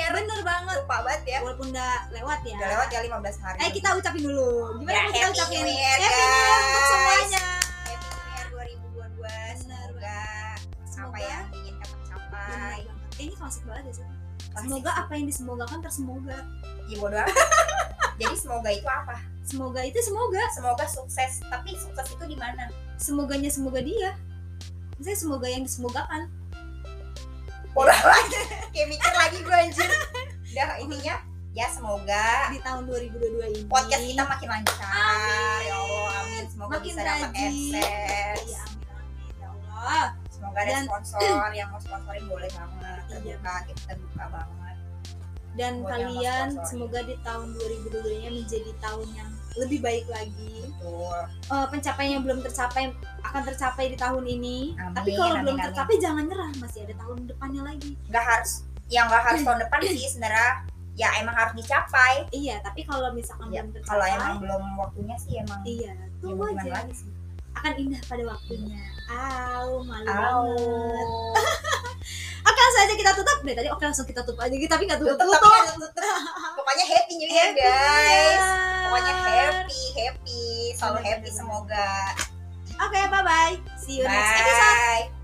Speaker 2: Year.
Speaker 1: bener banget
Speaker 2: Lupa banget ya.
Speaker 1: walaupun udah lewat ya
Speaker 2: Udah lewat ya 15 hari.
Speaker 1: eh kita ucapin dulu gimana
Speaker 2: Ya,
Speaker 1: kita
Speaker 2: Happy
Speaker 1: ucapin
Speaker 2: New Year,
Speaker 1: Happy New Year untuk semuanya
Speaker 2: Happy New Year 2022. Semoga apa
Speaker 1: Semoga.
Speaker 2: yang diinginkan
Speaker 1: Bener
Speaker 2: tercapai.
Speaker 1: banget. Eh, ini klasik banget ya sih semoga apa yang disemogakan tersemoga
Speaker 2: Ya bodo amat. *laughs* Jadi semoga itu apa?
Speaker 1: semoga itu semoga
Speaker 2: Semoga sukses. Tapi sukses itu di mana?
Speaker 1: semoganya semoga dia Misalnya semoga yang disemogakan
Speaker 2: Bodo amat. *laughs* Kayak mikir lagi gue anjir. Udah intinya ya. Semoga
Speaker 1: di tahun 2022 ini.
Speaker 2: podcast kita makin lancar.
Speaker 1: Amin.
Speaker 2: ya Allah amin. Semoga
Speaker 1: Makin
Speaker 2: bisa dapat adsense
Speaker 1: Iya, amin amin. Ya Allah.
Speaker 2: Semoga ada
Speaker 1: Dan-
Speaker 2: sponsor *clears throat* yang mau sponsorin boleh banget
Speaker 1: Iya.
Speaker 2: terbuka kita terbuka banget.
Speaker 1: Dan
Speaker 2: Buat
Speaker 1: kalian semoga di tahun 2022 nya menjadi tahun yang lebih baik lagi.
Speaker 2: Betul.
Speaker 1: Eh, pencapaian yang belum tercapai akan tercapai di tahun ini.
Speaker 2: Amin,
Speaker 1: tapi kalau
Speaker 2: amin,
Speaker 1: belum
Speaker 2: amin.
Speaker 1: tercapai jangan nyerah masih ada tahun depannya lagi.
Speaker 2: Nggak harus yang nggak harus tahun depan sih *clears throat* sebenarnya ya emang harus dicapai.
Speaker 1: Iya tapi kalau misalkan
Speaker 2: ya,
Speaker 1: belum
Speaker 2: kalau
Speaker 1: tercapai
Speaker 2: emang belum waktunya sih emang
Speaker 1: iya
Speaker 2: ya
Speaker 1: tunggu
Speaker 2: gimana
Speaker 1: aja.
Speaker 2: lagi sih.
Speaker 1: Akan indah pada waktunya. Au malu
Speaker 2: Au.
Speaker 1: banget *laughs* oke langsung aja kita tutup. Dari tadi oke langsung kita tutup aja. Tapi nggak tutup
Speaker 2: tutup
Speaker 1: tutup,
Speaker 2: pokoknya happy new year guys. Pokoknya happy happy. Selalu happy semoga.
Speaker 1: Oke bye bye see you next episode.
Speaker 2: bye